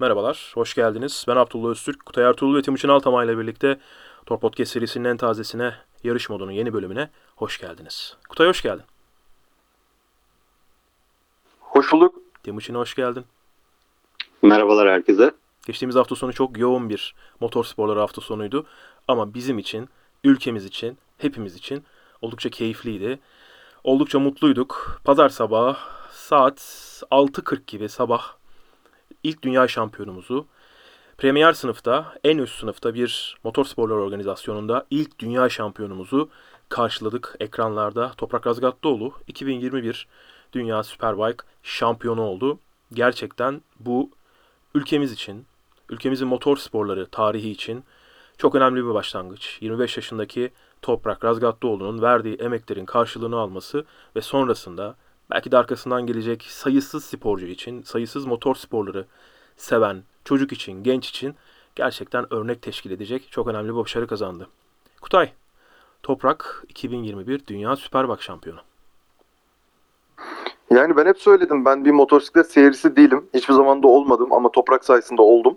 Merhabalar, hoş geldiniz. Ben Abdullah Öztürk. Kutay Ertuğrul ve Timuçin Altamay ile birlikte Tor Podcast serisinin en tazesine, yarış modunun yeni bölümüne hoş geldiniz. Kutay hoş geldin. Hoş bulduk. Timuçin hoş geldin. Merhabalar herkese. Geçtiğimiz hafta sonu çok yoğun bir motorsporları hafta sonuydu. Ama bizim için, ülkemiz için, hepimiz için oldukça keyifliydi. Oldukça mutluyduk. Pazar sabahı saat 6.40 gibi sabah ilk dünya şampiyonumuzu Premier sınıfta, en üst sınıfta bir motorsporlar organizasyonunda ilk dünya şampiyonumuzu karşıladık ekranlarda. Toprak Razgatlıoğlu 2021 Dünya Superbike şampiyonu oldu. Gerçekten bu ülkemiz için, ülkemizin motor sporları tarihi için çok önemli bir başlangıç. 25 yaşındaki Toprak Razgatlıoğlu'nun verdiği emeklerin karşılığını alması ve sonrasında belki de arkasından gelecek sayısız sporcu için, sayısız motor sporları seven çocuk için, genç için gerçekten örnek teşkil edecek çok önemli bir başarı kazandı. Kutay, Toprak 2021 Dünya Superbike şampiyonu. Yani ben hep söyledim ben bir motosiklet seyircisi değilim. Hiçbir zaman da olmadım ama toprak sayesinde oldum.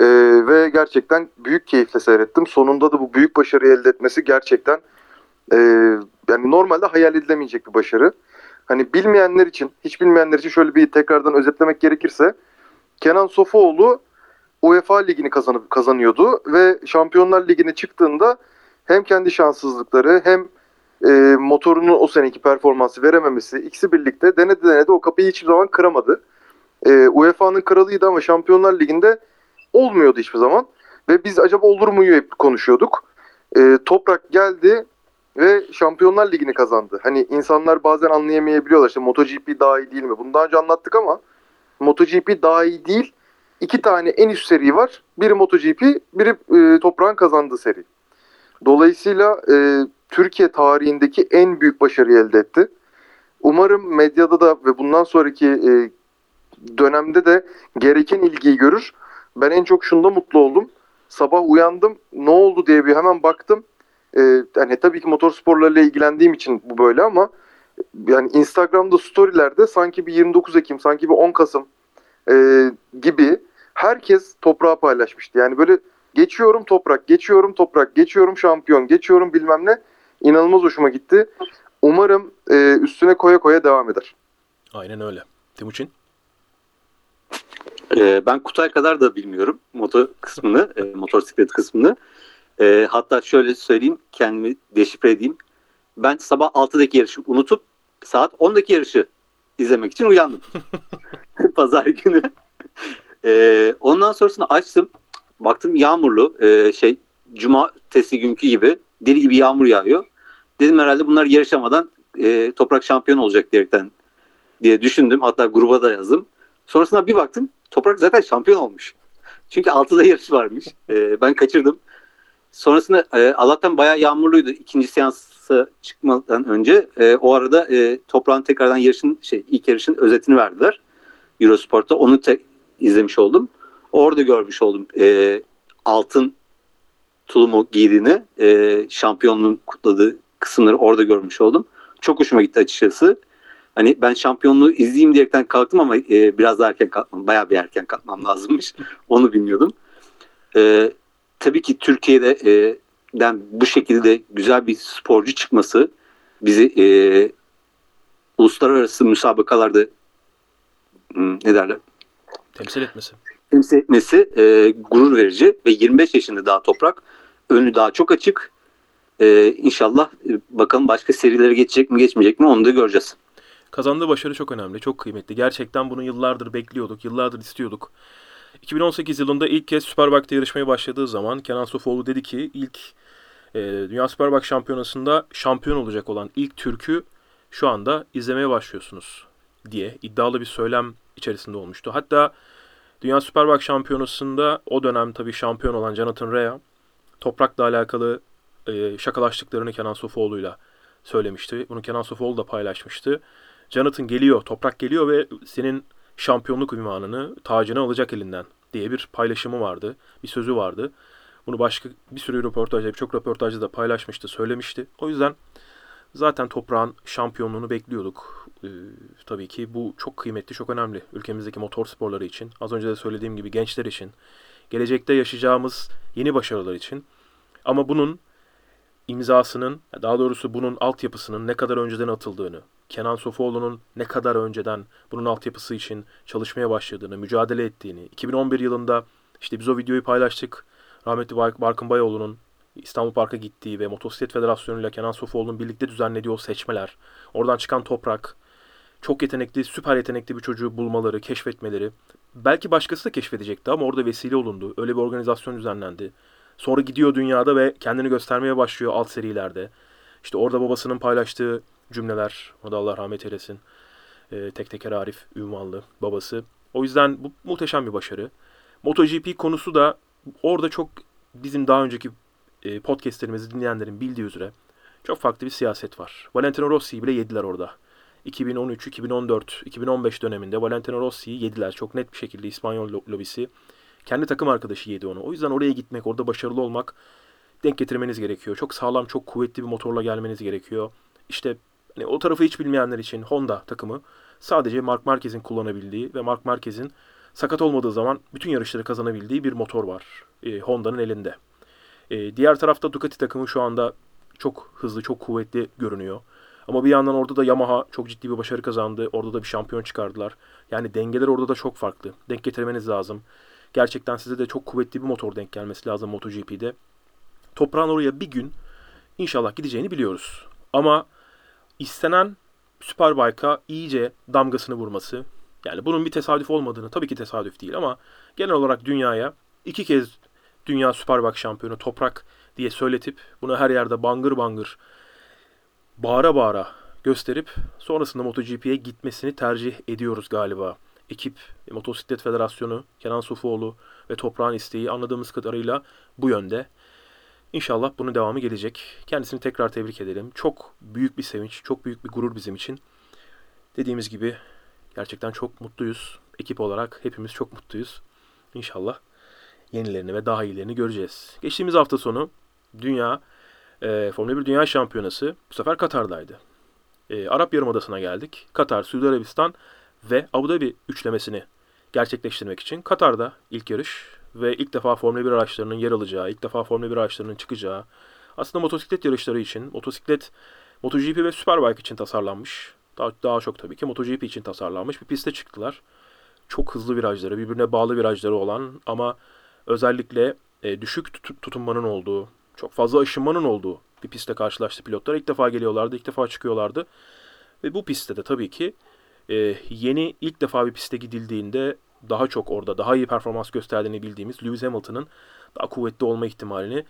Ee, ve gerçekten büyük keyifle seyrettim. Sonunda da bu büyük başarıyı elde etmesi gerçekten e, yani normalde hayal edilemeyecek bir başarı. Hani bilmeyenler için, hiç bilmeyenler için şöyle bir tekrardan özetlemek gerekirse Kenan Sofuoğlu UEFA ligini kazanıp kazanıyordu ve Şampiyonlar Ligi'ne çıktığında hem kendi şanssızlıkları hem e, motorunun o seneki performansı verememesi ikisi birlikte denedi denedi o kapıyı hiçbir zaman kıramadı. E, UEFA'nın kralıydı ama Şampiyonlar Ligi'nde olmuyordu hiçbir zaman. Ve biz acaba olur muyu hep konuşuyorduk. E, Toprak geldi ve Şampiyonlar Ligi'ni kazandı. Hani insanlar bazen anlayamayabiliyorlar işte MotoGP daha iyi değil mi? Bunu daha önce anlattık ama MotoGP daha iyi değil. İki tane en üst seri var. Biri MotoGP, biri e, Toprağın kazandığı seri. Dolayısıyla e, Türkiye tarihindeki en büyük başarıyı elde etti. Umarım medyada da ve bundan sonraki e, dönemde de gereken ilgiyi görür. Ben en çok şunda mutlu oldum. Sabah uyandım, ne oldu diye bir hemen baktım. E, yani tabii ki motorsporlarla ilgilendiğim için bu böyle ama yani Instagram'da storylerde sanki bir 29 Ekim, sanki bir 10 Kasım e, gibi herkes toprağı paylaşmıştı. Yani böyle geçiyorum toprak, geçiyorum toprak, geçiyorum şampiyon, geçiyorum bilmem ne. İnanılmaz hoşuma gitti. Umarım e, üstüne koya koya devam eder. Aynen öyle. Timuçin? Ee, ben Kutay kadar da bilmiyorum motor kısmını, e, motosiklet kısmını. E, hatta şöyle söyleyeyim, kendimi deşifre edeyim. Ben sabah 6'daki yarışı unutup saat 10'daki yarışı izlemek için uyandım. Pazar günü. E, ondan sonrasında açtım. Baktım yağmurlu. E, şey cumartesi günkü gibi deli gibi yağmur yağıyor. Dedim herhalde bunlar yarışamadan e, toprak şampiyon olacak diyerekten diye düşündüm. Hatta gruba da yazdım. Sonrasında bir baktım toprak zaten şampiyon olmuş. Çünkü 6'da yarış varmış. E, ben kaçırdım. Sonrasında e, Allah'tan bayağı yağmurluydu. İkinci seansa çıkmadan önce e, o arada e, toprağın tekrardan yarışın şey ilk yarışın özetini verdiler. Eurosport'ta onu te- izlemiş oldum. Orada görmüş oldum e, altın tulumu giydiğini, e, şampiyonluğun kutladığı kısımları orada görmüş oldum. Çok hoşuma gitti açıkçası. Hani ben şampiyonluğu izleyeyim diyerekten kalktım ama e, biraz daha erken kalkmam, bayağı bir erken kalkmam lazımmış. Onu bilmiyordum. E, tabii ki Türkiye'de e, den bu şekilde güzel bir sporcu çıkması bizi e, uluslararası müsabakalarda ne derler? Temsil etmesi. Temsil etmesi e, gurur verici ve 25 yaşında daha toprak. Önü daha çok açık. E, inşallah e, bakalım başka serilere geçecek mi geçmeyecek mi onu da göreceğiz. Kazandığı başarı çok önemli, çok kıymetli. Gerçekten bunu yıllardır bekliyorduk, yıllardır istiyorduk. 2018 yılında ilk kez Superbike'de yarışmaya başladığı zaman Kenan Sofuoğlu dedi ki ilk e, Dünya Superbike Şampiyonası'nda şampiyon olacak olan ilk Türk'ü şu anda izlemeye başlıyorsunuz diye iddialı bir söylem içerisinde olmuştu. Hatta Dünya Superbike Şampiyonası'nda o dönem tabii şampiyon olan Jonathan Rea toprakla alakalı e, şakalaştıklarını Kenan Sofuoğlu'yla söylemişti. Bunu Kenan Sofuoğlu da paylaşmıştı. Jonathan geliyor, toprak geliyor ve senin şampiyonluk ünvanını, tacını alacak elinden diye bir paylaşımı vardı. Bir sözü vardı. Bunu başka bir sürü röportajda, birçok röportajda da paylaşmıştı, söylemişti. O yüzden Zaten toprağın şampiyonluğunu bekliyorduk. Ee, tabii ki bu çok kıymetli, çok önemli ülkemizdeki motor sporları için. Az önce de söylediğim gibi gençler için, gelecekte yaşayacağımız yeni başarılar için. Ama bunun imzasının, daha doğrusu bunun altyapısının ne kadar önceden atıldığını, Kenan Sofuoğlu'nun ne kadar önceden bunun altyapısı için çalışmaya başladığını, mücadele ettiğini, 2011 yılında işte biz o videoyu paylaştık. Rahmetli Bark- Barkın Bayoğlu'nun İstanbul Park'a gittiği ve Motosiklet Federasyonu ile Kenan Sofuoğlu'nun birlikte düzenlediği o seçmeler, oradan çıkan toprak, çok yetenekli, süper yetenekli bir çocuğu bulmaları, keşfetmeleri. Belki başkası da keşfedecekti ama orada vesile olundu. Öyle bir organizasyon düzenlendi. Sonra gidiyor dünyada ve kendini göstermeye başlıyor alt serilerde. İşte orada babasının paylaştığı cümleler, o da Allah rahmet eylesin. Ee, tek teker Arif Ünvanlı babası. O yüzden bu muhteşem bir başarı. MotoGP konusu da orada çok bizim daha önceki e, podcastlerimizi dinleyenlerin bildiği üzere çok farklı bir siyaset var. Valentino Rossi'yi bile yediler orada. 2013, 2014, 2015 döneminde Valentino Rossi'yi yediler. Çok net bir şekilde İspanyol lo- lobisi. Kendi takım arkadaşı yedi onu. O yüzden oraya gitmek, orada başarılı olmak denk getirmeniz gerekiyor. Çok sağlam, çok kuvvetli bir motorla gelmeniz gerekiyor. İşte hani o tarafı hiç bilmeyenler için Honda takımı sadece Mark Marquez'in kullanabildiği ve Mark Marquez'in sakat olmadığı zaman bütün yarışları kazanabildiği bir motor var e, Honda'nın elinde. E, diğer tarafta Ducati takımı şu anda çok hızlı, çok kuvvetli görünüyor. Ama bir yandan orada da Yamaha çok ciddi bir başarı kazandı. Orada da bir şampiyon çıkardılar. Yani dengeler orada da çok farklı. Denk getirmeniz lazım. Gerçekten size de çok kuvvetli bir motor denk gelmesi lazım MotoGP'de. Toprağın oraya bir gün inşallah gideceğini biliyoruz. Ama istenen Superbike'a iyice damgasını vurması. Yani bunun bir tesadüf olmadığını tabii ki tesadüf değil ama genel olarak dünyaya iki kez dünya Superbike şampiyonu toprak diye söyletip bunu her yerde bangır bangır bağıra bağıra gösterip sonrasında MotoGP'ye gitmesini tercih ediyoruz galiba. Ekip, Motosiklet Federasyonu, Kenan Sofuoğlu ve Toprağın isteği anladığımız kadarıyla bu yönde. İnşallah bunun devamı gelecek. Kendisini tekrar tebrik edelim. Çok büyük bir sevinç, çok büyük bir gurur bizim için. Dediğimiz gibi gerçekten çok mutluyuz. Ekip olarak hepimiz çok mutluyuz. İnşallah yenilerini ve daha iyilerini göreceğiz. Geçtiğimiz hafta sonu Dünya e, Formula 1 Dünya Şampiyonası bu sefer Katar'daydı. E, Arap Yarımadası'na geldik. Katar, Suudi Arabistan ve Abu Dhabi üçlemesini gerçekleştirmek için Katar'da ilk yarış ve ilk defa Formula 1 araçlarının yer alacağı, ilk defa Formula 1 araçlarının çıkacağı, aslında motosiklet yarışları için, motosiklet, MotoGP ve Superbike için tasarlanmış, daha, daha çok tabii ki MotoGP için tasarlanmış bir piste çıktılar. Çok hızlı virajları, birbirine bağlı virajları olan ama özellikle e, düşük tut- tutunmanın olduğu, çok fazla aşınmanın olduğu bir pistte karşılaştı pilotlar. İlk defa geliyorlardı, ilk defa çıkıyorlardı. Ve bu pistte de tabii ki e, yeni ilk defa bir piste gidildiğinde daha çok orada daha iyi performans gösterdiğini bildiğimiz Lewis Hamilton'ın daha kuvvetli olma ihtimalini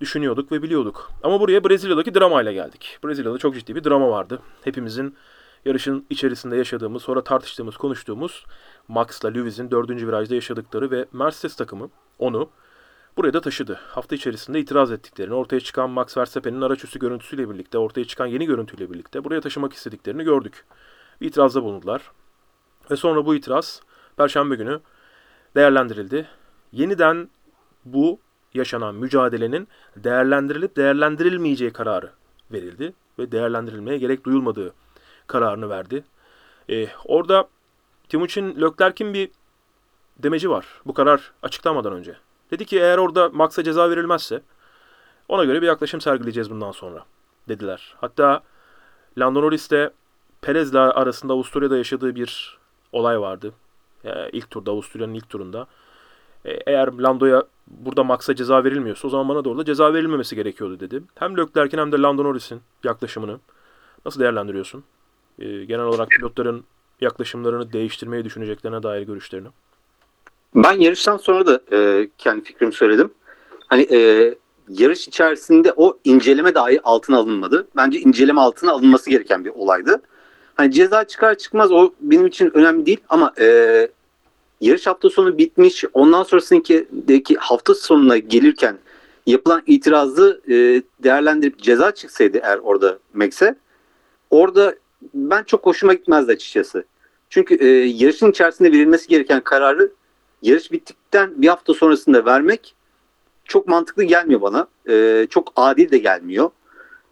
düşünüyorduk ve biliyorduk. Ama buraya Brezilya'daki dramayla geldik. Brezilya'da çok ciddi bir drama vardı. Hepimizin yarışın içerisinde yaşadığımız, sonra tartıştığımız, konuştuğumuz Max'la Lewis'in dördüncü virajda yaşadıkları ve Mercedes takımı onu buraya da taşıdı. Hafta içerisinde itiraz ettiklerini, ortaya çıkan Max Verstappen'in araç üstü görüntüsüyle birlikte, ortaya çıkan yeni görüntüyle birlikte buraya taşımak istediklerini gördük. Bir itirazda bulundular. Ve sonra bu itiraz Perşembe günü değerlendirildi. Yeniden bu yaşanan mücadelenin değerlendirilip değerlendirilmeyeceği kararı verildi ve değerlendirilmeye gerek duyulmadığı kararını verdi. Ee, orada Timuçin Leclerc'in bir demeci var bu karar açıklanmadan önce. Dedi ki eğer orada Max'a ceza verilmezse ona göre bir yaklaşım sergileyeceğiz bundan sonra dediler. Hatta Lando Norris de Perez'le arasında Avusturya'da yaşadığı bir olay vardı. Ee, ilk turda, Avusturya'nın ilk turunda. Ee, eğer Lando'ya burada Max'a ceza verilmiyorsa o zaman bana da ceza verilmemesi gerekiyordu dedi. Hem Leclerc'in hem de Lando Norris'in yaklaşımını nasıl değerlendiriyorsun? Ee, genel olarak pilotların yaklaşımlarını değiştirmeyi düşüneceklerine dair görüşlerini. Ben yarıştan sonra da e, kendi fikrimi söyledim. Hani e, yarış içerisinde o inceleme dahi altına alınmadı. Bence inceleme altına alınması gereken bir olaydı. Hani ceza çıkar çıkmaz o benim için önemli değil ama e, yarış hafta sonu bitmiş. Ondan sonrasındaki hafta sonuna gelirken yapılan itirazı e, değerlendirip ceza çıksaydı eğer orada Max'e orada ben çok hoşuma gitmezdi açıkçası. Çünkü e, yarışın içerisinde verilmesi gereken kararı yarış bittikten bir hafta sonrasında vermek çok mantıklı gelmiyor bana. E, çok adil de gelmiyor.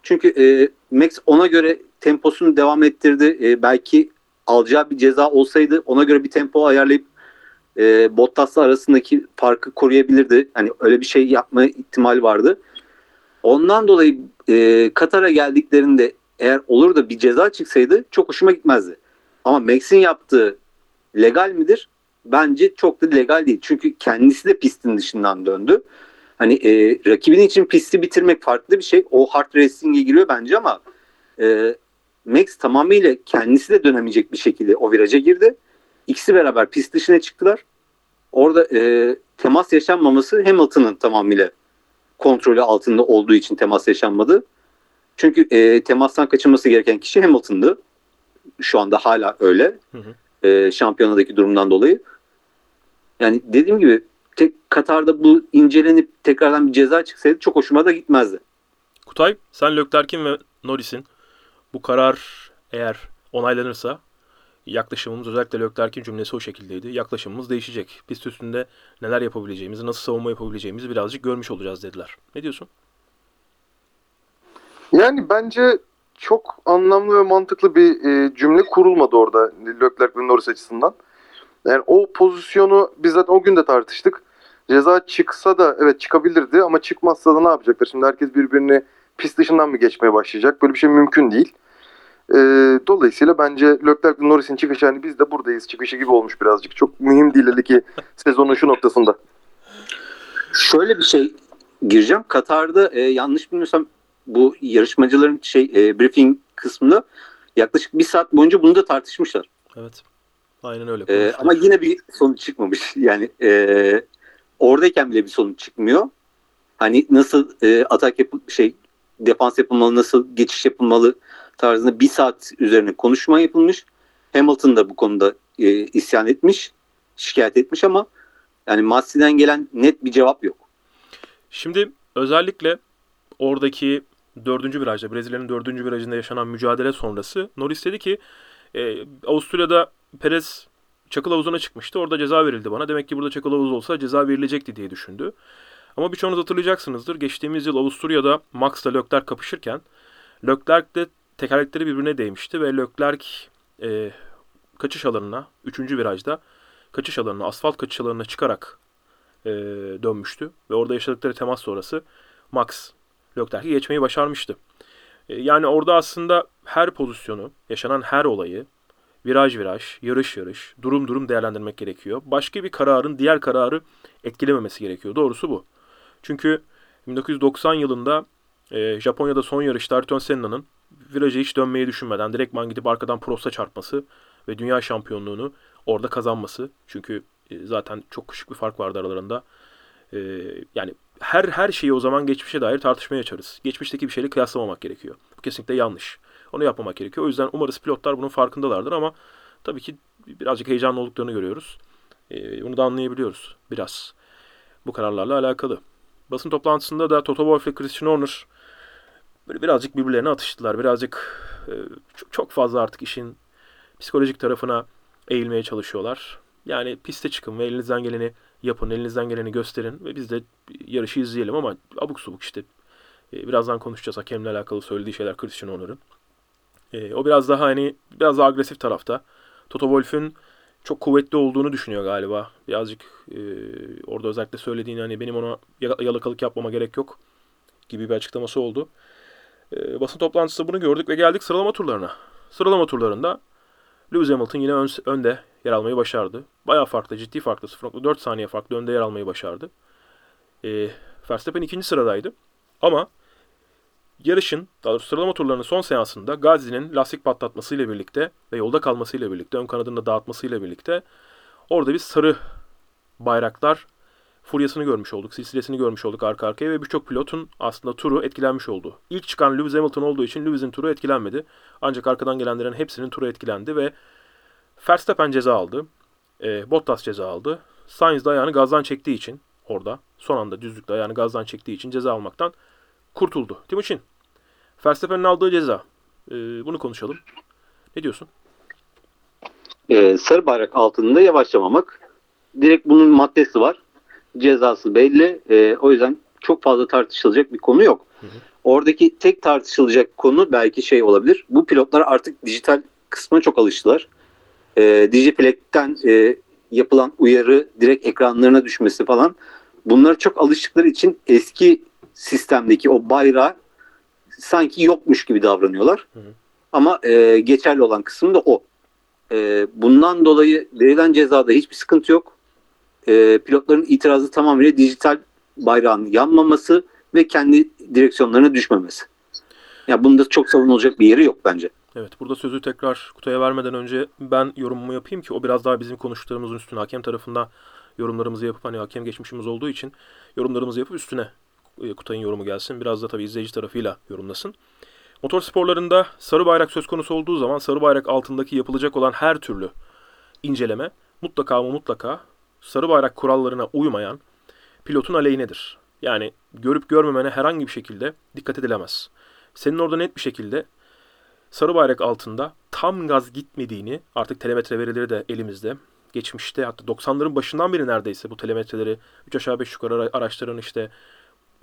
Çünkü e, Max ona göre temposunu devam ettirdi. E, belki alacağı bir ceza olsaydı ona göre bir tempo ayarlayıp e, Bottas'la arasındaki farkı koruyabilirdi. Hani öyle bir şey yapma ihtimali vardı. Ondan dolayı e, Katar'a geldiklerinde eğer olur da bir ceza çıksaydı çok hoşuma gitmezdi. Ama Max'in yaptığı legal midir? Bence çok da legal değil. Çünkü kendisi de pistin dışından döndü. Hani e, rakibin için pisti bitirmek farklı bir şey. O hard racing'e giriyor bence ama e, Max tamamıyla kendisi de dönemeyecek bir şekilde o viraja girdi. İkisi beraber pist dışına çıktılar. Orada e, temas yaşanmaması Hamilton'ın tamamıyla kontrolü altında olduğu için temas yaşanmadı. Çünkü e, temastan kaçınması gereken kişi Hamilton'dı. Şu anda hala öyle. Hı hı. E, şampiyonadaki durumdan dolayı. Yani dediğim gibi tek Katar'da bu incelenip tekrardan bir ceza çıksaydı çok hoşuma da gitmezdi. Kutay, sen Leclerc'in ve Norris'in bu karar eğer onaylanırsa yaklaşımımız özellikle Leclerc'in cümlesi o şekildeydi. Yaklaşımımız değişecek. Pist üstünde neler yapabileceğimizi, nasıl savunma yapabileceğimizi birazcık görmüş olacağız dediler. Ne diyorsun? Yani bence çok anlamlı ve mantıklı bir e, cümle kurulmadı orada Leclerc ve Norris açısından. Yani o pozisyonu biz zaten o gün de tartıştık. Ceza çıksa da evet çıkabilirdi ama çıkmazsa da ne yapacaklar? Şimdi herkes birbirini pist dışından mı geçmeye başlayacak? Böyle bir şey mümkün değil. E, dolayısıyla bence Leclerc Norris'in çıkışı hani biz de buradayız çıkışı gibi olmuş birazcık. Çok mühim değil hele ki sezonun şu noktasında. Şöyle bir şey gireceğim. Katar'da e, yanlış bilmiyorsam bu yarışmacıların şey e, briefing kısmında yaklaşık bir saat boyunca bunu da tartışmışlar. Evet. Aynen öyle. E, konuştular. ama yine bir sonuç çıkmamış. Yani e, oradayken bile bir sonuç çıkmıyor. Hani nasıl e, atak yapı şey defans yapılmalı, nasıl geçiş yapılmalı tarzında bir saat üzerine konuşma yapılmış. Hamilton da bu konuda e, isyan etmiş, şikayet etmiş ama yani Massi'den gelen net bir cevap yok. Şimdi özellikle oradaki dördüncü virajda, Brezilya'nın dördüncü virajında yaşanan mücadele sonrası Norris dedi ki e, Avusturya'da Perez çakıl havuzuna çıkmıştı. Orada ceza verildi bana. Demek ki burada çakıl havuz olsa ceza verilecekti diye düşündü. Ama birçoğunuz hatırlayacaksınızdır. Geçtiğimiz yıl Avusturya'da Max'la Leclerc kapışırken Leclerc de tekerlekleri birbirine değmişti ve Leclerc e, kaçış alanına, üçüncü virajda kaçış alanına, asfalt kaçış alanına çıkarak e, dönmüştü. Ve orada yaşadıkları temas sonrası Max Leclerc'i geçmeyi başarmıştı. E, yani orada aslında her pozisyonu, yaşanan her olayı viraj viraj, yarış yarış, durum durum değerlendirmek gerekiyor. Başka bir kararın diğer kararı etkilememesi gerekiyor. Doğrusu bu. Çünkü 1990 yılında e, Japonya'da son yarışta Ayrton Senna'nın viraja hiç dönmeyi düşünmeden direktman gidip arkadan Prost'a çarpması ve dünya şampiyonluğunu orada kazanması. Çünkü e, zaten çok küçük bir fark vardı aralarında. E, yani her her şeyi o zaman geçmişe dair tartışmaya açarız. Geçmişteki bir şeyle kıyaslamamak gerekiyor. Bu kesinlikle yanlış. Onu yapmamak gerekiyor. O yüzden umarız pilotlar bunun farkındalardır ama tabii ki birazcık heyecanlı olduklarını görüyoruz. E, bunu da anlayabiliyoruz biraz. Bu kararlarla alakalı. Basın toplantısında da Toto Wolff ile Christian Horner böyle birazcık birbirlerine atıştılar. Birazcık e, çok, fazla artık işin psikolojik tarafına eğilmeye çalışıyorlar. Yani piste çıkın ve elinizden geleni yapın, elinizden geleni gösterin ve biz de yarışı izleyelim ama abuk subuk işte. E, birazdan konuşacağız hakemle alakalı söylediği şeyler Christian Horner'ın. E, o biraz daha hani biraz daha agresif tarafta. Toto Wolff'ün çok kuvvetli olduğunu düşünüyor galiba. Birazcık e, orada özellikle söylediğini hani benim ona yal- yalakalık yapmama gerek yok gibi bir açıklaması oldu. E, basın toplantısında bunu gördük ve geldik sıralama turlarına. Sıralama turlarında Lewis Hamilton yine ön, önde yer almayı başardı. Bayağı farklı, ciddi farklı. 0.4 saniye farklı önde yer almayı başardı. E, Verstappen ikinci sıradaydı. Ama yarışın, daha doğrusu sıralama turlarının son seansında Gazi'nin lastik patlatmasıyla birlikte ve yolda kalmasıyla birlikte, ön kanadını da dağıtmasıyla birlikte orada bir sarı bayraklar furyasını görmüş olduk, silsilesini görmüş olduk arka arkaya ve birçok pilotun aslında turu etkilenmiş oldu. İlk çıkan Lewis Hamilton olduğu için Lewis'in turu etkilenmedi. Ancak arkadan gelenlerin hepsinin turu etkilendi ve Verstappen ceza aldı. E, Bottas ceza aldı. Sainz de ayağını gazdan çektiği için orada son anda düzlükte ayağını gazdan çektiği için ceza almaktan kurtuldu. Timuçin, Verstappen'in aldığı ceza. E, bunu konuşalım. Ne diyorsun? Ee, sarı bayrak altında yavaşlamamak. Direkt bunun maddesi var. Cezası belli. Ee, o yüzden çok fazla tartışılacak bir konu yok. Hı hı. Oradaki tek tartışılacak konu belki şey olabilir. Bu pilotlar artık dijital kısmına çok alıştılar. E, Digiplay'den e, yapılan uyarı direkt ekranlarına düşmesi falan. Bunlara çok alıştıkları için eski sistemdeki o bayrağı sanki yokmuş gibi davranıyorlar. Hı hı. Ama e, geçerli olan kısım da o. E, bundan dolayı verilen cezada hiçbir sıkıntı yok. E, pilotların itirazı tamamıyla dijital bayrağın yanmaması ve kendi direksiyonlarına düşmemesi. Ya bunda çok savunulacak bir yeri yok bence. Evet burada sözü tekrar Kutay'a vermeden önce ben yorumumu yapayım ki o biraz daha bizim konuştuklarımızın üstüne hakem tarafında yorumlarımızı yapıp hani hakem geçmişimiz olduğu için yorumlarımızı yapıp üstüne e, Kutay'ın yorumu gelsin. Biraz da tabii izleyici tarafıyla yorumlasın. Motor sporlarında sarı bayrak söz konusu olduğu zaman sarı bayrak altındaki yapılacak olan her türlü inceleme mutlaka ama mutlaka sarı bayrak kurallarına uymayan pilotun aleyhinedir. Yani görüp görmemene herhangi bir şekilde dikkat edilemez. Senin orada net bir şekilde sarı bayrak altında tam gaz gitmediğini artık telemetre verileri de elimizde. Geçmişte hatta 90'ların başından beri neredeyse bu telemetreleri 3 aşağı 5 yukarı ara- araçların işte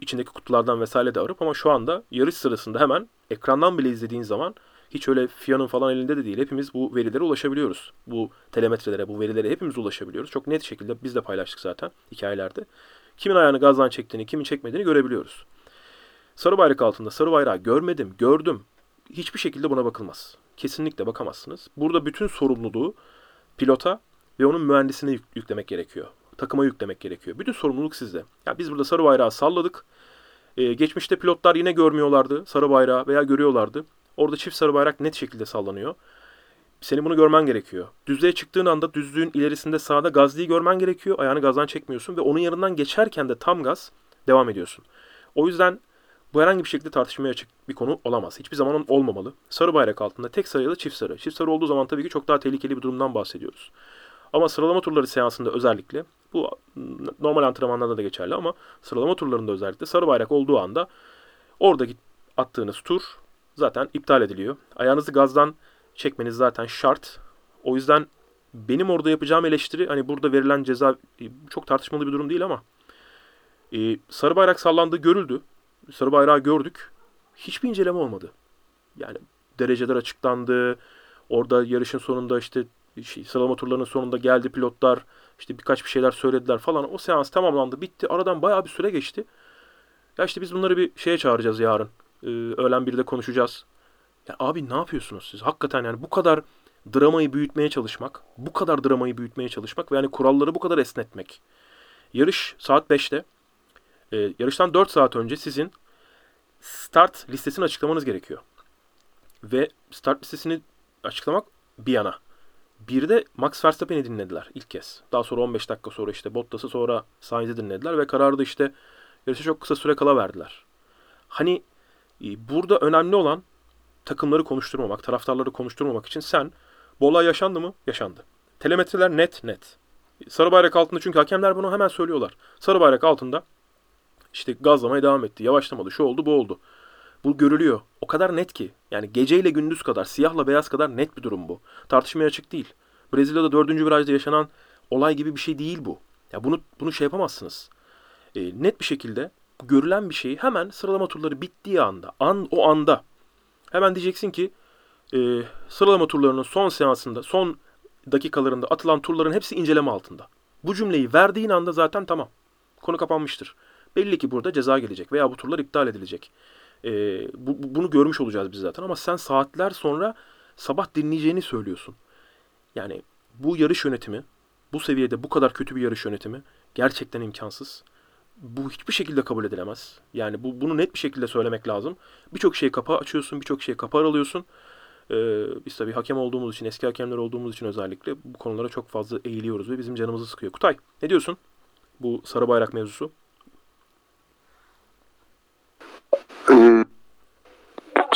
içindeki kutulardan vesaire de arıp ama şu anda yarış sırasında hemen ekrandan bile izlediğin zaman hiç öyle FIA'nın falan elinde de değil. Hepimiz bu verilere ulaşabiliyoruz. Bu telemetrelere, bu verilere hepimiz ulaşabiliyoruz. Çok net şekilde biz de paylaştık zaten hikayelerde. Kimin ayağını gazdan çektiğini, kimin çekmediğini görebiliyoruz. Sarı bayrak altında sarı bayrağı görmedim, gördüm. Hiçbir şekilde buna bakılmaz. Kesinlikle bakamazsınız. Burada bütün sorumluluğu pilota ve onun mühendisine yük- yüklemek gerekiyor. Takıma yüklemek gerekiyor. Bütün sorumluluk sizde. Ya biz burada sarı bayrağı salladık. Ee, geçmişte pilotlar yine görmüyorlardı sarı bayrağı veya görüyorlardı. Orada çift sarı bayrak net şekilde sallanıyor. Senin bunu görmen gerekiyor. Düzlüğe çıktığın anda düzlüğün ilerisinde sağda gazliği görmen gerekiyor. Ayağını gazdan çekmiyorsun ve onun yanından geçerken de tam gaz devam ediyorsun. O yüzden bu herhangi bir şekilde tartışmaya açık bir konu olamaz. Hiçbir zaman olmamalı. Sarı bayrak altında tek sarı ya da çift sarı. Çift sarı olduğu zaman tabii ki çok daha tehlikeli bir durumdan bahsediyoruz. Ama sıralama turları seansında özellikle bu normal antrenmanlarda da geçerli ama sıralama turlarında özellikle sarı bayrak olduğu anda oradaki attığınız tur zaten iptal ediliyor. Ayağınızı gazdan çekmeniz zaten şart. O yüzden benim orada yapacağım eleştiri hani burada verilen ceza e, çok tartışmalı bir durum değil ama e, sarı bayrak sallandığı görüldü. Sarı bayrağı gördük. Hiçbir inceleme olmadı. Yani dereceler açıklandı. Orada yarışın sonunda işte şey, sıralama turlarının sonunda geldi pilotlar. işte birkaç bir şeyler söylediler falan. O seans tamamlandı. Bitti. Aradan bayağı bir süre geçti. Ya işte biz bunları bir şeye çağıracağız yarın. Ee, öğlen bir de konuşacağız. Ya abi ne yapıyorsunuz siz? Hakikaten yani bu kadar dramayı büyütmeye çalışmak, bu kadar dramayı büyütmeye çalışmak ve yani kuralları bu kadar esnetmek. Yarış saat 5'te. Ee, yarıştan 4 saat önce sizin start listesini açıklamanız gerekiyor. Ve start listesini açıklamak bir yana. Bir de Max Verstappen'i dinlediler ilk kez. Daha sonra 15 dakika sonra işte Bottas'ı sonra Sainz'i dinlediler ve kararı da işte yarışa çok kısa süre kala verdiler. Hani e, burada önemli olan takımları konuşturmamak, taraftarları konuşturmamak için sen bu olay yaşandı mı? Yaşandı. Telemetreler net net. Sarı bayrak altında çünkü hakemler bunu hemen söylüyorlar. Sarı bayrak altında işte gazlamaya devam etti. Yavaşlamadı. Şu oldu bu oldu. Bu görülüyor. O kadar net ki. Yani geceyle gündüz kadar, siyahla beyaz kadar net bir durum bu. Tartışmaya açık değil. Brezilya'da dördüncü virajda yaşanan olay gibi bir şey değil bu. Ya bunu bunu şey yapamazsınız. E, net bir şekilde görülen bir şeyi hemen sıralama turları bittiği anda, an o anda hemen diyeceksin ki e, sıralama turlarının son seansında, son dakikalarında atılan turların hepsi inceleme altında. Bu cümleyi verdiğin anda zaten tamam. Konu kapanmıştır. Belli ki burada ceza gelecek veya bu turlar iptal edilecek. E, bu, bu- bunu görmüş olacağız biz zaten ama sen saatler sonra sabah dinleyeceğini söylüyorsun. Yani bu yarış yönetimi, bu seviyede bu kadar kötü bir yarış yönetimi gerçekten imkansız. Bu hiçbir şekilde kabul edilemez. Yani bu bunu net bir şekilde söylemek lazım. Birçok şey kapağı açıyorsun, birçok şey kapağı aralıyorsun. Ee, biz tabii hakem olduğumuz için, eski hakemler olduğumuz için özellikle bu konulara çok fazla eğiliyoruz ve bizim canımızı sıkıyor. Kutay, ne diyorsun? Bu sarı bayrak mevzusu. Ee,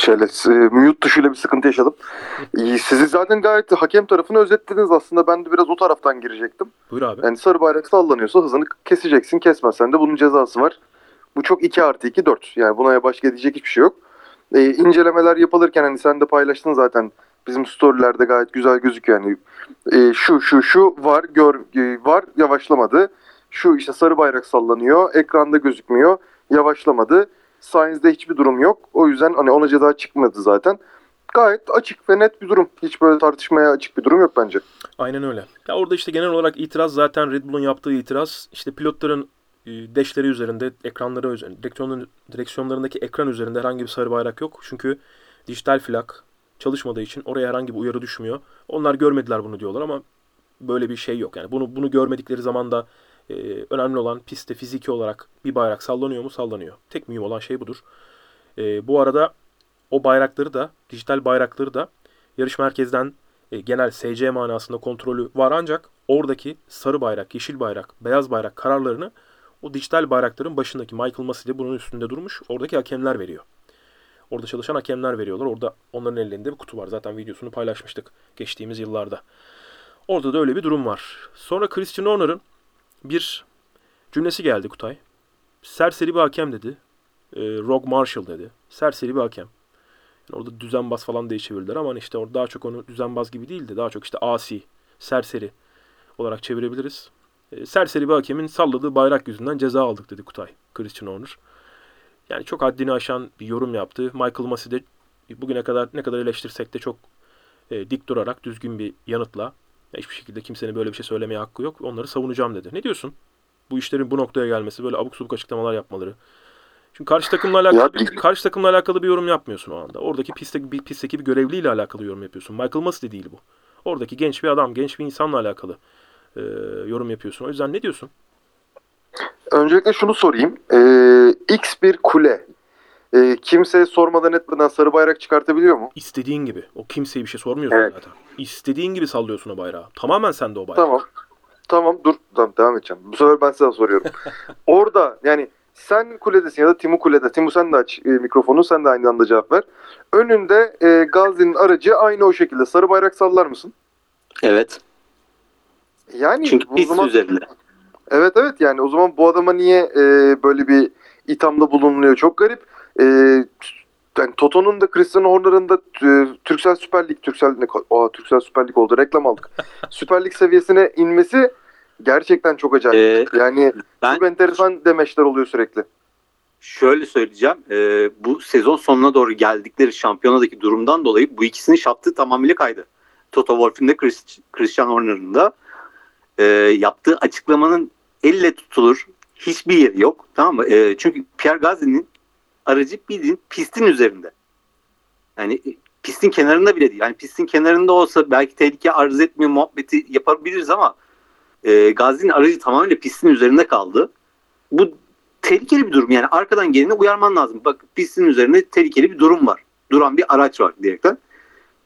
şöyle e, mute tuşuyla bir sıkıntı yaşadım. Sizi zaten gayet hakem tarafını özetlediniz aslında. Ben de biraz o taraftan girecektim. Buyur abi. Yani sarı bayrak sallanıyorsa hızını keseceksin. Kesmezsen de bunun cezası var. Bu çok 2 artı 2 4. Yani buna başka diyecek hiçbir şey yok. Ee, incelemeler yapılırken hani sen de paylaştın zaten bizim storylerde gayet güzel gözüküyor. Yani e, şu şu şu var gör e, var yavaşlamadı. Şu işte sarı bayrak sallanıyor. Ekranda gözükmüyor. Yavaşlamadı. Sainz'de hiçbir durum yok. O yüzden hani ona ceza çıkmadı zaten. Gayet açık ve net bir durum. Hiç böyle tartışmaya açık bir durum yok bence. Aynen öyle. Ya orada işte genel olarak itiraz zaten Red Bull'un yaptığı itiraz işte pilotların e, deşleri üzerinde, ekranları üzerinde, direksiyonların, direksiyonlarındaki ekran üzerinde herhangi bir sarı bayrak yok. Çünkü dijital flak çalışmadığı için oraya herhangi bir uyarı düşmüyor. Onlar görmediler bunu diyorlar ama böyle bir şey yok. Yani bunu bunu görmedikleri zaman da e, önemli olan pistte fiziki olarak bir bayrak sallanıyor mu? Sallanıyor. Tek mühim olan şey budur. E, bu arada o bayrakları da, dijital bayrakları da yarış merkezden e, genel SC manasında kontrolü var ancak oradaki sarı bayrak, yeşil bayrak, beyaz bayrak kararlarını o dijital bayrakların başındaki Michael Massey bunun üstünde durmuş. Oradaki hakemler veriyor. Orada çalışan hakemler veriyorlar. Orada onların ellerinde bir kutu var. Zaten videosunu paylaşmıştık geçtiğimiz yıllarda. Orada da öyle bir durum var. Sonra Christian Horner'ın bir cümlesi geldi Kutay. Serseri bir hakem dedi. E, Rogue Marshall dedi. Serseri bir hakem. Yani orada düzenbaz falan diye çevirdiler ama hani işte orada daha çok onu düzenbaz gibi değil de daha çok işte asi, serseri olarak çevirebiliriz. E, serseri bir hakemin salladığı bayrak yüzünden ceza aldık dedi Kutay. Christian Horner. Yani çok haddini aşan bir yorum yaptı. Michael Massey de bugüne kadar ne kadar eleştirsek de çok e, dik durarak düzgün bir yanıtla ya hiçbir şekilde kimsenin böyle bir şey söylemeye hakkı yok. Onları savunacağım dedi. Ne diyorsun? Bu işlerin bu noktaya gelmesi, böyle abuk subuk açıklamalar yapmaları. Çünkü karşı takımla alakalı bir, karşı takımla alakalı bir yorum yapmıyorsun o anda. Oradaki pistteki bir pistteki bir görevliyle alakalı yorum yapıyorsun. Michael Massey de değil bu. Oradaki genç bir adam, genç bir insanla alakalı e, yorum yapıyorsun. O yüzden ne diyorsun? Öncelikle şunu sorayım. Ee, X bir kule. Ee, kimseye sormadan etmeden sarı bayrak çıkartabiliyor mu? İstediğin gibi. O kimseye bir şey sormuyorsun Evet. zaten. İstediğin gibi sallıyorsun o bayrağı. Tamamen sende o bayrak. Tamam. Tamam dur. Tamam, devam edeceğim. Bu sefer ben size soruyorum. Orada yani sen kuledesin ya da Timu kulede. Timu sen de aç e, mikrofonu sen de aynı anda cevap ver. Önünde e, Gazi'nin aracı aynı o şekilde sarı bayrak sallar mısın? Evet. Yani Çünkü o pist zaman üzerinde. evet evet yani o zaman bu adama niye e, böyle bir ithamda bulunuyor çok garip. E, yani Toto'nun da Cristiano Horner'ın da e, Türksel Süper Lig Türksel ne Aa, Türksel Süper Lig oldu reklam aldık. Süper Lig seviyesine inmesi gerçekten çok acayip. Ee, yani ben çok enteresan demeçler oluyor sürekli. şöyle söyleyeceğim. Ee, bu sezon sonuna doğru geldikleri şampiyonadaki durumdan dolayı bu ikisinin şaptığı tamamıyla kaydı. Toto Wolff'ün de Chris, Christian Horner'ın da e, yaptığı açıklamanın elle tutulur hiçbir yeri yok. Tamam mı? E, çünkü Pierre Gasly'nin aracı bildiğin pistin üzerinde. Yani e, pistin kenarında bile değil. Yani pistin kenarında olsa belki tehlike arz etmiyor muhabbeti yapabiliriz ama e, Gasly'nin aracı tamamen pistin üzerinde kaldı. Bu tehlikeli bir durum. Yani arkadan geleni uyarman lazım. Bak pistin üzerinde tehlikeli bir durum var. Duran bir araç var diyerekten.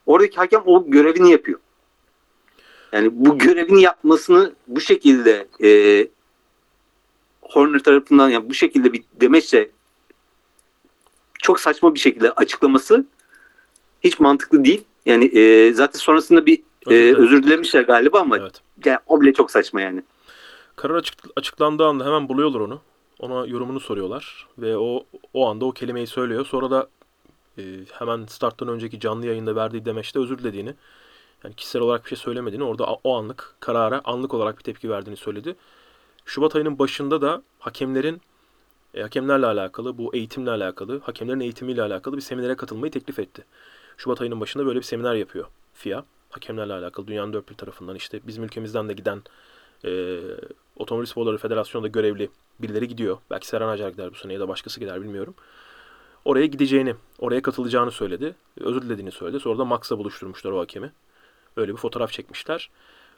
Oradaki hakem o görevini yapıyor. Yani bu görevini yapmasını bu şekilde e, Horner tarafından yani bu şekilde bir demeçle çok saçma bir şekilde açıklaması hiç mantıklı değil. Yani e, zaten sonrasında bir Özür e, dilerim. özür dilemişler galiba ama Evet. yani o bile çok saçma yani. Karar açık, açıklandığı anda hemen buluyorlar onu. Ona yorumunu soruyorlar ve o o anda o kelimeyi söylüyor. Sonra da e, hemen starttan önceki canlı yayında verdiği demeçte özür dilediğini, yani kişisel olarak bir şey söylemediğini, orada o anlık karara anlık olarak bir tepki verdiğini söyledi. Şubat ayının başında da hakemlerin e, hakemlerle alakalı, bu eğitimle alakalı, hakemlerin eğitimiyle alakalı bir seminere katılmayı teklif etti. Şubat ayının başında böyle bir seminer yapıyor FIA. Hakemlerle alakalı dünyanın dört bir tarafından işte bizim ülkemizden de giden e, Otomobil Sporları Federasyonu'nda görevli birileri gidiyor. Belki Serhan Acar gider bu sene ya da başkası gider bilmiyorum. Oraya gideceğini, oraya katılacağını söyledi. Özür dilediğini söyledi. Sonra da Max'la buluşturmuşlar o hakemi. Öyle bir fotoğraf çekmişler.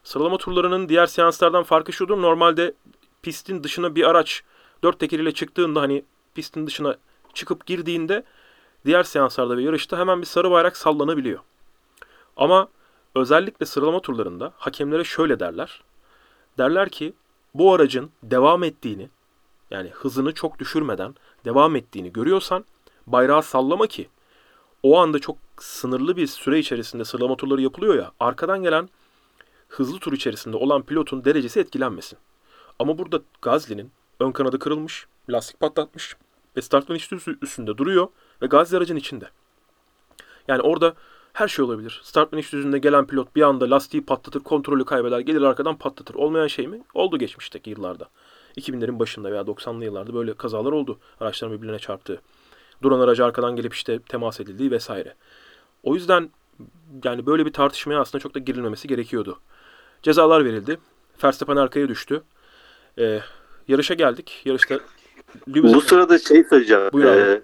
Sıralama turlarının diğer seanslardan farkı şudur. Normalde pistin dışına bir araç dört tekeriyle çıktığında hani pistin dışına çıkıp girdiğinde diğer seanslarda ve yarışta hemen bir sarı bayrak sallanabiliyor. Ama özellikle sıralama turlarında hakemlere şöyle derler. Derler ki bu aracın devam ettiğini yani hızını çok düşürmeden devam ettiğini görüyorsan bayrağı sallama ki o anda çok sınırlı bir süre içerisinde sıralama turları yapılıyor ya arkadan gelen hızlı tur içerisinde olan pilotun derecesi etkilenmesin. Ama burada Gazli'nin ön kanadı kırılmış, lastik patlatmış ve startın üstü üstünde duruyor ve Gazli aracın içinde. Yani orada Her şey olabilir. Start finish düzünde gelen pilot bir anda lastiği patlatır, kontrolü kaybeder, gelir arkadan patlatır. Olmayan şey mi? Oldu geçmişteki yıllarda. 2000'lerin başında veya 90'lı yıllarda böyle kazalar oldu. Araçların birbirine çarptığı. Duran aracı arkadan gelip işte temas edildiği vesaire. O yüzden yani böyle bir tartışmaya aslında çok da girilmemesi gerekiyordu. Cezalar verildi. Verstappen arkaya düştü. Ee, yarışa geldik. Yarışta Lewis Bu sırada şey söyleyeceğim. Buyur abi. Ee,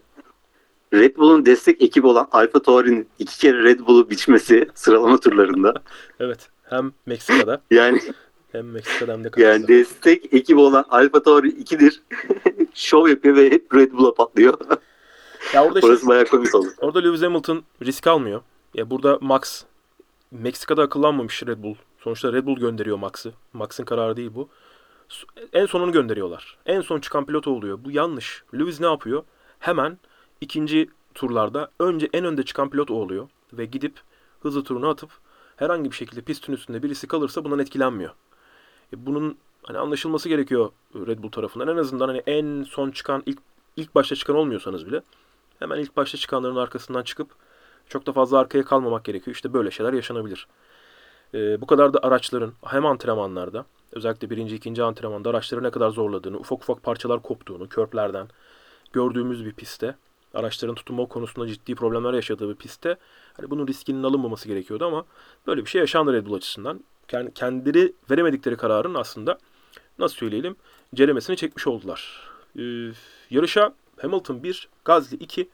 Red Bull'un destek ekibi olan Alfa Tauri'nin iki kere Red Bull'u biçmesi sıralama turlarında. evet hem Meksika'da Yani hem Meksika'da hem de yani Kanada'da. destek ekibi olan Alfa Tauri 2'dir. Şov yapıyor ve hep Red Bull'a patlıyor. Ya orada şey- Orası bayağı komik oldu. Orada Lewis Hamilton risk almıyor. Ya burada Max Meksika'da akıllanmamış Red Bull. Sonuçta Red Bull gönderiyor Max'ı. Max'ın kararı değil bu. En sonunu gönderiyorlar. En son çıkan pilot oluyor. Bu yanlış. Lewis ne yapıyor? Hemen ikinci turlarda önce en önde çıkan pilot o oluyor. Ve gidip hızlı turunu atıp herhangi bir şekilde pistin üstünde birisi kalırsa bundan etkilenmiyor. E bunun hani anlaşılması gerekiyor Red Bull tarafından. En azından hani en son çıkan ilk ilk başta çıkan olmuyorsanız bile hemen ilk başta çıkanların arkasından çıkıp çok da fazla arkaya kalmamak gerekiyor. İşte böyle şeyler yaşanabilir. Ee, bu kadar da araçların hem antrenmanlarda özellikle birinci, ikinci antrenmanda araçları ne kadar zorladığını, ufak ufak parçalar koptuğunu, körplerden gördüğümüz bir pistte, araçların tutunma konusunda ciddi problemler yaşadığı bir pistte hani bunun riskinin alınmaması gerekiyordu ama böyle bir şey yaşandı Red Bull açısından. Kend- Kendileri veremedikleri kararın aslında nasıl söyleyelim ceremesini çekmiş oldular. Ee, yarışa Hamilton 1, Gasly 2,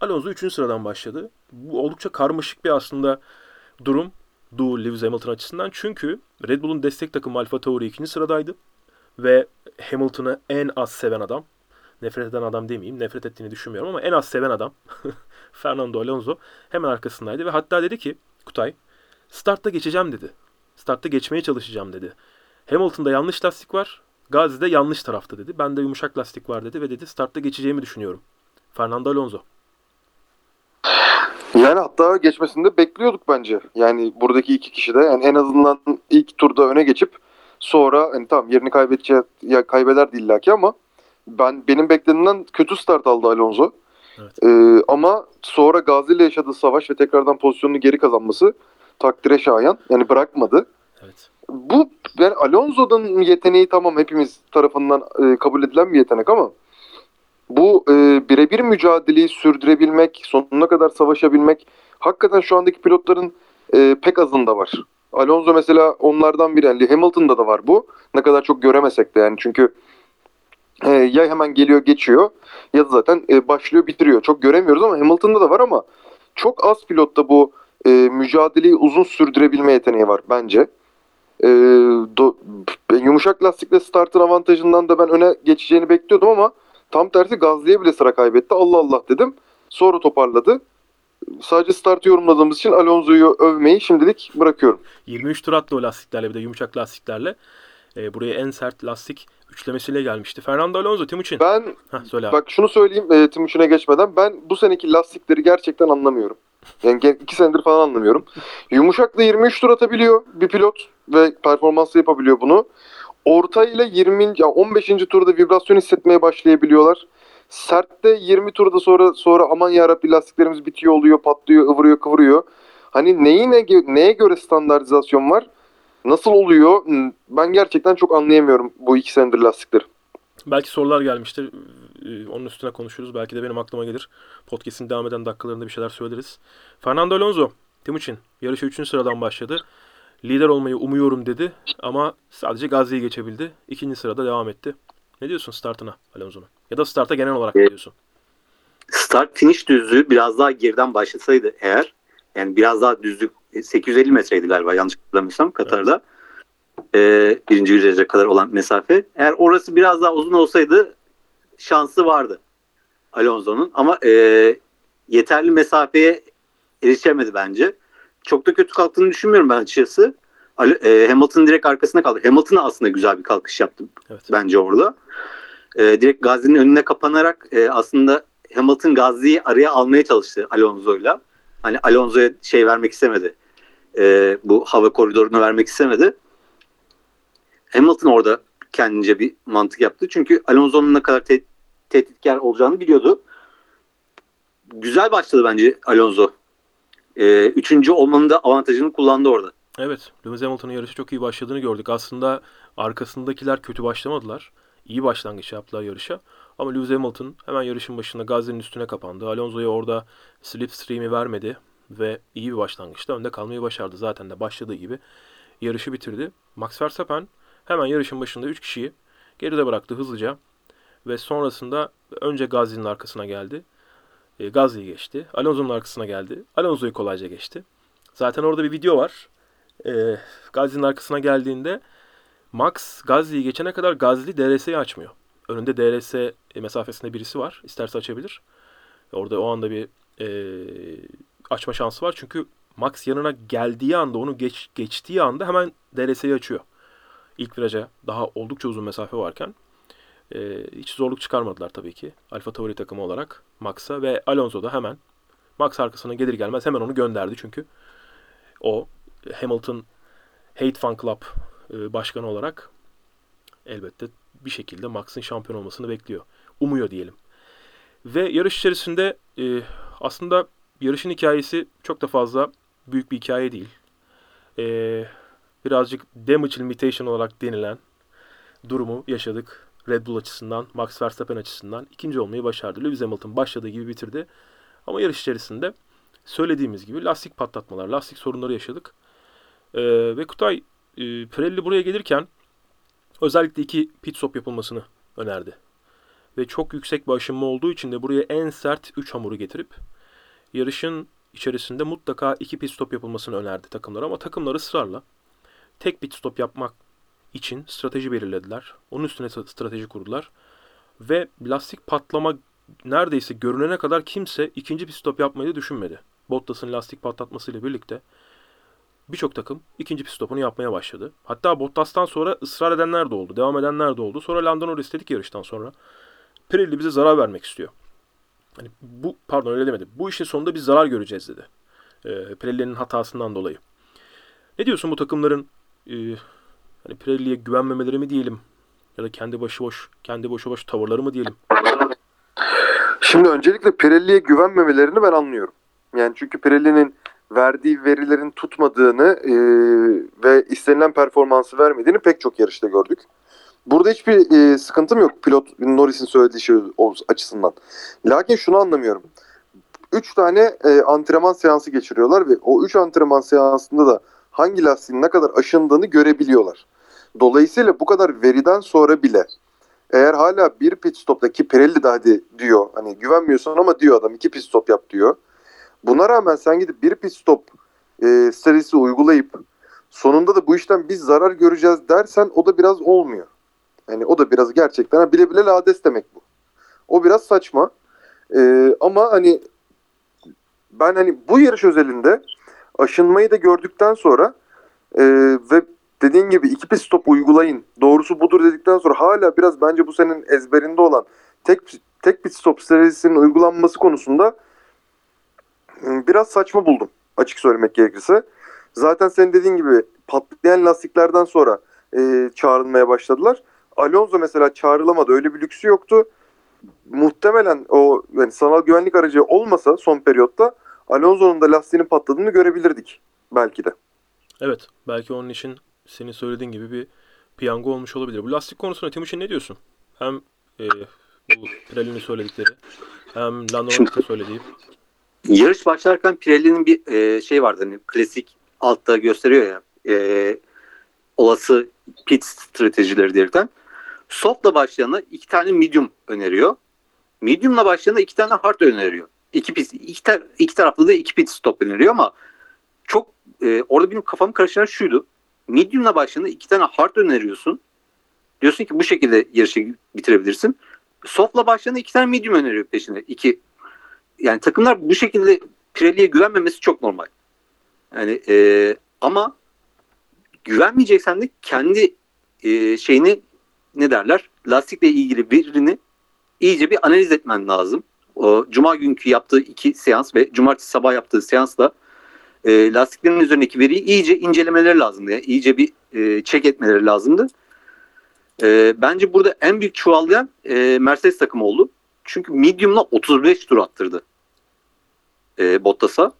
Alonso 3. sıradan başladı. Bu oldukça karmaşık bir aslında durum du Lewis Hamilton açısından. Çünkü Red Bull'un destek takımı Alfa Tauri 2. sıradaydı. Ve Hamilton'ı en az seven adam, nefret eden adam demeyeyim, nefret ettiğini düşünmüyorum ama en az seven adam Fernando Alonso hemen arkasındaydı. Ve hatta dedi ki Kutay, startta geçeceğim dedi. Startta geçmeye çalışacağım dedi. Hamilton'da yanlış lastik var, Gazi'de yanlış tarafta dedi. Bende yumuşak lastik var dedi ve dedi startta geçeceğimi düşünüyorum. Fernando Alonso. Yani hatta geçmesini de bekliyorduk bence. Yani buradaki iki kişi de yani en azından ilk turda öne geçip sonra hani tamam yerini kaybedecek ya kaybederdi illaki ama ben benim beklediğimden kötü start aldı Alonso. Evet. Ee, ama sonra Gazi ile yaşadığı savaş ve tekrardan pozisyonunu geri kazanması takdire şayan. Yani bırakmadı. Evet. Bu yani Alonso'nun yeteneği tamam hepimiz tarafından e, kabul edilen bir yetenek ama bu e, birebir mücadeleyi sürdürebilmek, sonuna kadar savaşabilmek hakikaten şu andaki pilotların e, pek azında var. Alonso mesela onlardan biri. Yani Hamilton'da da var bu. Ne kadar çok göremesek de yani çünkü e, ya hemen geliyor geçiyor ya da zaten e, başlıyor bitiriyor. Çok göremiyoruz ama Hamilton'da da var ama çok az pilotta bu e, mücadeleyi uzun sürdürebilme yeteneği var bence. E, do- yumuşak lastikle startın avantajından da ben öne geçeceğini bekliyordum ama tam tersi Gazli'ye bile sıra kaybetti. Allah Allah dedim. Sonra toparladı. Sadece startı yorumladığımız için Alonso'yu övmeyi şimdilik bırakıyorum. 23 tur attı o lastiklerle bir de yumuşak lastiklerle. Ee, buraya en sert lastik üçlemesiyle gelmişti. Fernando Alonso, Timuçin. Ben Heh, söyle abi. bak şunu söyleyeyim e, Timuçin'e geçmeden. Ben bu seneki lastikleri gerçekten anlamıyorum. Yani iki senedir falan anlamıyorum. Yumuşakla 23 tur atabiliyor bir pilot ve performanslı yapabiliyor bunu. Orta ile 20. ya 15. turda vibrasyon hissetmeye başlayabiliyorlar. Sertte 20 turda sonra sonra aman yarabbi lastiklerimiz bitiyor oluyor, patlıyor, ıvırıyor, kıvırıyor. Hani neyi ne, neye göre standartizasyon var? Nasıl oluyor? Hmm, Ben gerçekten çok anlayamıyorum bu iki senedir lastikleri. Belki sorular gelmiştir. Ee, Onun üstüne konuşuruz. Belki de benim aklıma gelir. Podcast'in devam eden dakikalarında bir şeyler söyleriz. Fernando Alonso, Timuçin. Yarışa 3. sıradan başladı. Lider olmayı umuyorum dedi ama sadece Gazi'yi geçebildi. İkinci sırada devam etti. Ne diyorsun startına Alonso'nun? Ya da starta genel olarak ne Evet. diyorsun? Start finish düzlüğü biraz daha geriden başlasaydı eğer yani biraz daha düzlük e, 850 metreydi galiba yanlış hatırlamıyorsam Katar'da. Ee, birinci viraja kadar olan mesafe. Eğer orası biraz daha uzun olsaydı şansı vardı Alonso'nun ama e, yeterli mesafeye erişemedi bence. Çok da kötü kalktığını düşünmüyorum ben açıkçası. E, Hamilton direkt arkasına kaldı. Hamilton'a aslında güzel bir kalkış yaptım Evet. bence orada. E, direkt Gazi'nin önüne kapanarak e, aslında Hamilton Gazi'yi araya almaya çalıştı Alonso'yla. Hani Alonso'ya şey vermek istemedi. E, bu hava koridorunu vermek istemedi. Hamilton orada kendince bir mantık yaptı. Çünkü Alonso'nun ne kadar te- tehditkar olacağını biliyordu. Güzel başladı bence Alonso e, üçüncü olmanın da avantajını kullandı orada. Evet, Lewis Hamilton'ın yarışı çok iyi başladığını gördük. Aslında arkasındakiler kötü başlamadılar. İyi başlangıç yaptılar yarışa. Ama Lewis Hamilton hemen yarışın başında Gasly'nin üstüne kapandı. Alonso'ya orada slipstream'i vermedi ve iyi bir başlangıçta önde kalmayı başardı. Zaten de başladığı gibi yarışı bitirdi. Max Verstappen hemen yarışın başında 3 kişiyi geride bıraktı hızlıca ve sonrasında önce Gasly'nin arkasına geldi. E, Gasly'yi geçti. Alonso'nun arkasına geldi. Alonso'yu kolayca geçti. Zaten orada bir video var. E, Gasly'nin arkasına geldiğinde Max Gasly'yi geçene kadar Gasly DRS'yi açmıyor. Önünde DRS mesafesinde birisi var. İsterse açabilir. Orada o anda bir e, açma şansı var. Çünkü Max yanına geldiği anda onu geç, geçtiği anda hemen DRS'yi açıyor. İlk viraja daha oldukça uzun mesafe varken e, hiç zorluk çıkarmadılar tabii ki. Alfa Tauri takımı olarak Max'a ve Alonso da hemen Max arkasına gelir gelmez hemen onu gönderdi çünkü o Hamilton Hate Fan Club e, başkanı olarak elbette bir şekilde Max'ın şampiyon olmasını bekliyor. Umuyor diyelim. Ve yarış içerisinde e, aslında yarışın hikayesi çok da fazla büyük bir hikaye değil. E, birazcık damage limitation olarak denilen durumu yaşadık. Red Bull açısından, Max Verstappen açısından ikinci olmayı başardı. Lewis Hamilton başladığı gibi bitirdi. Ama yarış içerisinde söylediğimiz gibi lastik patlatmalar, lastik sorunları yaşadık. Ee, ve Kutay e, Pirelli buraya gelirken özellikle iki pit stop yapılmasını önerdi. Ve çok yüksek bir aşınma olduğu için de buraya en sert 3 hamuru getirip yarışın içerisinde mutlaka iki pit stop yapılmasını önerdi takımlar ama takımlar ısrarla tek pit stop yapmak için strateji belirlediler. Onun üstüne strateji kurdular. Ve lastik patlama neredeyse görünene kadar kimse ikinci pit stop yapmayı düşünmedi. Bottas'ın lastik patlatmasıyla birlikte birçok takım ikinci pit stopunu yapmaya başladı. Hatta Bottas'tan sonra ısrar edenler de oldu, devam edenler de oldu. Sonra Lando Norris dedik yarıştan sonra. Pirelli bize zarar vermek istiyor. Hani bu pardon öyle demedi. Bu işin sonunda biz zarar göreceğiz dedi. E, Pirelli'nin hatasından dolayı. Ne diyorsun bu takımların e, hani Pirelli'ye güvenmemeleri mi diyelim ya da kendi başıboş kendi boşu boş tavırları mı diyelim? Şimdi öncelikle Pirelli'ye güvenmemelerini ben anlıyorum. Yani çünkü Pirelli'nin verdiği verilerin tutmadığını e, ve istenilen performansı vermediğini pek çok yarışta gördük. Burada hiçbir e, sıkıntım yok pilot Norris'in söylediği şey açısından. Lakin şunu anlamıyorum. 3 tane e, antrenman seansı geçiriyorlar ve o 3 antrenman seansında da hangi lastiğin ne kadar aşındığını görebiliyorlar. Dolayısıyla bu kadar veriden sonra bile eğer hala bir pit stoptaki Pirelli de hadi diyor hani güvenmiyorsun ama diyor adam iki pit stop yap diyor. Buna rağmen sen gidip bir pit stop e, stratejisi uygulayıp sonunda da bu işten biz zarar göreceğiz dersen o da biraz olmuyor. Yani o da biraz gerçekten bile bile lades demek bu. O biraz saçma. E, ama hani ben hani bu yarış özelinde aşınmayı da gördükten sonra e, ve dediğin gibi iki pit stop uygulayın. Doğrusu budur dedikten sonra hala biraz bence bu senin ezberinde olan tek tek pit stop stratejisinin uygulanması konusunda biraz saçma buldum açık söylemek gerekirse. Zaten senin dediğin gibi patlayan lastiklerden sonra e, çağrılmaya başladılar. Alonso mesela çağrılamadı. Öyle bir lüksü yoktu. Muhtemelen o yani sanal güvenlik aracı olmasa son periyotta Alonso'nun da lastiğinin patladığını görebilirdik belki de. Evet. Belki onun için senin söylediğin gibi bir piyango olmuş olabilir. Bu lastik konusunda Timuçin ne diyorsun? Hem e, bu Pirelli'nin söyledikleri hem Lando Norris'in söylediği. Yarış başlarken Pirelli'nin bir e, şey vardı hani klasik altta gösteriyor ya e, olası pit stratejileri diyerekten. Soft'la başlayana iki tane medium öneriyor. Medium'la başlayana iki tane hard öneriyor. İki, pit, iki, tar- iki taraflı da iki pit stop öneriyor ama çok e, orada benim kafamı karıştıran şuydu. Medium'la başlayana iki tane hard öneriyorsun. Diyorsun ki bu şekilde yarışı bitirebilirsin. Soft'la başlayana iki tane medium öneriyor peşine. İki yani takımlar bu şekilde Pirelli'ye güvenmemesi çok normal. Yani e, ama güvenmeyeceksen de kendi e, şeyini ne derler lastikle ilgili birini iyice bir analiz etmen lazım. O Cuma günkü yaptığı iki seans ve Cumartesi sabah yaptığı seansla e, lastiklerin üzerindeki veriyi iyice incelemeleri lazımdı. Yani iyice bir e, check etmeleri lazımdı. E, bence burada en büyük çuvallayan e, Mercedes takımı oldu. Çünkü medium'la 35 tur attırdı e, Bottas'a.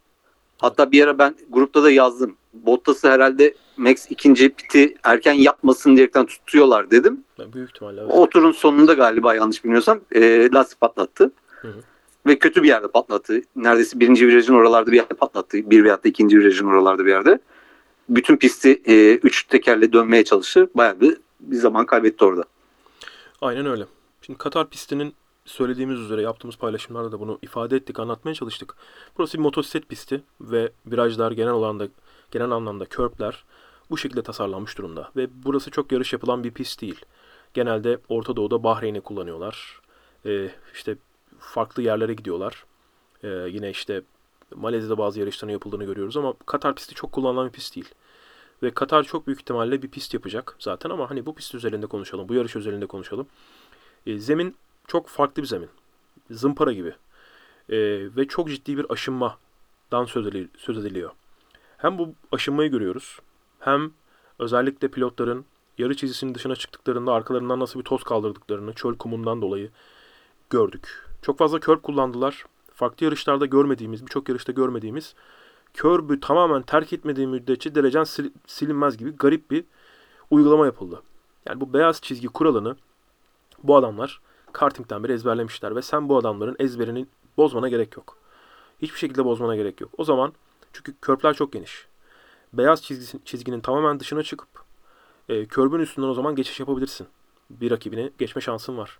Hatta bir ara ben grupta da yazdım. Bottas'ı herhalde Max ikinci piti erken yapmasın diyerekten tutuyorlar dedim. Büyük ihtimalle evet. O turun sonunda galiba yanlış bilmiyorsam e, lastik patlattı. Hı hı. Ve kötü bir yerde patlattı. Neredeyse birinci virajın oralarda bir yerde patlattı. Bir veyahut da ikinci virajın oralarda bir yerde. Bütün pisti e, üç tekerle dönmeye çalıştı. Bayağı bir, bir zaman kaybetti orada. Aynen öyle. Şimdi Katar pistinin söylediğimiz üzere yaptığımız paylaşımlarda da bunu ifade ettik, anlatmaya çalıştık. Burası bir motosiklet pisti ve virajlar genel alanda genel anlamda körbler bu şekilde tasarlanmış durumda ve burası çok yarış yapılan bir pist değil. Genelde Orta Doğu'da Bahreyn'i kullanıyorlar. Ee, işte farklı yerlere gidiyorlar. Ee, yine işte Malezya'da bazı yarışların yapıldığını görüyoruz ama Katar pisti çok kullanılan bir pist değil. Ve Katar çok büyük ihtimalle bir pist yapacak zaten ama hani bu pist üzerinde konuşalım, bu yarış üzerinde konuşalım. E, zemin çok farklı bir zemin. Zımpara gibi. E, ve çok ciddi bir aşınmadan söz ediliyor. Hem bu aşınmayı görüyoruz, hem özellikle pilotların yarı çizgisinin dışına çıktıklarında arkalarından nasıl bir toz kaldırdıklarını çöl kumundan dolayı gördük. Çok fazla körb kullandılar. Farklı yarışlarda görmediğimiz, birçok yarışta görmediğimiz körbü tamamen terk etmediği müddetçe derecen sil- silinmez gibi garip bir uygulama yapıldı. Yani bu beyaz çizgi kuralını bu adamlar kartingden beri ezberlemişler ve sen bu adamların ezberini bozmana gerek yok. Hiçbir şekilde bozmana gerek yok. O zaman çünkü körpler çok geniş. Beyaz çizgisi, çizginin tamamen dışına çıkıp e, körbün üstünden o zaman geçiş yapabilirsin. Bir rakibine geçme şansın var.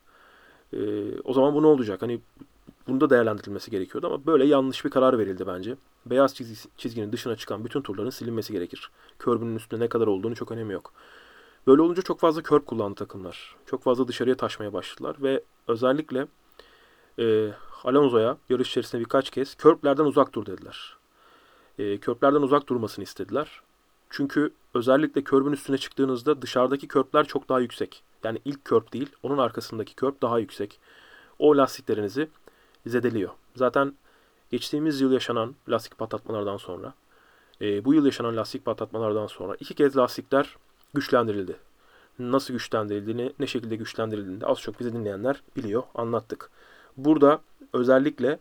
E, o zaman bu ne olacak? Hani bunu da değerlendirilmesi gerekiyordu ama böyle yanlış bir karar verildi bence. Beyaz çizgi, çizginin dışına çıkan bütün turların silinmesi gerekir. Körbünün üstünde ne kadar olduğunu çok önemi yok. Böyle olunca çok fazla körp kullandı takımlar. Çok fazla dışarıya taşmaya başladılar ve özellikle e, Alonso'ya yarış içerisinde birkaç kez körplerden uzak dur dediler. E, körplerden uzak durmasını istediler. Çünkü özellikle körbün üstüne çıktığınızda dışarıdaki körpler çok daha yüksek. Yani ilk körp değil, onun arkasındaki körp daha yüksek. O lastiklerinizi zedeliyor. Zaten geçtiğimiz yıl yaşanan lastik patlatmalardan sonra, e, bu yıl yaşanan lastik patlatmalardan sonra iki kez lastikler güçlendirildi. Nasıl güçlendirildiğini, ne şekilde güçlendirildiğini de az çok bizi dinleyenler biliyor, anlattık. Burada özellikle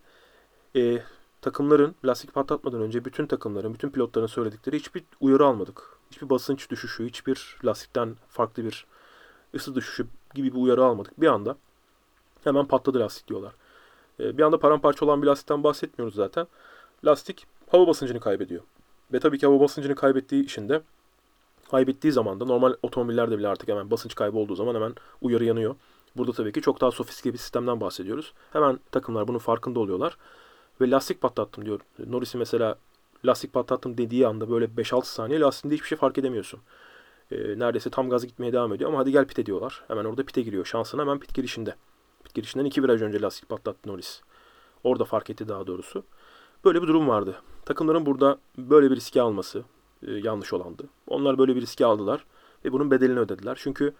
e, takımların lastik patlatmadan önce bütün takımların, bütün pilotların söyledikleri hiçbir uyarı almadık. Hiçbir basınç düşüşü, hiçbir lastikten farklı bir ısı düşüşü gibi bir uyarı almadık. Bir anda hemen patladı lastik diyorlar. E, bir anda paramparça olan bir lastikten bahsetmiyoruz zaten. Lastik hava basıncını kaybediyor. Ve tabii ki hava basıncını kaybettiği için de kaybettiği zaman da normal otomobillerde bile artık hemen basınç kaybı olduğu zaman hemen uyarı yanıyor. Burada tabii ki çok daha sofistike bir sistemden bahsediyoruz. Hemen takımlar bunun farkında oluyorlar. Ve lastik patlattım diyor. Norris'i mesela lastik patlattım dediği anda böyle 5-6 saniye lastiğinde hiçbir şey fark edemiyorsun. Ee, neredeyse tam gaz gitmeye devam ediyor ama hadi gel pite diyorlar. Hemen orada pite giriyor. Şansına hemen pit girişinde. Pit girişinden iki viraj önce lastik patlattı Norris. Orada fark etti daha doğrusu. Böyle bir durum vardı. Takımların burada böyle bir riski alması e, yanlış olandı. Onlar böyle bir riski aldılar ve bunun bedelini ödediler. Çünkü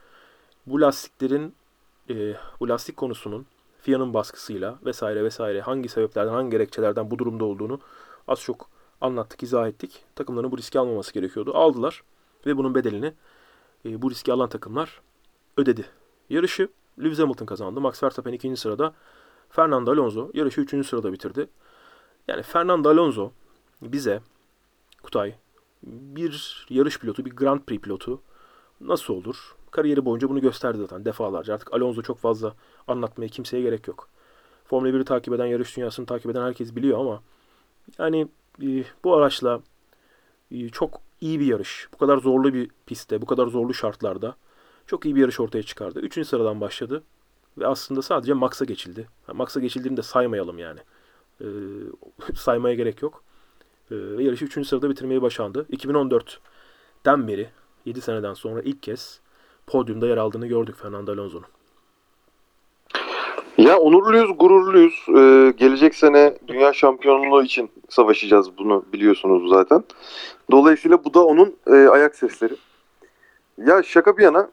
bu lastiklerin e, bu lastik konusunun FIA'nın baskısıyla vesaire vesaire hangi sebeplerden hangi gerekçelerden bu durumda olduğunu az çok anlattık, izah ettik. Takımların bu riski almaması gerekiyordu. Aldılar ve bunun bedelini e, bu riski alan takımlar ödedi. Yarışı Lewis Hamilton kazandı. Max Verstappen ikinci sırada. Fernando Alonso yarışı üçüncü sırada bitirdi. Yani Fernando Alonso bize Kutay bir yarış pilotu, bir Grand Prix pilotu nasıl olur? Kariyeri boyunca bunu gösterdi zaten defalarca. Artık Alonso çok fazla anlatmaya kimseye gerek yok. Formula 1'i takip eden, yarış dünyasını takip eden herkes biliyor ama yani e, bu araçla e, çok iyi bir yarış. Bu kadar zorlu bir pistte, bu kadar zorlu şartlarda çok iyi bir yarış ortaya çıkardı. Üçüncü sıradan başladı ve aslında sadece Max'a geçildi. Max'a geçildiğini de saymayalım yani. E, saymaya gerek yok. E, yarışı 3. sırada bitirmeyi başardı. 2014'ten beri 7 seneden sonra ilk kez podyumda yer aldığını gördük Fernando Alonso'nun. Ya onurluyuz, gururluyuz. Ee, gelecek sene dünya şampiyonluğu için savaşacağız bunu biliyorsunuz zaten. Dolayısıyla bu da onun e, ayak sesleri. Ya şaka bir yana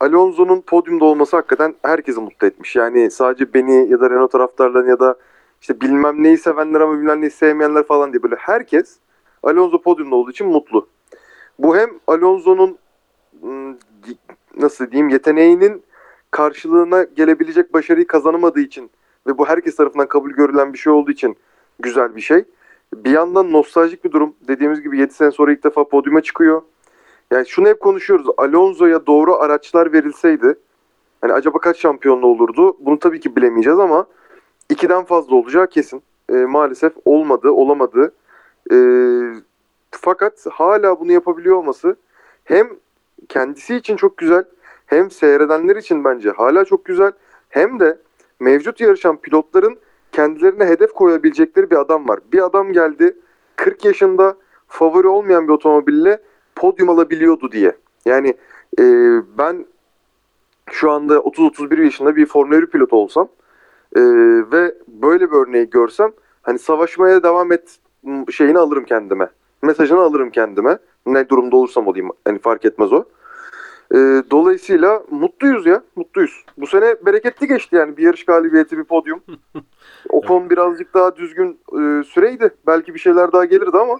Alonso'nun podyumda olması hakikaten herkesi mutlu etmiş. Yani sadece beni ya da Renault taraftarlarını ya da işte bilmem neyi sevenler ama bilmem neyi sevmeyenler falan diye böyle herkes Alonso podyumda olduğu için mutlu. Bu hem Alonso'nun ım, nasıl diyeyim yeteneğinin karşılığına gelebilecek başarıyı kazanamadığı için ve bu herkes tarafından kabul görülen bir şey olduğu için güzel bir şey. Bir yandan nostaljik bir durum. Dediğimiz gibi 7 sene sonra ilk defa podyuma çıkıyor. Yani şunu hep konuşuyoruz. Alonso'ya doğru araçlar verilseydi hani acaba kaç şampiyonlu olurdu? Bunu tabii ki bilemeyeceğiz ama ikiden fazla olacağı kesin. Ee, maalesef olmadı, olamadı. Ee, fakat hala bunu yapabiliyor olması hem kendisi için çok güzel hem seyredenler için bence hala çok güzel hem de mevcut yarışan pilotların kendilerine hedef koyabilecekleri bir adam var. Bir adam geldi 40 yaşında favori olmayan bir otomobille podyum alabiliyordu diye. Yani e, ben şu anda 30-31 yaşında bir Formula 1 pilotu olsam e, ve böyle bir örneği görsem hani savaşmaya devam et şeyini alırım kendime. Mesajını alırım kendime. Ne durumda olursam olayım. Hani fark etmez o. E, dolayısıyla mutluyuz ya. Mutluyuz. Bu sene bereketli geçti yani. Bir yarış galibiyeti, bir podyum. Ocon birazcık daha düzgün e, süreydi. Belki bir şeyler daha gelirdi ama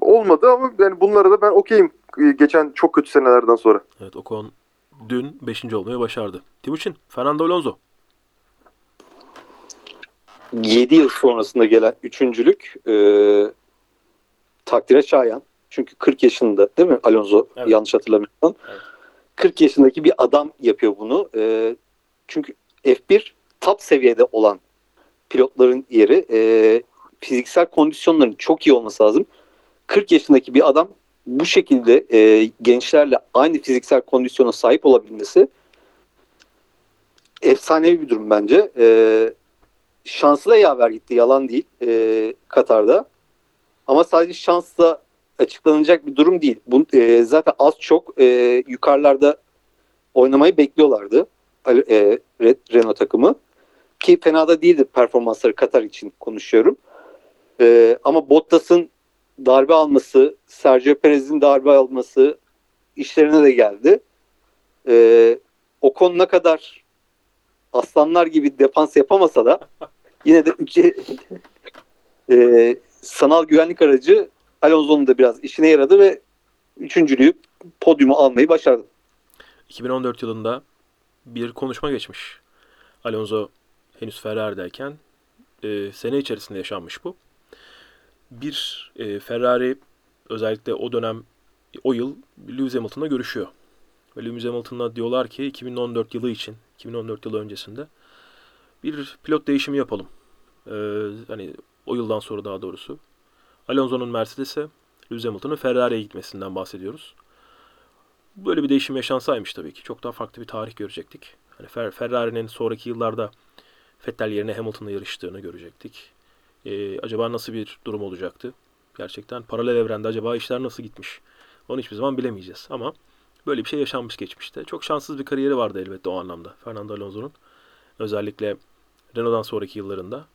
olmadı ama yani bunlara da ben okeyim e, geçen çok kötü senelerden sonra. Evet Ocon dün 5. olmayı başardı. Timuçin, Fernando Alonso. 7 yıl sonrasında gelen üçüncülük e, takdire şayan. Çünkü 40 yaşında değil mi Alonso Evet. yanlış hatırlamıyorsam. Evet. 40 yaşındaki bir adam yapıyor bunu. E, çünkü F1 top seviyede olan pilotların yeri e, fiziksel kondisyonların çok iyi olması lazım. 40 yaşındaki bir adam bu şekilde e, gençlerle aynı fiziksel kondisyona sahip olabilmesi efsanevi bir durum bence. E, şansı da yaver gitti yalan değil e, Katar'da. Ama sadece şansla açıklanacak bir durum değil. Bu, e, zaten az çok e, yukarılarda oynamayı bekliyorlardı e, Renault takımı. Ki fena da değildi performansları Katar için konuşuyorum. E, ama Bottas'ın darbe alması, Sergio Perez'in darbe alması işlerine de geldi. E, Ocon ne kadar aslanlar gibi defans yapamasa da yine de e, sanal güvenlik aracı Alonso'nun da biraz işine yaradı ve üçüncülüğü podyumu almayı başardı. 2014 yılında bir konuşma geçmiş. Alonso henüz Ferrari'deyken e, sene içerisinde yaşanmış bu. Bir e, Ferrari özellikle o dönem o yıl Lewis Hamilton'la görüşüyor. Ve Lewis Hamilton'la diyorlar ki 2014 yılı için 2014 yılı öncesinde bir pilot değişimi yapalım. E, hani o yıldan sonra daha doğrusu. Alonso'nun Mercedes'e, Lewis Hamilton'ın Ferrari'ye gitmesinden bahsediyoruz. Böyle bir değişim yaşansaymış tabii ki. Çok daha farklı bir tarih görecektik. Hani Fer- Ferrari'nin sonraki yıllarda Vettel yerine Hamilton'la yarıştığını görecektik. Ee, acaba nasıl bir durum olacaktı? Gerçekten paralel evrende acaba işler nasıl gitmiş? Onu hiçbir zaman bilemeyeceğiz. Ama böyle bir şey yaşanmış geçmişte. Çok şanssız bir kariyeri vardı elbette o anlamda. Fernando Alonso'nun. Özellikle Renault'dan sonraki yıllarında.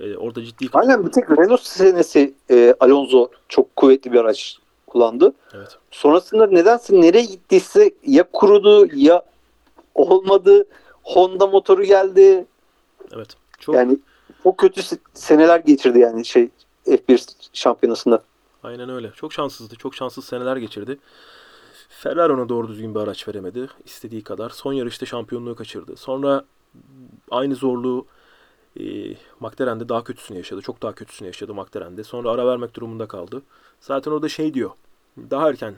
Ee, orada ciddi... Aynen bir tek Renault senesi e, Alonso çok kuvvetli bir araç kullandı. Evet. Sonrasında nedense nereye gittiyse ya kurudu ya olmadı. Honda motoru geldi. Evet. Çok Yani çok kötü se- seneler geçirdi yani şey F1 şampiyonasında. Aynen öyle. Çok şanssızdı. Çok şanssız seneler geçirdi. Ferrari ona doğru düzgün bir araç veremedi. istediği kadar. Son yarışta şampiyonluğu kaçırdı. Sonra aynı zorluğu e, McLaren'de daha kötüsünü yaşadı. Çok daha kötüsünü yaşadı McLaren'de. Sonra ara vermek durumunda kaldı. Zaten orada şey diyor. Daha erken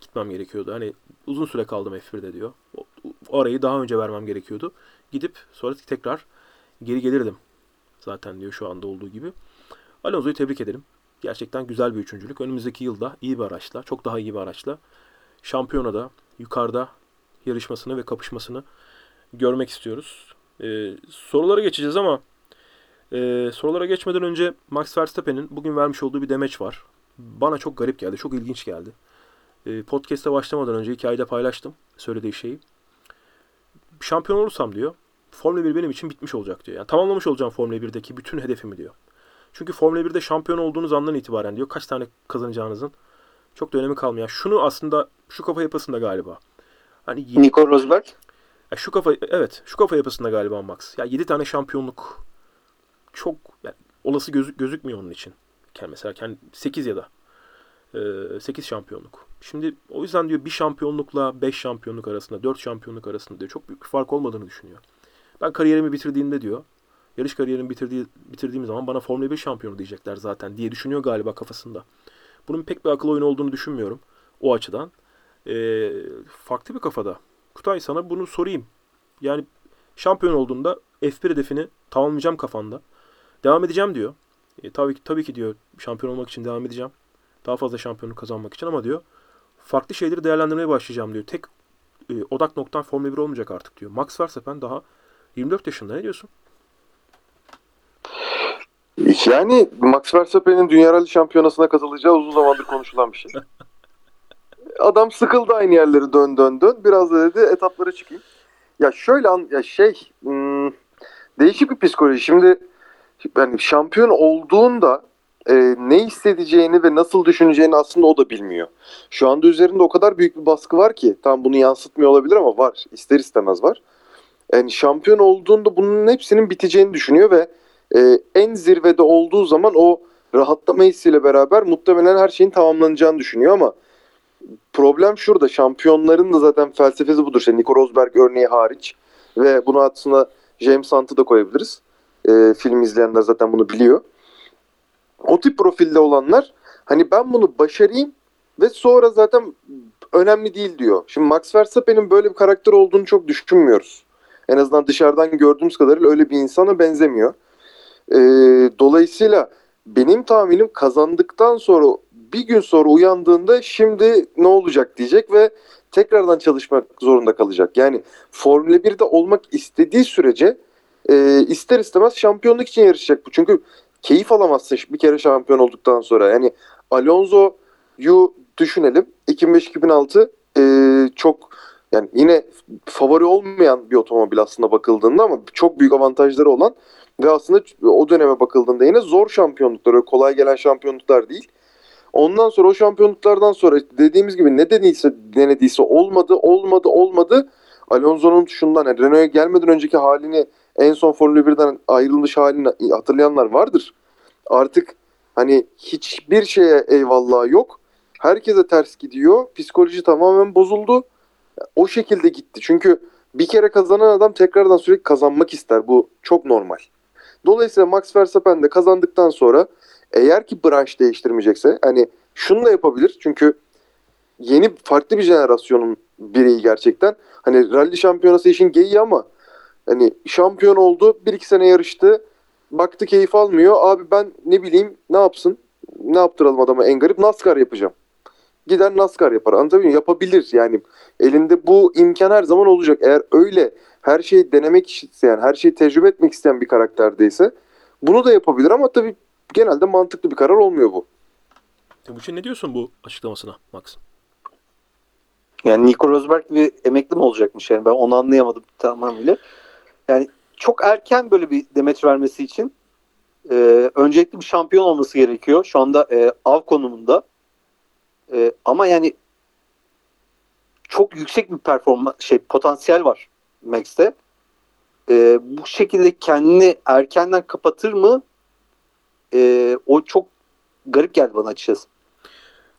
gitmem gerekiyordu. Hani uzun süre kaldım F1'de diyor. O, o daha önce vermem gerekiyordu. Gidip sonra tekrar geri gelirdim. Zaten diyor şu anda olduğu gibi. Alonso'yu tebrik ederim. Gerçekten güzel bir üçüncülük. Önümüzdeki yılda iyi bir araçla, çok daha iyi bir araçla şampiyonada, yukarıda yarışmasını ve kapışmasını görmek istiyoruz. Ee, sorulara geçeceğiz ama e, sorulara geçmeden önce Max Verstappen'in bugün vermiş olduğu bir demeç var. Bana çok garip geldi, çok ilginç geldi. Ee, podcast'e başlamadan önce hikayede paylaştım söylediği şeyi. Şampiyon olursam diyor, Formula 1 benim için bitmiş olacak diyor. Yani tamamlamış olacağım Formula 1'deki bütün hedefimi diyor. Çünkü Formula 1'de şampiyon olduğunuz andan itibaren diyor kaç tane kazanacağınızın çok da önemi kalmıyor. Yani şunu aslında şu kafa yapısında galiba. Hani Nico Rosberg ya şu kafa evet şu kafa yapısında galiba Max. Ya 7 tane şampiyonluk çok yani olası gözü- gözükmüyor onun için. Yani mesela kendi 8 ya da 8 şampiyonluk. Şimdi o yüzden diyor bir şampiyonlukla 5 şampiyonluk arasında, 4 şampiyonluk arasında diyor çok büyük bir fark olmadığını düşünüyor. Ben kariyerimi bitirdiğimde diyor yarış kariyerini bitirdiği, bitirdiğim zaman bana Formula 1 şampiyonu diyecekler zaten diye düşünüyor galiba kafasında. Bunun pek bir akıl oyunu olduğunu düşünmüyorum o açıdan. Ee, farklı bir kafada. Kutay sana bunu sorayım. Yani şampiyon olduğunda F1 hedefini tamamlayacağım kafanda. Devam edeceğim diyor. E, tabii ki tabii ki diyor şampiyon olmak için devam edeceğim. Daha fazla şampiyonluk kazanmak için ama diyor farklı şeyleri değerlendirmeye başlayacağım diyor. Tek e, odak noktan Formula 1 olmayacak artık diyor. Max Verstappen daha 24 yaşında ne diyorsun? Yani Max Verstappen'in Dünya Rally Şampiyonası'na katılacağı uzun zamandır konuşulan bir şey. Adam sıkıldı aynı yerleri dön dön dön. Biraz da dedi etaplara çıkayım. Ya şöyle an ya şey hmm, değişik bir psikoloji. Şimdi yani şampiyon olduğunda e, ne hissedeceğini ve nasıl düşüneceğini aslında o da bilmiyor. Şu anda üzerinde o kadar büyük bir baskı var ki tam bunu yansıtmıyor olabilir ama var. İster istemez var. Yani şampiyon olduğunda bunun hepsinin biteceğini düşünüyor ve e, en zirvede olduğu zaman o rahatlama hissiyle beraber muhtemelen her şeyin tamamlanacağını düşünüyor ama problem şurada. Şampiyonların da zaten felsefesi budur. İşte Nico Rosberg örneği hariç ve bunu aslında James Hunt'ı da koyabiliriz. E, film izleyenler zaten bunu biliyor. O tip profilde olanlar hani ben bunu başarayım ve sonra zaten önemli değil diyor. Şimdi Max Verstappen'in böyle bir karakter olduğunu çok düşünmüyoruz. En azından dışarıdan gördüğümüz kadarıyla öyle bir insana benzemiyor. Ee, dolayısıyla benim tahminim kazandıktan sonra bir gün sonra uyandığında şimdi ne olacak diyecek ve tekrardan çalışmak zorunda kalacak. Yani Formula 1'de olmak istediği sürece e, ister istemez şampiyonluk için yarışacak bu. Çünkü keyif alamazsın bir kere şampiyon olduktan sonra. Yani Alonso'yu düşünelim. 2005-2006 e, çok yani yine favori olmayan bir otomobil aslında bakıldığında ama çok büyük avantajları olan ve aslında o döneme bakıldığında yine zor şampiyonluklar. Öyle kolay gelen şampiyonluklar değil. Ondan sonra o şampiyonluklardan sonra dediğimiz gibi ne denediyse, denediyse olmadı, olmadı, olmadı. Alonso'nun şundan yani Renault'a gelmeden önceki halini en son Formula 1'den ayrılmış halini hatırlayanlar vardır. Artık hani hiçbir şeye eyvallah yok. Herkese ters gidiyor. Psikoloji tamamen bozuldu. O şekilde gitti. Çünkü bir kere kazanan adam tekrardan sürekli kazanmak ister. Bu çok normal. Dolayısıyla Max Verstappen de kazandıktan sonra eğer ki branş değiştirmeyecekse hani şunu da yapabilir. Çünkü yeni farklı bir jenerasyonun bireyi gerçekten. Hani rally şampiyonası işin geyiği ama hani şampiyon oldu. Bir iki sene yarıştı. Baktı keyif almıyor. Abi ben ne bileyim ne yapsın? Ne yaptıralım adama en garip? NASCAR yapacağım. Gider NASCAR yapar. Anlatabiliyor muyum? Yapabilir yani. Elinde bu imkan her zaman olacak. Eğer öyle her şeyi denemek isteyen, her şeyi tecrübe etmek isteyen bir karakterdeyse bunu da yapabilir ama tabii genelde mantıklı bir karar olmuyor bu. Timuçin ne diyorsun bu açıklamasına Max? Yani Nico Rosberg bir emekli mi olacakmış yani ben onu anlayamadım tamamıyla. Yani çok erken böyle bir demeç vermesi için e, öncelikli bir şampiyon olması gerekiyor. Şu anda e, av konumunda. E, ama yani çok yüksek bir performans şey potansiyel var Max'te. E, bu şekilde kendini erkenden kapatır mı? E, o çok garip geldi bana açıkçası.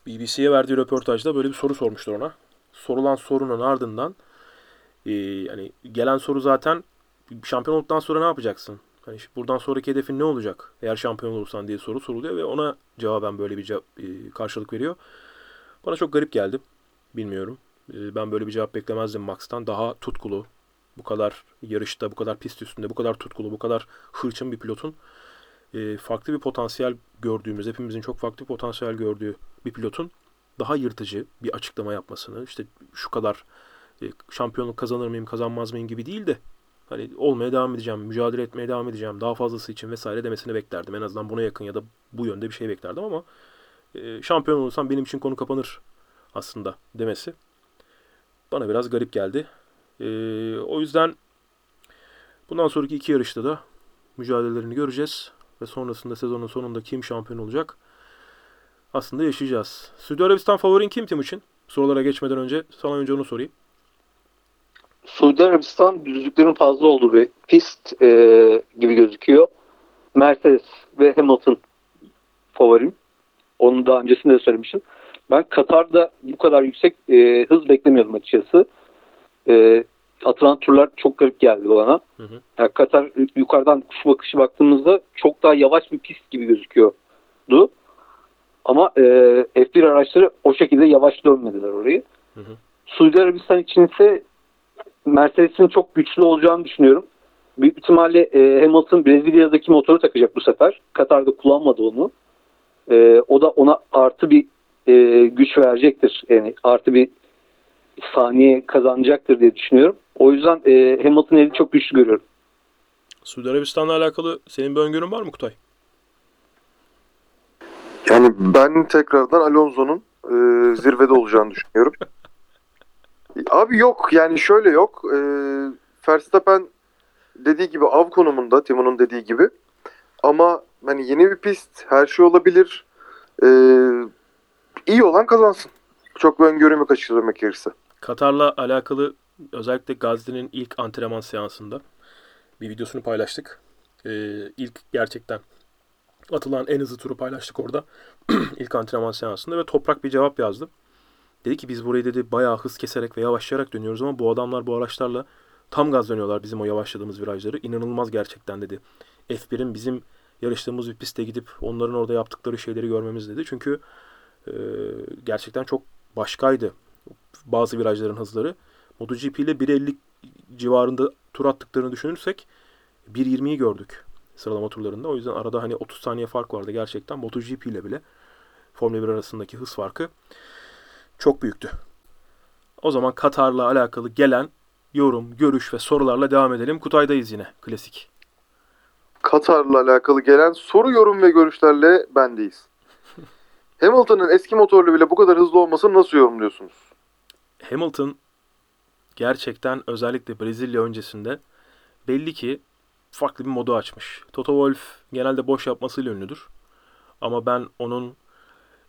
BBC'ye verdiği röportajda böyle bir soru sormuşlar ona. Sorulan sorunun ardından e, yani gelen soru zaten şampiyon olduktan sonra ne yapacaksın? Hani işte buradan sonraki hedefin ne olacak? Eğer şampiyon olursan diye soru soruluyor ve ona cevaben böyle bir cevap, e, karşılık veriyor. Bana çok garip geldi. Bilmiyorum. E, ben böyle bir cevap beklemezdim Max'tan. Daha tutkulu, bu kadar yarışta, bu kadar pist üstünde, bu kadar tutkulu, bu kadar hırçın bir pilotun e, farklı bir potansiyel gördüğümüz, hepimizin çok farklı bir potansiyel gördüğü bir pilotun daha yırtıcı bir açıklama yapmasını, işte şu kadar e, şampiyonluk kazanır mıyım, kazanmaz mıyım gibi değil de hani olmaya devam edeceğim, mücadele etmeye devam edeceğim, daha fazlası için vesaire demesini beklerdim. En azından buna yakın ya da bu yönde bir şey beklerdim ama e, şampiyon olursam benim için konu kapanır aslında demesi bana biraz garip geldi. E, o yüzden bundan sonraki iki yarışta da mücadelelerini göreceğiz ve sonrasında sezonun sonunda kim şampiyon olacak aslında yaşayacağız. Suudi Arabistan favorin kim Timuçin? Sorulara geçmeden önce sana önce onu sorayım. Suudi Arabistan düzlüklerin fazla olduğu bir pist e, gibi gözüküyor. Mercedes ve Hamilton favorim. Onu daha öncesinde de söylemiştim. Ben Katar'da bu kadar yüksek e, hız beklemiyordum açıkçası. E, atılan turlar çok garip geldi bana. Hı hı. Yani Katar yukarıdan kuş bakışı baktığımızda çok daha yavaş bir pist gibi gözüküyordu. Ama e, F1 araçları o şekilde yavaş dönmediler orayı. Hı hı. Suudi Arabistan için ise Mercedes'in çok güçlü olacağını düşünüyorum. Büyük ihtimalle e, Hamilton Brezilya'daki motoru takacak bu sefer. Katar'da kullanmadı onu. E, o da ona artı bir e, güç verecektir. Yani artı bir saniye kazanacaktır diye düşünüyorum. O yüzden e, Hamilton eli çok güçlü görüyorum. Suudi Arabistan'la alakalı senin bir öngörün var mı Kutay? Yani ben tekrardan Alonso'nun e, zirvede olacağını düşünüyorum. Abi yok yani şöyle yok. E, Verstappen dediği gibi av konumunda Timon'un dediği gibi. Ama hani yeni bir pist her şey olabilir. E, iyi olan kazansın. Çok bir öngörüm yok açıkçası söylemek gerekirse. Katar'la alakalı özellikle Gazli'nin ilk antrenman seansında bir videosunu paylaştık. Ee, ilk gerçekten atılan en hızlı turu paylaştık orada. ilk antrenman seansında ve Toprak bir cevap yazdı. Dedi ki biz burayı dedi bayağı hız keserek ve yavaşlayarak dönüyoruz ama bu adamlar bu araçlarla tam gaz dönüyorlar bizim o yavaşladığımız virajları. İnanılmaz gerçekten dedi. F1'in bizim yarıştığımız bir piste gidip onların orada yaptıkları şeyleri görmemiz dedi. Çünkü e, gerçekten çok başkaydı bazı virajların hızları. MotoGP ile 1.50 civarında tur attıklarını düşünürsek 1.20'yi gördük sıralama turlarında. O yüzden arada hani 30 saniye fark vardı gerçekten. MotoGP ile bile Formula 1 arasındaki hız farkı çok büyüktü. O zaman Katar'la alakalı gelen yorum, görüş ve sorularla devam edelim. Kutay'dayız yine. Klasik. Katar'la alakalı gelen soru, yorum ve görüşlerle bendeyiz. Hamilton'ın eski motorlu bile bu kadar hızlı olmasını nasıl yorumluyorsunuz? Hamilton gerçekten özellikle Brezilya öncesinde belli ki farklı bir modu açmış. Toto Wolff genelde boş yapmasıyla ünlüdür. Ama ben onun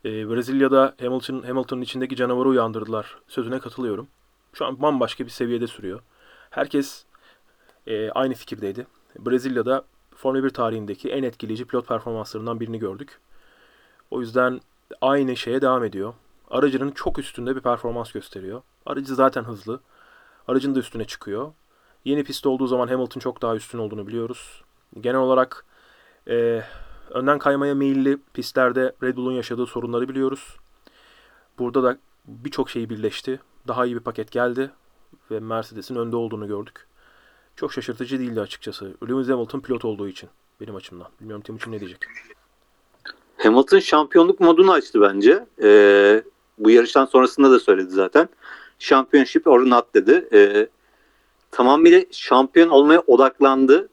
e, Brezilya'da Hamilton Hamilton'ın içindeki canavarı uyandırdılar sözüne katılıyorum. Şu an bambaşka bir seviyede sürüyor. Herkes e, aynı fikirdeydi. Brezilya'da Formula 1 tarihindeki en etkileyici pilot performanslarından birini gördük. O yüzden aynı şeye devam ediyor. Aracının çok üstünde bir performans gösteriyor. Aracı zaten hızlı. Aracın da üstüne çıkıyor. Yeni pist olduğu zaman Hamilton çok daha üstün olduğunu biliyoruz. Genel olarak e, önden kaymaya meyilli pistlerde Red Bull'un yaşadığı sorunları biliyoruz. Burada da birçok şey birleşti. Daha iyi bir paket geldi ve Mercedes'in önde olduğunu gördük. Çok şaşırtıcı değildi açıkçası. Lewis Hamilton pilot olduğu için benim açımdan. Bilmiyorum Timuçin ne diyecek? Hamilton şampiyonluk modunu açtı bence. Ee, bu yarıştan sonrasında da söyledi zaten. Championship or not dedi. Ee, tamamıyla şampiyon olmaya odaklandı.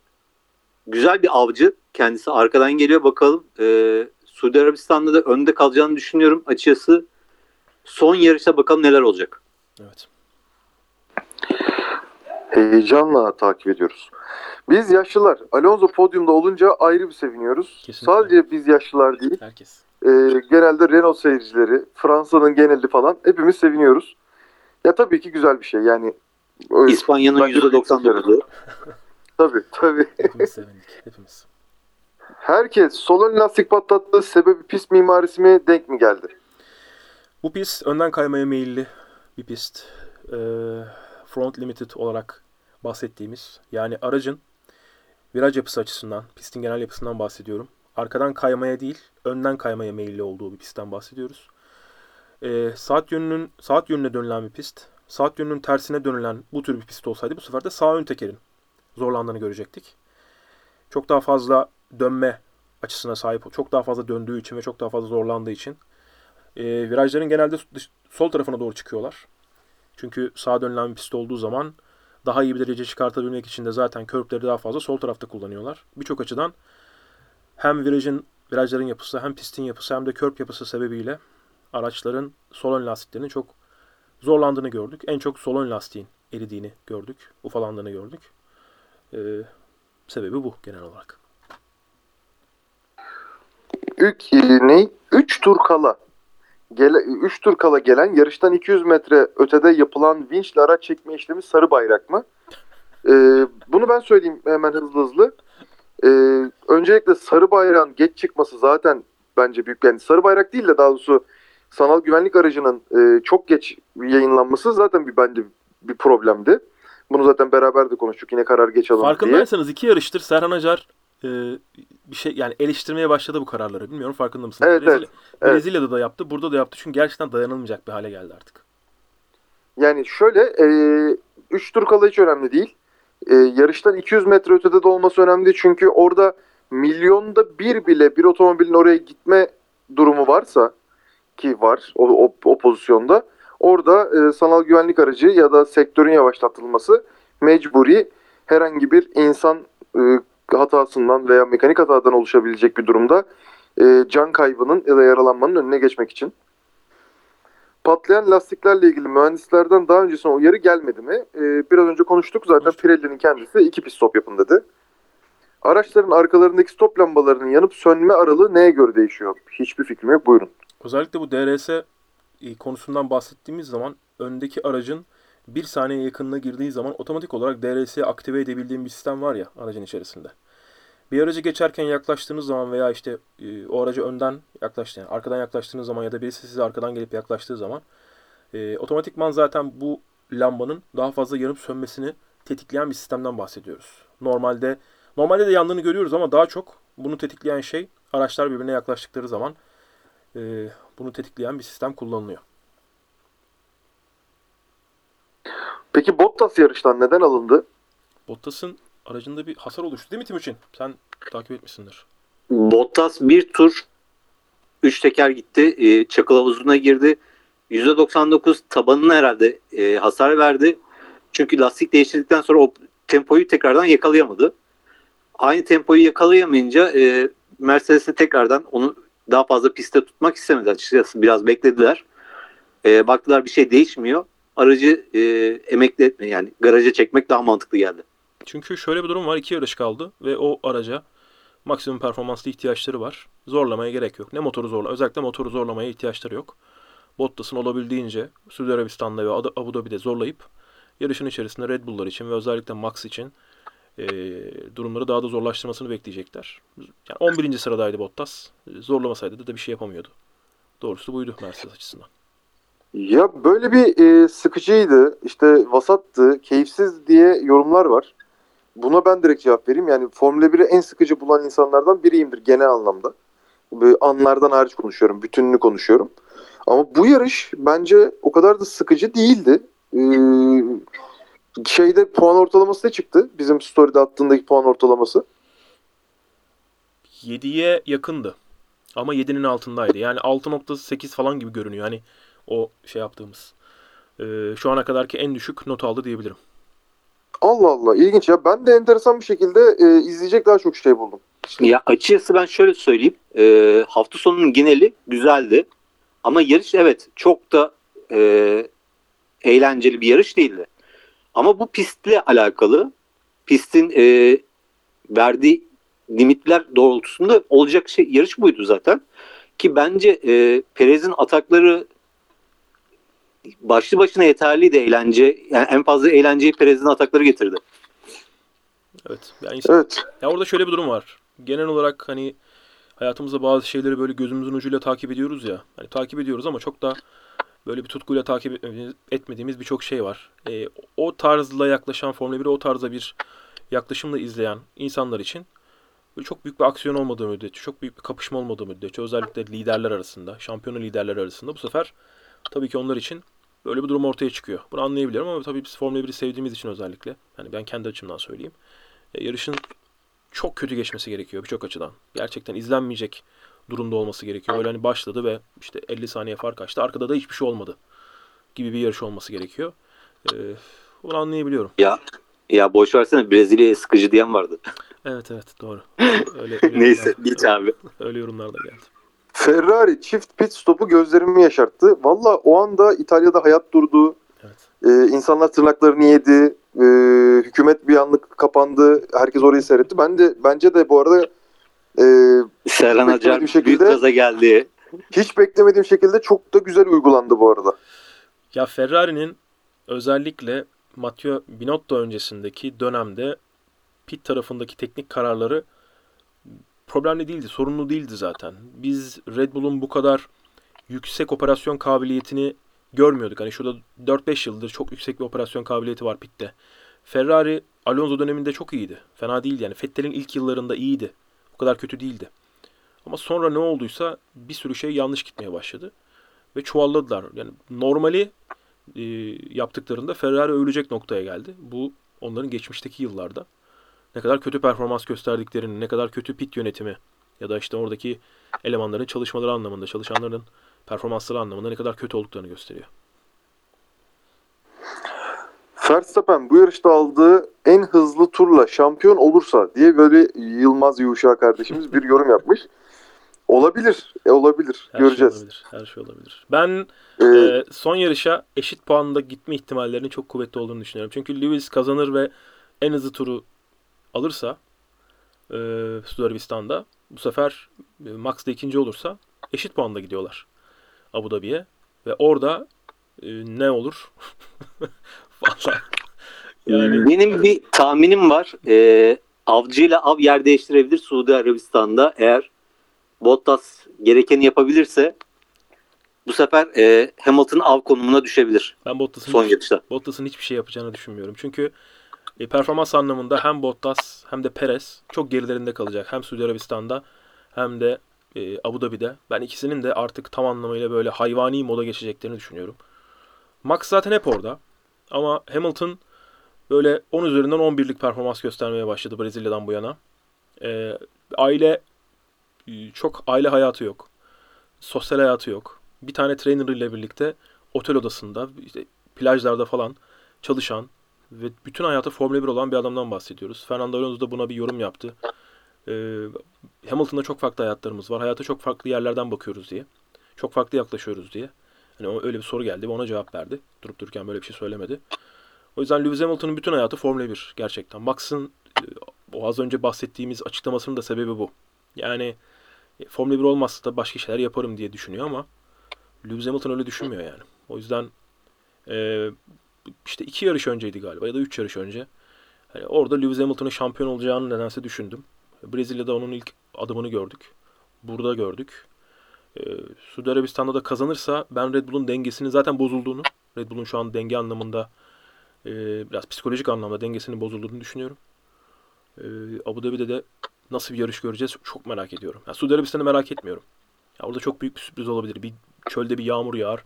Güzel bir avcı. Kendisi arkadan geliyor bakalım. Ee, Suudi Arabistan'da da önde kalacağını düşünüyorum açıkçası. Son yarışta bakalım neler olacak. Evet. Heyecanla takip ediyoruz. Biz yaşlılar Alonso podyumda olunca ayrı bir seviniyoruz. Kesinlikle. Sadece biz yaşlılar değil, Herkes. e, genelde Renault seyircileri, Fransa'nın geneli falan hepimiz seviniyoruz. Ya tabii ki güzel bir şey yani. İspanya'nın Bence %99'u. Tabii tabii. Hepimiz sevindik. Hepimiz. Herkes sol ön lastik patlattığı sebebi pist mimarisi mi denk mi geldi? Bu pist önden kaymaya meyilli bir pist. Ee, front limited olarak bahsettiğimiz yani aracın viraj yapısı açısından, pistin genel yapısından bahsediyorum. Arkadan kaymaya değil, önden kaymaya meyilli olduğu bir pistten bahsediyoruz. Ee, saat yönünün saat yönüne dönülen bir pist. Saat yönünün tersine dönülen bu tür bir pist olsaydı bu sefer de sağ ön tekerin zorlandığını görecektik. Çok daha fazla dönme açısına sahip, çok daha fazla döndüğü için ve çok daha fazla zorlandığı için e, virajların genelde sol tarafına doğru çıkıyorlar. Çünkü sağa dönülen bir pist olduğu zaman daha iyi bir derece çıkartabilmek için de zaten körpleri daha fazla sol tarafta kullanıyorlar. Birçok açıdan hem virajın virajların yapısı hem pistin yapısı hem de körp yapısı sebebiyle araçların sol ön lastiklerinin çok zorlandığını gördük. En çok sol ön lastiğin eridiğini gördük. Ufalandığını gördük. Ee, sebebi bu genel olarak. İlk e, ne? 3 tur kala. Gele, 3 tur kala gelen yarıştan 200 metre ötede yapılan vinçle araç çekme işlemi sarı bayrak mı? Ee, bunu ben söyleyeyim hemen hızlı hızlı. Ee, öncelikle sarı bayrağın geç çıkması zaten bence büyük. Yani sarı bayrak değil de daha doğrusu sanal güvenlik aracının e, çok geç yayınlanması zaten bir bence bir problemdi. Bunu zaten beraber de konuştuk. Yine karar geç alındı diye. Farkındaysanız iki yarıştır Serhan Acar e, bir şey yani eleştirmeye başladı bu kararları. Bilmiyorum farkında mısınız? Evet, Brezilya- evet. Brezilya'da da yaptı, burada da yaptı. Çünkü gerçekten dayanılmayacak bir hale geldi artık. Yani şöyle 3 tur kala hiç önemli değil. E, yarıştan 200 metre ötede de olması önemli değil. Çünkü orada milyonda bir bile bir otomobilin oraya gitme durumu varsa ki var o, o, o pozisyonda orada e, sanal güvenlik aracı ya da sektörün yavaşlatılması mecburi herhangi bir insan e, hatasından veya mekanik hatadan oluşabilecek bir durumda e, can kaybının ya da yaralanmanın önüne geçmek için. Patlayan lastiklerle ilgili mühendislerden daha öncesine uyarı gelmedi mi? Ee, biraz önce konuştuk zaten. Pirelli'nin kendisi iki pit stop yapın dedi. Araçların arkalarındaki stop lambalarının yanıp sönme aralığı neye göre değişiyor? Hiçbir fikrim yok. Buyurun. Özellikle bu DRS e, konusundan bahsettiğimiz zaman öndeki aracın bir saniye yakınına girdiği zaman otomatik olarak DRS'yi aktive edebildiğim bir sistem var ya aracın içerisinde. Bir aracı geçerken yaklaştığınız zaman veya işte e, o aracı önden yaklaştığınız, yani arkadan yaklaştığınız zaman ya da birisi size arkadan gelip yaklaştığı zaman e, otomatikman zaten bu lambanın daha fazla yanıp sönmesini tetikleyen bir sistemden bahsediyoruz. Normalde normalde de yandığını görüyoruz ama daha çok bunu tetikleyen şey araçlar birbirine yaklaştıkları zaman e, bunu tetikleyen bir sistem kullanılıyor. Peki Bottas yarıştan neden alındı? Bottas'ın aracında bir hasar oluştu değil mi Timuçin? Sen takip etmişsindir. Bottas bir tur 3 teker gitti. E, çakıl havuzuna girdi. %99 tabanına herhalde e, hasar verdi. Çünkü lastik değiştirdikten sonra o tempoyu tekrardan yakalayamadı. Aynı tempoyu yakalayamayınca e, Mercedes'e tekrardan onu daha fazla pistte tutmak istemedi açıkçası. Biraz beklediler. E, baktılar bir şey değişmiyor. Aracı e, emekli etme yani garaja çekmek daha mantıklı geldi. Çünkü şöyle bir durum var. iki yarış kaldı ve o araca maksimum performanslı ihtiyaçları var. Zorlamaya gerek yok. Ne motoru zorla, özellikle motoru zorlamaya ihtiyaçları yok. Bottas'ın olabildiğince Suudi Arabistan'da ve Abu- Dhabi'de zorlayıp yarışın içerisinde Red Bull'lar için ve özellikle Max için eee, durumları daha da zorlaştırmasını bekleyecekler. Yani 11. sıradaydı Bottas. Zorlamasaydı da, da bir şey yapamıyordu. Doğrusu buydu Mercedes açısından. Ya böyle bir e, sıkıcıydı, işte vasattı, keyifsiz diye yorumlar var. Buna ben direkt cevap vereyim. Yani Formula 1'i en sıkıcı bulan insanlardan biriyimdir genel anlamda. Böyle anlardan hariç konuşuyorum, bütününü konuşuyorum. Ama bu yarış bence o kadar da sıkıcı değildi. Ee, şeyde puan ortalaması ne çıktı? Bizim story'de attığındaki puan ortalaması. 7'ye yakındı. Ama 7'nin altındaydı. Yani 6.8 falan gibi görünüyor. Hani o şey yaptığımız. Ee, şu ana kadarki en düşük not aldı diyebilirim. Allah Allah ilginç ya. Ben de enteresan bir şekilde e, izleyecek daha çok şey buldum. Ya açıkçası ben şöyle söyleyeyim. Ee, hafta sonunun geneli güzeldi. Ama yarış evet çok da e, eğlenceli bir yarış değildi. Ama bu pistle alakalı pistin e, verdiği limitler doğrultusunda olacak şey yarış buydu zaten. Ki bence e, Perez'in atakları başlı başına yeterliydi eğlence. Yani en fazla eğlenceyi Perez'in atakları getirdi. Evet. Yani insan- Evet. Ya orada şöyle bir durum var. Genel olarak hani hayatımızda bazı şeyleri böyle gözümüzün ucuyla takip ediyoruz ya. Hani takip ediyoruz ama çok da böyle bir tutkuyla takip etmediğimiz, birçok şey var. Ee, o tarzla yaklaşan Formula 1'i o tarzda bir yaklaşımla izleyen insanlar için böyle çok büyük bir aksiyon olmadığı müddetçe, çok büyük bir kapışma olmadığı müddetçe özellikle liderler arasında, şampiyonu liderler arasında bu sefer tabii ki onlar için böyle bir durum ortaya çıkıyor. Bunu anlayabiliyorum ama tabii biz Formula 1'i sevdiğimiz için özellikle, yani ben kendi açımdan söyleyeyim. E, yarışın çok kötü geçmesi gerekiyor birçok açıdan. Gerçekten izlenmeyecek durumda olması gerekiyor. Öyle hani başladı ve işte 50 saniye fark açtı. Arkada da hiçbir şey olmadı gibi bir yarış olması gerekiyor. Ee, bunu anlayabiliyorum. Ya ya boş versene Brezilya'ya sıkıcı diyen vardı. Evet evet doğru. Öyle, öyle Neyse geç abi. Öyle yorumlar da geldi. Ferrari çift pit stopu gözlerimi yaşarttı. Valla o anda İtalya'da hayat durdu. Evet. Ee, insanlar tırnaklarını yedi. Ee, hükümet bir anlık kapandı. Herkes orayı seyretti. Ben de bence de bu arada e, Serhan Acar büyük şekilde- gaza geldi. hiç beklemediğim şekilde çok da güzel uygulandı bu arada. Ya Ferrari'nin özellikle Matteo Binotto öncesindeki dönemde pit tarafındaki teknik kararları problemli değildi, sorunlu değildi zaten. Biz Red Bull'un bu kadar yüksek operasyon kabiliyetini görmüyorduk. Hani şurada 4-5 yıldır çok yüksek bir operasyon kabiliyeti var pitte. Ferrari Alonso döneminde çok iyiydi. Fena değildi yani. Vettel'in ilk yıllarında iyiydi. O kadar kötü değildi. Ama sonra ne olduysa bir sürü şey yanlış gitmeye başladı. Ve çuvalladılar. Yani normali e, yaptıklarında Ferrari ölecek noktaya geldi. Bu onların geçmişteki yıllarda ne kadar kötü performans gösterdiklerini, ne kadar kötü pit yönetimi ya da işte oradaki elemanların çalışmaları anlamında, çalışanların performansları anlamında ne kadar kötü olduklarını gösteriyor. Verstappen bu yarışta aldığı en hızlı turla şampiyon olursa diye böyle Yılmaz Yuşa kardeşimiz bir yorum yapmış. Olabilir. E, olabilir. Her Göreceğiz. şey olabilir. Her şey olabilir. Ben Ee, e, son yarışa eşit puanda gitme ihtimallerinin çok kuvvetli olduğunu düşünüyorum. Çünkü Lewis kazanır ve en hızlı turu alırsa e, Suudi Arabistan'da bu sefer e, Max da ikinci olursa eşit puanda gidiyorlar Abu Dhabi'ye ve orada e, ne olur? Yani Benim bir tahminim var. Ee, avcıyla av yer değiştirebilir Suudi Arabistan'da. Eğer Bottas gerekeni yapabilirse bu sefer e, Hamilton av konumuna düşebilir ben Bottas'ın son yarışta. Bottas'ın hiçbir şey yapacağını düşünmüyorum. Çünkü e, performans anlamında hem Bottas hem de Perez çok gerilerinde kalacak. Hem Suudi Arabistan'da hem de e, Abu Dhabi'de. Ben ikisinin de artık tam anlamıyla böyle hayvani moda geçeceklerini düşünüyorum. Max zaten hep orada. Ama Hamilton böyle 10 üzerinden 11'lik performans göstermeye başladı Brezilya'dan bu yana. E, aile çok aile hayatı yok. Sosyal hayatı yok. Bir tane trainer ile birlikte otel odasında, işte plajlarda falan çalışan ve bütün hayatı Formula 1 olan bir adamdan bahsediyoruz. Fernando Alonso da buna bir yorum yaptı. Ee, Hamilton'da çok farklı hayatlarımız var. Hayata çok farklı yerlerden bakıyoruz diye. Çok farklı yaklaşıyoruz diye. Hani o- öyle bir soru geldi ve ona cevap verdi. Durup dururken böyle bir şey söylemedi. O yüzden Lewis Hamilton'ın bütün hayatı Formula 1 gerçekten. Max'ın e, o az önce bahsettiğimiz açıklamasının da sebebi bu. Yani e, Formula 1 olmazsa da başka şeyler yaparım diye düşünüyor ama Lewis Hamilton öyle düşünmüyor yani. O yüzden e, işte iki yarış önceydi galiba ya da üç yarış önce. Hani orada Lewis Hamilton'ın şampiyon olacağını nedense düşündüm. Brezilya'da onun ilk adımını gördük. Burada gördük. Ee, Suudi Arabistan'da da kazanırsa ben Red Bull'un dengesinin zaten bozulduğunu, Red Bull'un şu an denge anlamında e, biraz psikolojik anlamda dengesinin bozulduğunu düşünüyorum. Ee, Abu Dhabi'de de nasıl bir yarış göreceğiz çok merak ediyorum. Yani Suudi Arabistan'ı merak etmiyorum. Ya orada çok büyük bir sürpriz olabilir. Bir çölde bir yağmur yağar.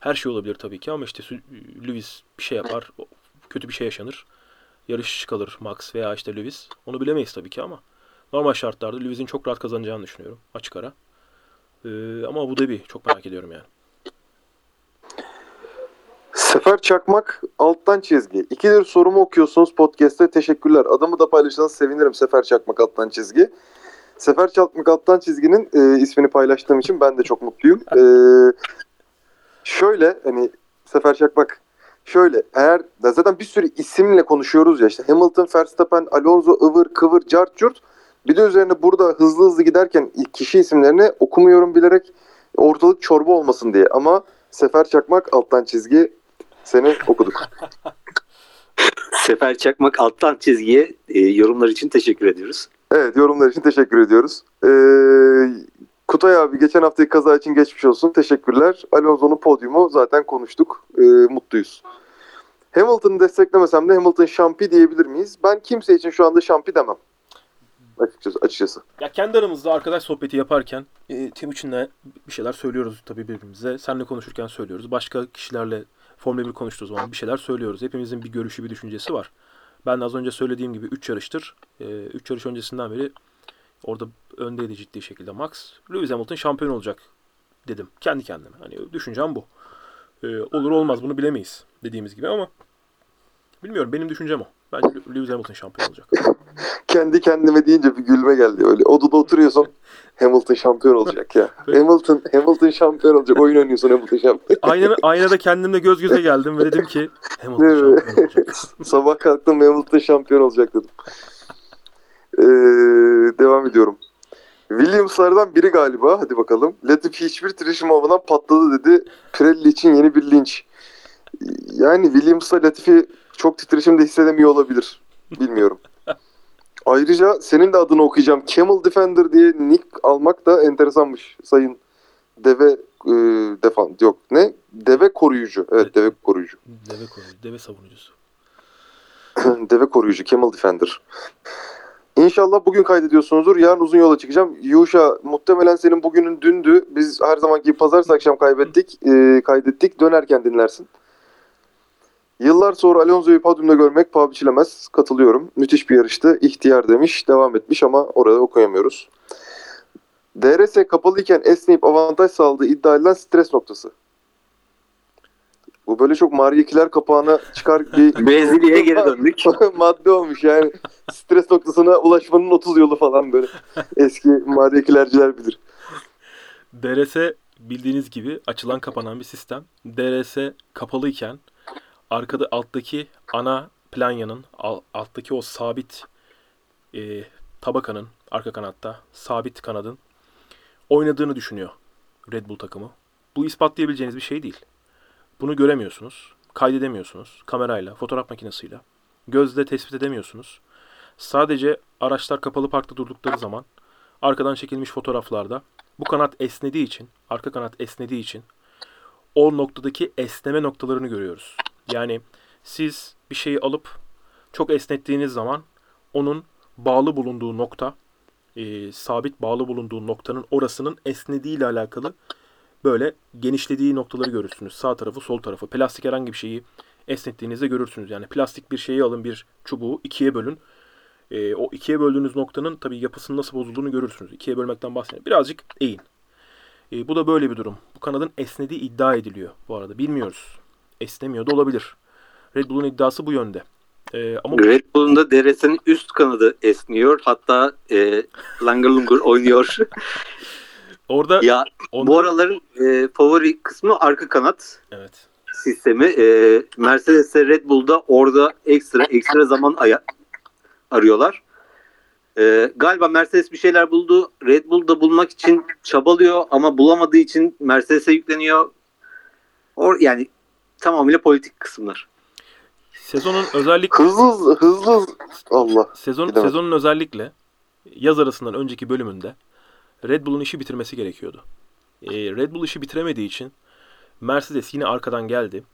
Her şey olabilir tabii ki ama işte Su- Lewis bir şey yapar. Kötü bir şey yaşanır. Yarış kalır Max veya işte Lewis. Onu bilemeyiz tabii ki ama normal şartlarda Lewis'in çok rahat kazanacağını düşünüyorum. Açık ara. Ee, ama Abu Dhabi çok merak ediyorum yani. Sefer Çakmak alttan çizgi. İkidir sorumu okuyorsunuz podcast'te. Teşekkürler. Adımı da paylaşırsanız sevinirim Sefer Çakmak alttan çizgi. Sefer Çakmak alttan çizginin e, ismini paylaştığım için ben de çok mutluyum. E, şöyle hani Sefer Çakmak şöyle eğer zaten bir sürü isimle konuşuyoruz ya işte Hamilton, Verstappen, Alonso, ıvır kıvır, cart curt. Bir de üzerine burada hızlı hızlı giderken kişi isimlerini okumuyorum bilerek ortalık çorba olmasın diye. Ama Sefer Çakmak alttan çizgi seni okuduk. Sefer Çakmak alttan çizgiye e, yorumlar için teşekkür ediyoruz. Evet yorumlar için teşekkür ediyoruz. Ee, Kutay abi geçen haftaki kaza için geçmiş olsun. Teşekkürler. Alonso'nun podyumu zaten konuştuk. Ee, mutluyuz. Hamilton'ı desteklemesem de Hamilton şampi diyebilir miyiz? Ben kimse için şu anda şampi demem. Açıkçası. açıkçası. Ya kendi aramızda arkadaş sohbeti yaparken e, Timuçin'le bir şeyler söylüyoruz tabii birbirimize. Seninle konuşurken söylüyoruz. Başka kişilerle Formula 1 konuştuğu zaman bir şeyler söylüyoruz. Hepimizin bir görüşü, bir düşüncesi var. Ben de az önce söylediğim gibi 3 yarıştır. 3 yarış öncesinden beri orada öndeydi ciddi şekilde Max. Lewis Hamilton şampiyon olacak dedim. Kendi kendime. Hani düşüncem bu. E, olur olmaz bunu bilemeyiz dediğimiz gibi ama bilmiyorum benim düşüncem o. Bence Lewis Hamilton şampiyon olacak. Kendi kendime deyince bir gülme geldi öyle. Odada oturuyorsun. Hamilton şampiyon olacak ya. Hamilton Hamilton şampiyon olacak. Oyun oynuyorsun Hamilton şampiyon. Ayna, aynada kendimle göz göze geldim ve dedim ki Hamilton Değil mi? şampiyon olacak. Sabah kalktım Hamilton şampiyon olacak dedim. Ee, devam ediyorum. Williams'lardan biri galiba. Hadi bakalım. Latifi hiçbir titreşim olmadan patladı dedi. Pirelli için yeni bir linç. Yani Williams'la Latifi çok titreşimde hissedemiyor olabilir. Bilmiyorum. Ayrıca senin de adını okuyacağım. Camel Defender diye nick almak da enteresanmış. Sayın Deve e, defan yok ne? Deve koruyucu. Evet deve koruyucu. Deve koruyucu, deve savunucusu. Deve koruyucu Camel Defender. İnşallah bugün kaydediyorsunuzdur. Yarın uzun yola çıkacağım. Yuşa muhtemelen senin bugünün dündü. Biz her zamanki pazartesi akşam kaybettik. e, kaydettik. Dönerken dinlersin. Yıllar sonra Alonso'yu podyumda görmek paha biçilemez. Katılıyorum. Müthiş bir yarıştı. İhtiyar demiş. Devam etmiş ama orada okuyamıyoruz. DRS kapalıyken esneyip avantaj sağladığı iddia edilen stres noktası. Bu böyle çok mariyekiler kapağına çıkar bir Brezilya'ya geri döndük. madde olmuş yani. Stres noktasına ulaşmanın 30 yolu falan böyle. Eski mariyekilerciler bilir. DRS bildiğiniz gibi açılan kapanan bir sistem. DRS kapalıyken arkada alttaki ana planyanın al- alttaki o sabit e, tabakanın arka kanatta sabit kanadın oynadığını düşünüyor Red Bull takımı. Bu ispatlayabileceğiniz bir şey değil. Bunu göremiyorsunuz. Kaydedemiyorsunuz. Kamerayla, fotoğraf makinesiyle. Gözle tespit edemiyorsunuz. Sadece araçlar kapalı parkta durdukları zaman arkadan çekilmiş fotoğraflarda bu kanat esnediği için, arka kanat esnediği için o noktadaki esneme noktalarını görüyoruz. Yani siz bir şeyi alıp çok esnettiğiniz zaman onun bağlı bulunduğu nokta, e, sabit bağlı bulunduğu noktanın orasının esnediği ile alakalı böyle genişlediği noktaları görürsünüz. Sağ tarafı, sol tarafı. Plastik herhangi bir şeyi esnettiğinizde görürsünüz. Yani plastik bir şeyi alın, bir çubuğu ikiye bölün. E, o ikiye böldüğünüz noktanın tabii yapısının nasıl bozulduğunu görürsünüz. İkiye bölmekten bahsediyorum. Birazcık eğin. E, bu da böyle bir durum. Bu kanadın esnediği iddia ediliyor bu arada. Bilmiyoruz. Esnemiyor da olabilir. Red Bull'un iddiası bu yönde. E, ama Red Bull'un da DRS'nin üst kanadı esniyor. Hatta e, langır lungur oynuyor. orada ya onda- bu araların e, favori kısmı arka kanat evet. sistemi. E, Mercedes'e Red Bull'da orada ekstra ekstra zaman aya- arıyorlar. E, galiba Mercedes bir şeyler buldu. Red Bull'da bulmak için çabalıyor ama bulamadığı için Mercedes'e yükleniyor. Or yani tamamıyla politik kısımlar. Sezonun özellik Hızlı hızlı Allah. sezon Gidemedim. sezonun özellikle yaz arasından önceki bölümünde Red Bull'un işi bitirmesi gerekiyordu. E, Red Bull işi bitiremediği için Mercedes yine arkadan geldi.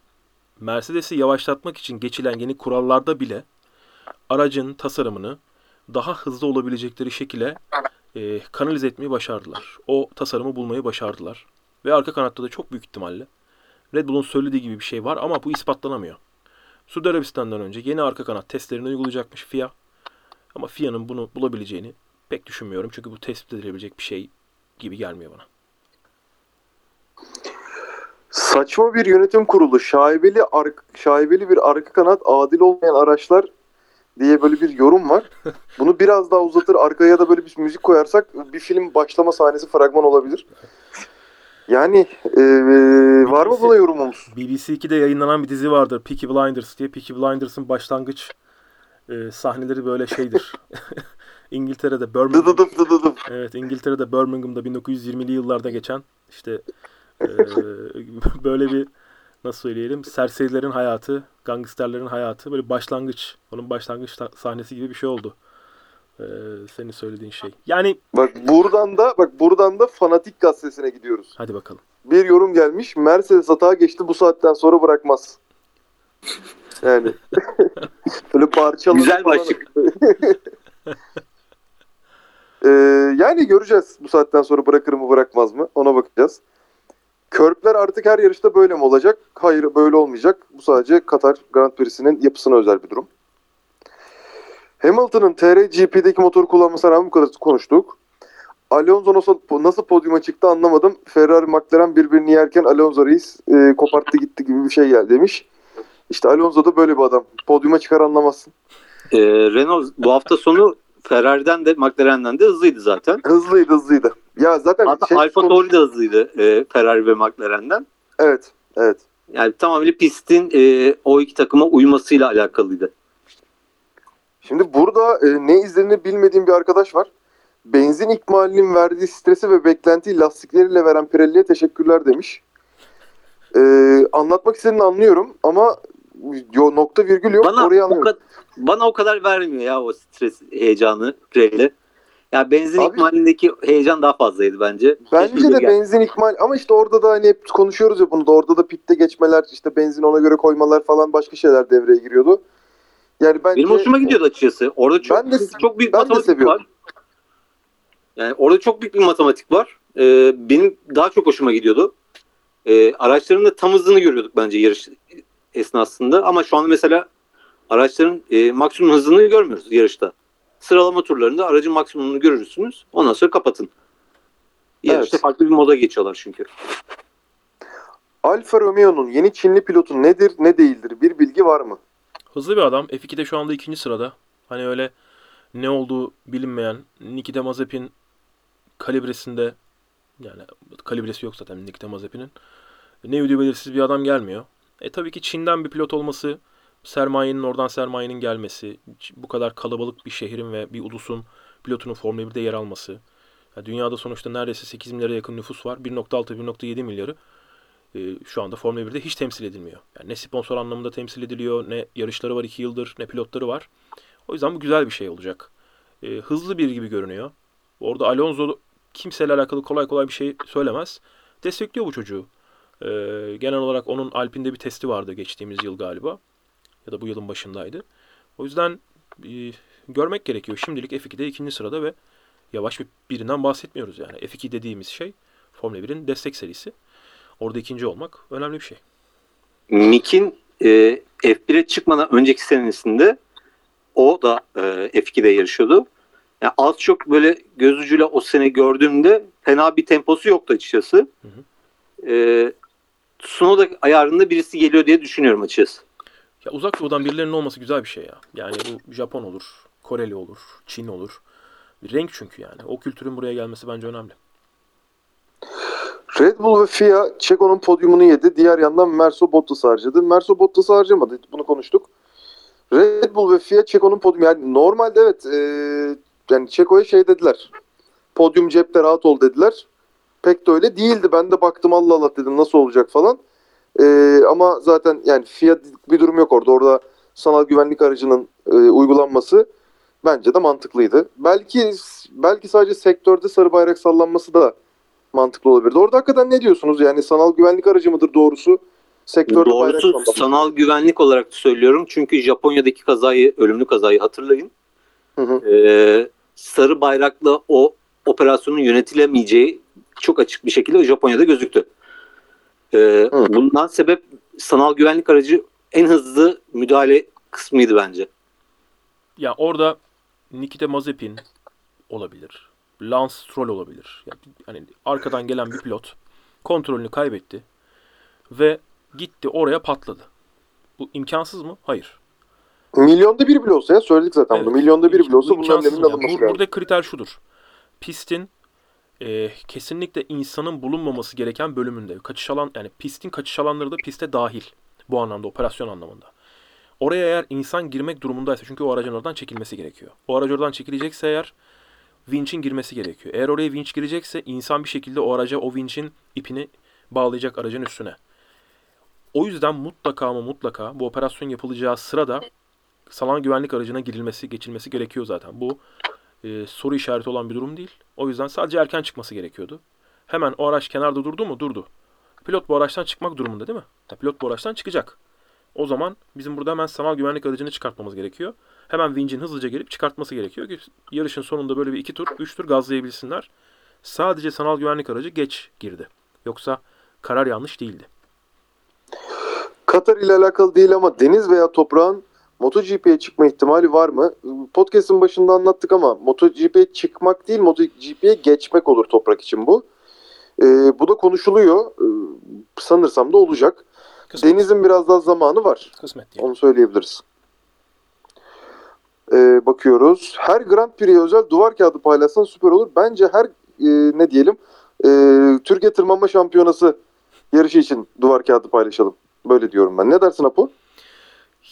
Mercedes'i yavaşlatmak için geçilen yeni kurallarda bile aracın tasarımını daha hızlı olabilecekleri şekilde e, kanalize etmeyi başardılar. O tasarımı bulmayı başardılar. Ve arka kanatta da çok büyük ihtimalle Red Bull'un söylediği gibi bir şey var ama bu ispatlanamıyor. Suudi Arabistan'dan önce yeni arka kanat testlerini uygulayacakmış FIA. Ama FIA'nın bunu bulabileceğini pek düşünmüyorum. Çünkü bu tespit edilebilecek bir şey gibi gelmiyor bana. Saçma bir yönetim kurulu. Şaibeli, ark, şaibeli bir arka kanat adil olmayan araçlar diye böyle bir yorum var. Bunu biraz daha uzatır arkaya da böyle bir müzik koyarsak bir film başlama sahnesi fragman olabilir. Yani e, var mı buna yorumumuz? BBC 2'de yayınlanan bir dizi vardır. Peaky Blinders diye. Peaky Blinders'ın başlangıç e, sahneleri böyle şeydir. İngiltere'de Birmingham, dıdıdım. evet İngiltere'de Birmingham'da 1920'li yıllarda geçen işte e, böyle bir nasıl söyleyelim serserilerin hayatı, gangsterlerin hayatı böyle başlangıç, onun başlangıç sahnesi gibi bir şey oldu. E, senin söylediğin şey. Yani Bak buradan da bak buradan da fanatik gazetesine gidiyoruz. hadi bakalım. Bir yorum gelmiş. Mercedes hata geçti bu saatten sonra bırakmaz. Yani böyle parçalı Güzel başlık. Ee, yani göreceğiz bu saatten sonra bırakır mı bırakmaz mı ona bakacağız. Körpler artık her yarışta böyle mi olacak? Hayır böyle olmayacak. Bu sadece Katar Grand Prix'sinin yapısına özel bir durum. Hamilton'ın TRGP'deki motoru kullanmasına rağmen bu kadar konuştuk. Alonso nasıl, nasıl podyuma çıktı anlamadım. Ferrari McLaren birbirini yerken Alonso reis e, koparttı gitti gibi bir şey geldi demiş. İşte Alonso da böyle bir adam. Podyuma çıkar anlamazsın. E, Renault bu hafta sonu Ferrari'den de McLaren'den de hızlıydı zaten. Hızlıydı hızlıydı. Ya zaten Hatta şey- Alfa Tauri de hızlıydı e, Ferrari ve McLaren'den. Evet, evet. Yani tamamıyla pistin e, o iki takıma uymasıyla alakalıydı. Şimdi burada e, ne izlediğini bilmediğim bir arkadaş var. Benzin ikmalinin verdiği stresi ve beklentiyi lastikleriyle veren Pirelli'ye teşekkürler demiş. E, anlatmak istediğini anlıyorum ama yo, nokta virgül yok Bana orayı o, anlıyorum. bana o kadar vermiyor ya o stres heyecanı Pirelli. Ya benzin Abi- ikmalindeki heyecan daha fazlaydı bence. Bence Keşke de gel- benzin ikmal ama işte orada da hani hep konuşuyoruz ya bunu da orada da pitte geçmeler işte benzin ona göre koymalar falan başka şeyler devreye giriyordu. Yani bence Benim hoşuma gidiyordu açıkçası. Orada çok Ben de- çok büyük ben de matematik seviyorum. var. Yani orada çok büyük bir matematik var. Ee, benim daha çok hoşuma gidiyordu. Ee, araçların da tam hızını görüyorduk bence yarış esnasında. Ama şu anda mesela araçların e, maksimum hızını görmüyoruz yarışta. Sıralama turlarında aracın maksimumunu görürsünüz. Ondan sonra kapatın. Yarışta Evet. farklı bir moda geçiyorlar çünkü. Alfa Romeo'nun yeni Çinli pilotu nedir ne değildir bir bilgi var mı? Hızlı bir adam. F2'de şu anda ikinci sırada. Hani öyle ne olduğu bilinmeyen Nikita Mazepin kalibresinde yani kalibresi yok zaten Nikita Mazepin'in. Ne ödüğü belirsiz bir adam gelmiyor. E tabii ki Çin'den bir pilot olması, sermayenin oradan sermayenin gelmesi, bu kadar kalabalık bir şehrin ve bir ulusun pilotunun Formula 1'de yer alması. Ya dünyada sonuçta neredeyse 8 milyara yakın nüfus var. 1.6-1.7 milyarı e, şu anda Formula 1'de hiç temsil edilmiyor. Yani ne sponsor anlamında temsil ediliyor, ne yarışları var 2 yıldır, ne pilotları var. O yüzden bu güzel bir şey olacak. E, hızlı bir gibi görünüyor. Orada Alonso kimseyle alakalı kolay kolay bir şey söylemez. Destekliyor bu çocuğu. E, genel olarak onun Alpine'de bir testi vardı geçtiğimiz yıl galiba. Ya da bu yılın başındaydı. O yüzden e, görmek gerekiyor. Şimdilik F2'de ikinci sırada ve yavaş bir birinden bahsetmiyoruz yani. F2 dediğimiz şey Formula 1'in destek serisi. Orada ikinci olmak önemli bir şey. Mick'in e, F1'e çıkmadan önceki senesinde o da e, F2'de yarışıyordu. Yani az çok böyle göz ucuyla o sene gördüğümde fena bir temposu yoktu açıkçası. Hı E, Tsunoda ayarında birisi geliyor diye düşünüyorum açıkçası. Ya uzak doğudan birilerinin olması güzel bir şey ya. Yani bu Japon olur, Koreli olur, Çin olur. Bir renk çünkü yani. O kültürün buraya gelmesi bence önemli. Red Bull ve FIA Checo'nun podyumunu yedi. Diğer yandan Merso Bottas harcadı. Merso Bottas'ı harcamadı. Bunu konuştuk. Red Bull ve FIA Checo'nun podyumu. Yani normalde evet e, yani Checo'ya şey dediler. Podyum cepte rahat ol dediler. Pek de öyle değildi. Ben de baktım Allah Allah dedim nasıl olacak falan. E, ama zaten yani FIA bir durum yok orada. Orada sanal güvenlik aracının e, uygulanması bence de mantıklıydı. Belki belki sadece sektörde sarı bayrak sallanması da mantıklı olabilirdi. Orada hakikaten ne diyorsunuz? Yani sanal güvenlik aracı mıdır doğrusu? Sektörde bayrak Doğrusu sanal güvenlik olarak söylüyorum. Çünkü Japonya'daki kazayı, ölümlü kazayı hatırlayın. Hı hı. Ee, sarı bayrakla o operasyonun yönetilemeyeceği çok açık bir şekilde Japonya'da gözüktü. Ee, Hı. bundan sebep sanal güvenlik aracı en hızlı müdahale kısmıydı bence. Ya orada Nikita Mazepin olabilir. Lance Stroll olabilir. Yani hani arkadan gelen bir pilot kontrolünü kaybetti ve gitti oraya patladı. Bu imkansız mı? Hayır. Milyonda bir bile olsa ya söyledik zaten Evet. bunu. Milyonda bir bile olsa Bu bunun önleminin alınması lazım. Burada kriter şudur. Pistin e, kesinlikle insanın bulunmaması gereken bölümünde. Kaçış alan yani pistin kaçış alanları da piste dahil. Bu anlamda operasyon anlamında. Oraya eğer insan girmek durumundaysa çünkü o aracın oradan çekilmesi gerekiyor. O aracı oradan çekilecekse eğer vinçin girmesi gerekiyor. Eğer oraya vinç girecekse insan bir şekilde o araca o vinçin ipini bağlayacak aracın üstüne. O yüzden mutlaka ama mutlaka bu operasyon yapılacağı sırada sanal güvenlik aracına girilmesi, geçilmesi gerekiyor zaten. Bu e, soru işareti olan bir durum değil. O yüzden sadece erken çıkması gerekiyordu. Hemen o araç kenarda durdu mu? Durdu. Pilot bu araçtan çıkmak durumunda değil mi? Ya, pilot bu araçtan çıkacak. O zaman bizim burada hemen sanal güvenlik aracını çıkartmamız gerekiyor. Hemen vincin hızlıca gelip çıkartması gerekiyor ki yarışın sonunda böyle bir iki tur, üç tur gazlayabilsinler. Sadece sanal güvenlik aracı geç girdi. Yoksa karar yanlış değildi. Katar ile alakalı değil ama deniz veya toprağın MotoGP'ye çıkma ihtimali var mı? Podcast'ın başında anlattık ama MotoGP'ye çıkmak değil MotoGP'ye geçmek olur toprak için bu. Ee, bu da konuşuluyor. Ee, sanırsam da olacak. Kısmet. Deniz'in biraz daha zamanı var. Kısmet diye. Onu söyleyebiliriz. Ee, bakıyoruz. Her Grand Prix'e özel duvar kağıdı paylaşsan süper olur. Bence her e, ne diyelim e, Türkiye Tırmanma Şampiyonası yarışı için duvar kağıdı paylaşalım. Böyle diyorum ben. Ne dersin Apo?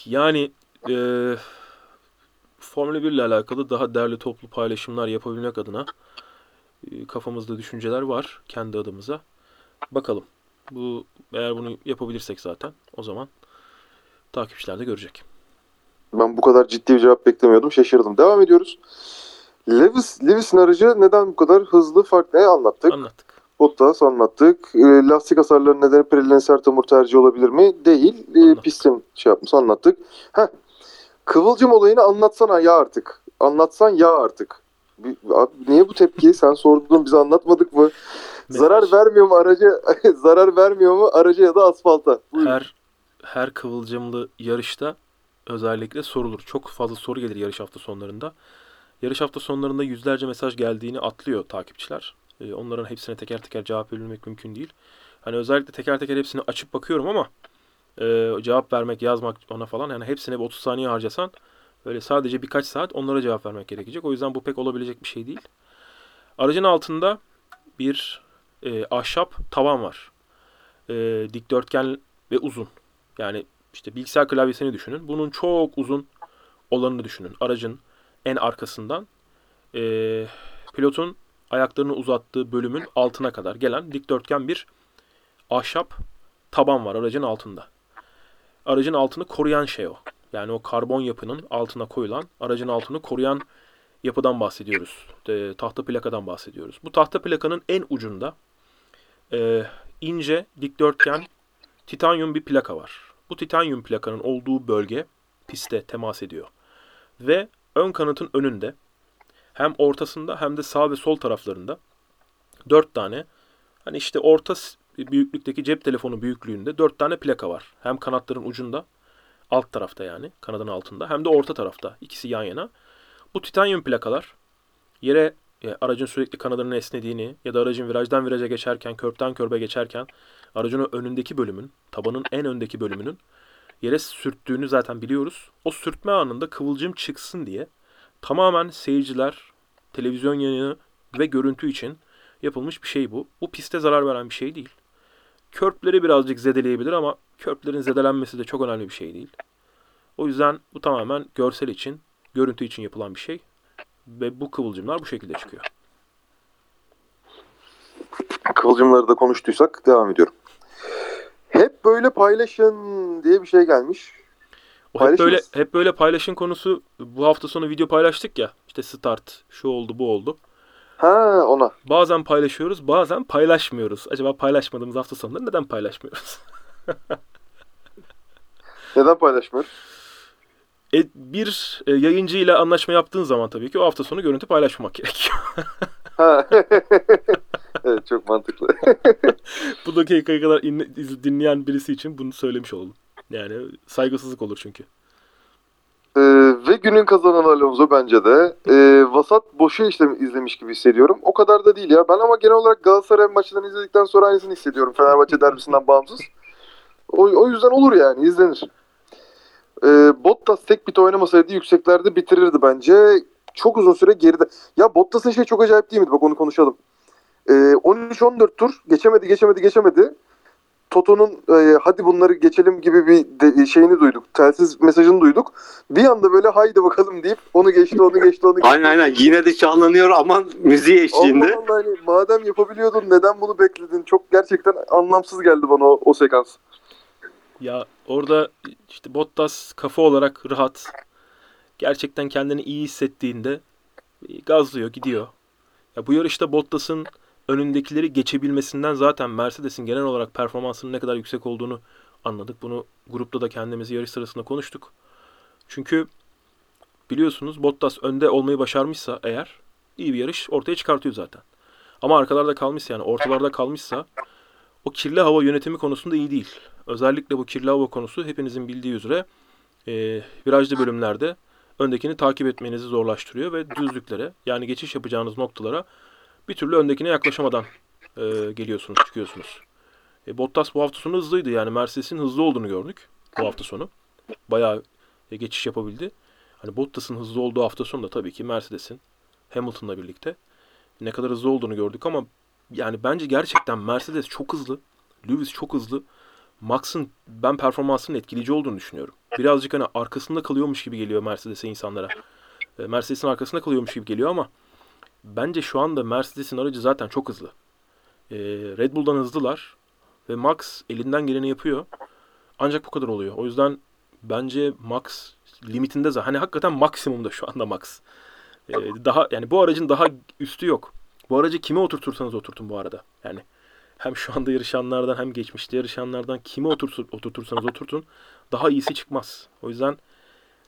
Yani e, Formula 1 ile alakalı daha derli toplu paylaşımlar yapabilmek adına e, kafamızda düşünceler var kendi adımıza. Bakalım. Bu eğer bunu yapabilirsek zaten o zaman takipçiler de görecek. Ben bu kadar ciddi bir cevap beklemiyordum. Şaşırdım. Devam ediyoruz. Lewis, Lewis'in aracı neden bu kadar hızlı farklı anlattık. Anlattık. Bottas anlattık. E, lastik hasarları nedeni Pirelli'nin sert hamur tercihi olabilir mi? Değil. E, pistin şey yapmış anlattık. Heh. Kıvılcım olayını anlatsana ya artık. Anlatsan ya artık. Bir- Abi niye bu tepkiyi sen sordun biz anlatmadık mı? Zarar vermiyor mu araca? zarar vermiyor mu araca ya da asfalta? Buyurun. her her kıvılcımlı yarışta özellikle sorulur. Çok fazla soru gelir yarış hafta sonlarında. Yarış hafta sonlarında yüzlerce mesaj geldiğini atlıyor takipçiler. Ee, onların hepsine teker teker cevap verilmek mümkün değil. Hani özellikle teker teker hepsini açıp bakıyorum ama e, cevap vermek, yazmak ona falan yani hepsine bir 30 saniye harcasan böyle sadece birkaç saat onlara cevap vermek gerekecek. O yüzden bu pek olabilecek bir şey değil. Aracın altında bir e, ahşap tavan var. E, dikdörtgen ve uzun. Yani işte bilgisayar klavyesini düşünün. Bunun çok uzun olanını düşünün. Aracın en arkasından eee, pilotun ayaklarını uzattığı bölümün altına kadar gelen dikdörtgen bir ahşap taban var aracın altında. Aracın altını koruyan şey o. Yani o karbon yapının altına koyulan aracın altını koruyan yapıdan bahsediyoruz. E, tahta plakadan bahsediyoruz. Bu tahta plakanın en ucunda e, ince dikdörtgen titanyum bir plaka var. Bu titanyum plakanın olduğu bölge piste temas ediyor. Ve ön kanatın önünde hem ortasında hem de sağ ve sol taraflarında dört tane hani işte orta büyüklükteki cep telefonu büyüklüğünde dört tane plaka var. Hem kanatların ucunda alt tarafta yani kanadın altında hem de orta tarafta ikisi yan yana. Bu titanyum plakalar yere e, aracın sürekli kanadının esnediğini ya da aracın virajdan viraja geçerken, körpten körbe geçerken aracın önündeki bölümün, tabanın en öndeki bölümünün yere sürttüğünü zaten biliyoruz. O sürtme anında kıvılcım çıksın diye tamamen seyirciler, televizyon yayını ve görüntü için yapılmış bir şey bu. Bu piste zarar veren bir şey değil. Körpleri birazcık zedeleyebilir ama körplerin zedelenmesi de çok önemli bir şey değil. O yüzden bu tamamen görsel için, görüntü için yapılan bir şey. Ve bu kıvılcımlar bu şekilde çıkıyor. Kıvılcımları da konuştuysak devam ediyorum. Hep böyle paylaşın diye bir şey gelmiş. O hep böyle hep böyle paylaşın konusu bu hafta sonu video paylaştık ya. İşte start, şu oldu, bu oldu. Ha ona. Bazen paylaşıyoruz, bazen paylaşmıyoruz. Acaba paylaşmadığımız hafta sonları neden paylaşmıyoruz? Neden paylaşmıyoruz? E, bir e, yayıncı ile anlaşma yaptığın zaman tabii ki o hafta sonu görüntü paylaşmamak gerekiyor. Evet çok mantıklı. bu dakikaya kadar in- dinleyen birisi için bunu söylemiş oldum. Yani saygısızlık olur çünkü. Ee, ve günün kazanan Alonso bence de. Ee, vasat boşu işte izlemiş gibi hissediyorum. O kadar da değil ya. Ben ama genel olarak Galatasaray maçlarını izledikten sonra aynısını hissediyorum. Fenerbahçe derbisinden bağımsız. O, o yüzden olur yani izlenir. Ee, Bottas tek bit oynamasaydı yükseklerde bitirirdi bence. Çok uzun süre geride. Ya Bottas'ın şey çok acayip değil miydi? Bak onu konuşalım. Ee, 13-14 tur geçemedi geçemedi geçemedi. Toto'nun e, hadi bunları geçelim gibi bir de- şeyini duyduk. Telsiz mesajını duyduk. Bir anda böyle haydi bakalım deyip onu geçti onu geçti onu geçti. Aynen aynen yine de canlanıyor aman müziği eşliğinde. Allah Allah hani madem yapabiliyordun neden bunu bekledin? Çok gerçekten anlamsız geldi bana o, o sekans. Ya orada işte Bottas kafa olarak rahat. Gerçekten kendini iyi hissettiğinde e, gazlıyor, gidiyor. Ya bu yarışta Bottas'ın önündekileri geçebilmesinden zaten Mercedes'in genel olarak performansının ne kadar yüksek olduğunu anladık. Bunu grupta da kendimiz yarış sırasında konuştuk. Çünkü biliyorsunuz Bottas önde olmayı başarmışsa eğer iyi bir yarış ortaya çıkartıyor zaten. Ama arkalarda kalmışsa yani ortalarda kalmışsa o kirli hava yönetimi konusunda iyi değil. Özellikle bu kirli hava konusu hepinizin bildiği üzere e, virajlı bölümlerde öndekini takip etmenizi zorlaştırıyor ve düzlüklere yani geçiş yapacağınız noktalara bir türlü öndekine yaklaşamadan e, geliyorsunuz, çıkıyorsunuz. E, Bottas bu hafta sonu hızlıydı yani Mercedes'in hızlı olduğunu gördük bu hafta sonu. Bayağı e, geçiş yapabildi. Hani Bottas'ın hızlı olduğu hafta sonu da tabii ki Mercedes'in Hamilton'la birlikte ne kadar hızlı olduğunu gördük ama yani bence gerçekten Mercedes çok hızlı. Lewis çok hızlı. Max'ın ben performansının etkileyici olduğunu düşünüyorum. Birazcık hani arkasında kalıyormuş gibi geliyor Mercedes'e insanlara. E, Mercedes'in arkasında kalıyormuş gibi geliyor ama bence şu anda Mercedes'in aracı zaten çok hızlı. E, Red Bull'dan hızlılar ve Max elinden geleni yapıyor. Ancak bu kadar oluyor. O yüzden bence Max limitinde zaten. Hani hakikaten maksimumda şu anda Max. E, daha yani bu aracın daha üstü yok. Bu aracı kime oturtursanız oturtun bu arada. Yani hem şu anda yarışanlardan hem geçmişte yarışanlardan kime oturtur, oturtursanız oturtun daha iyisi çıkmaz. O yüzden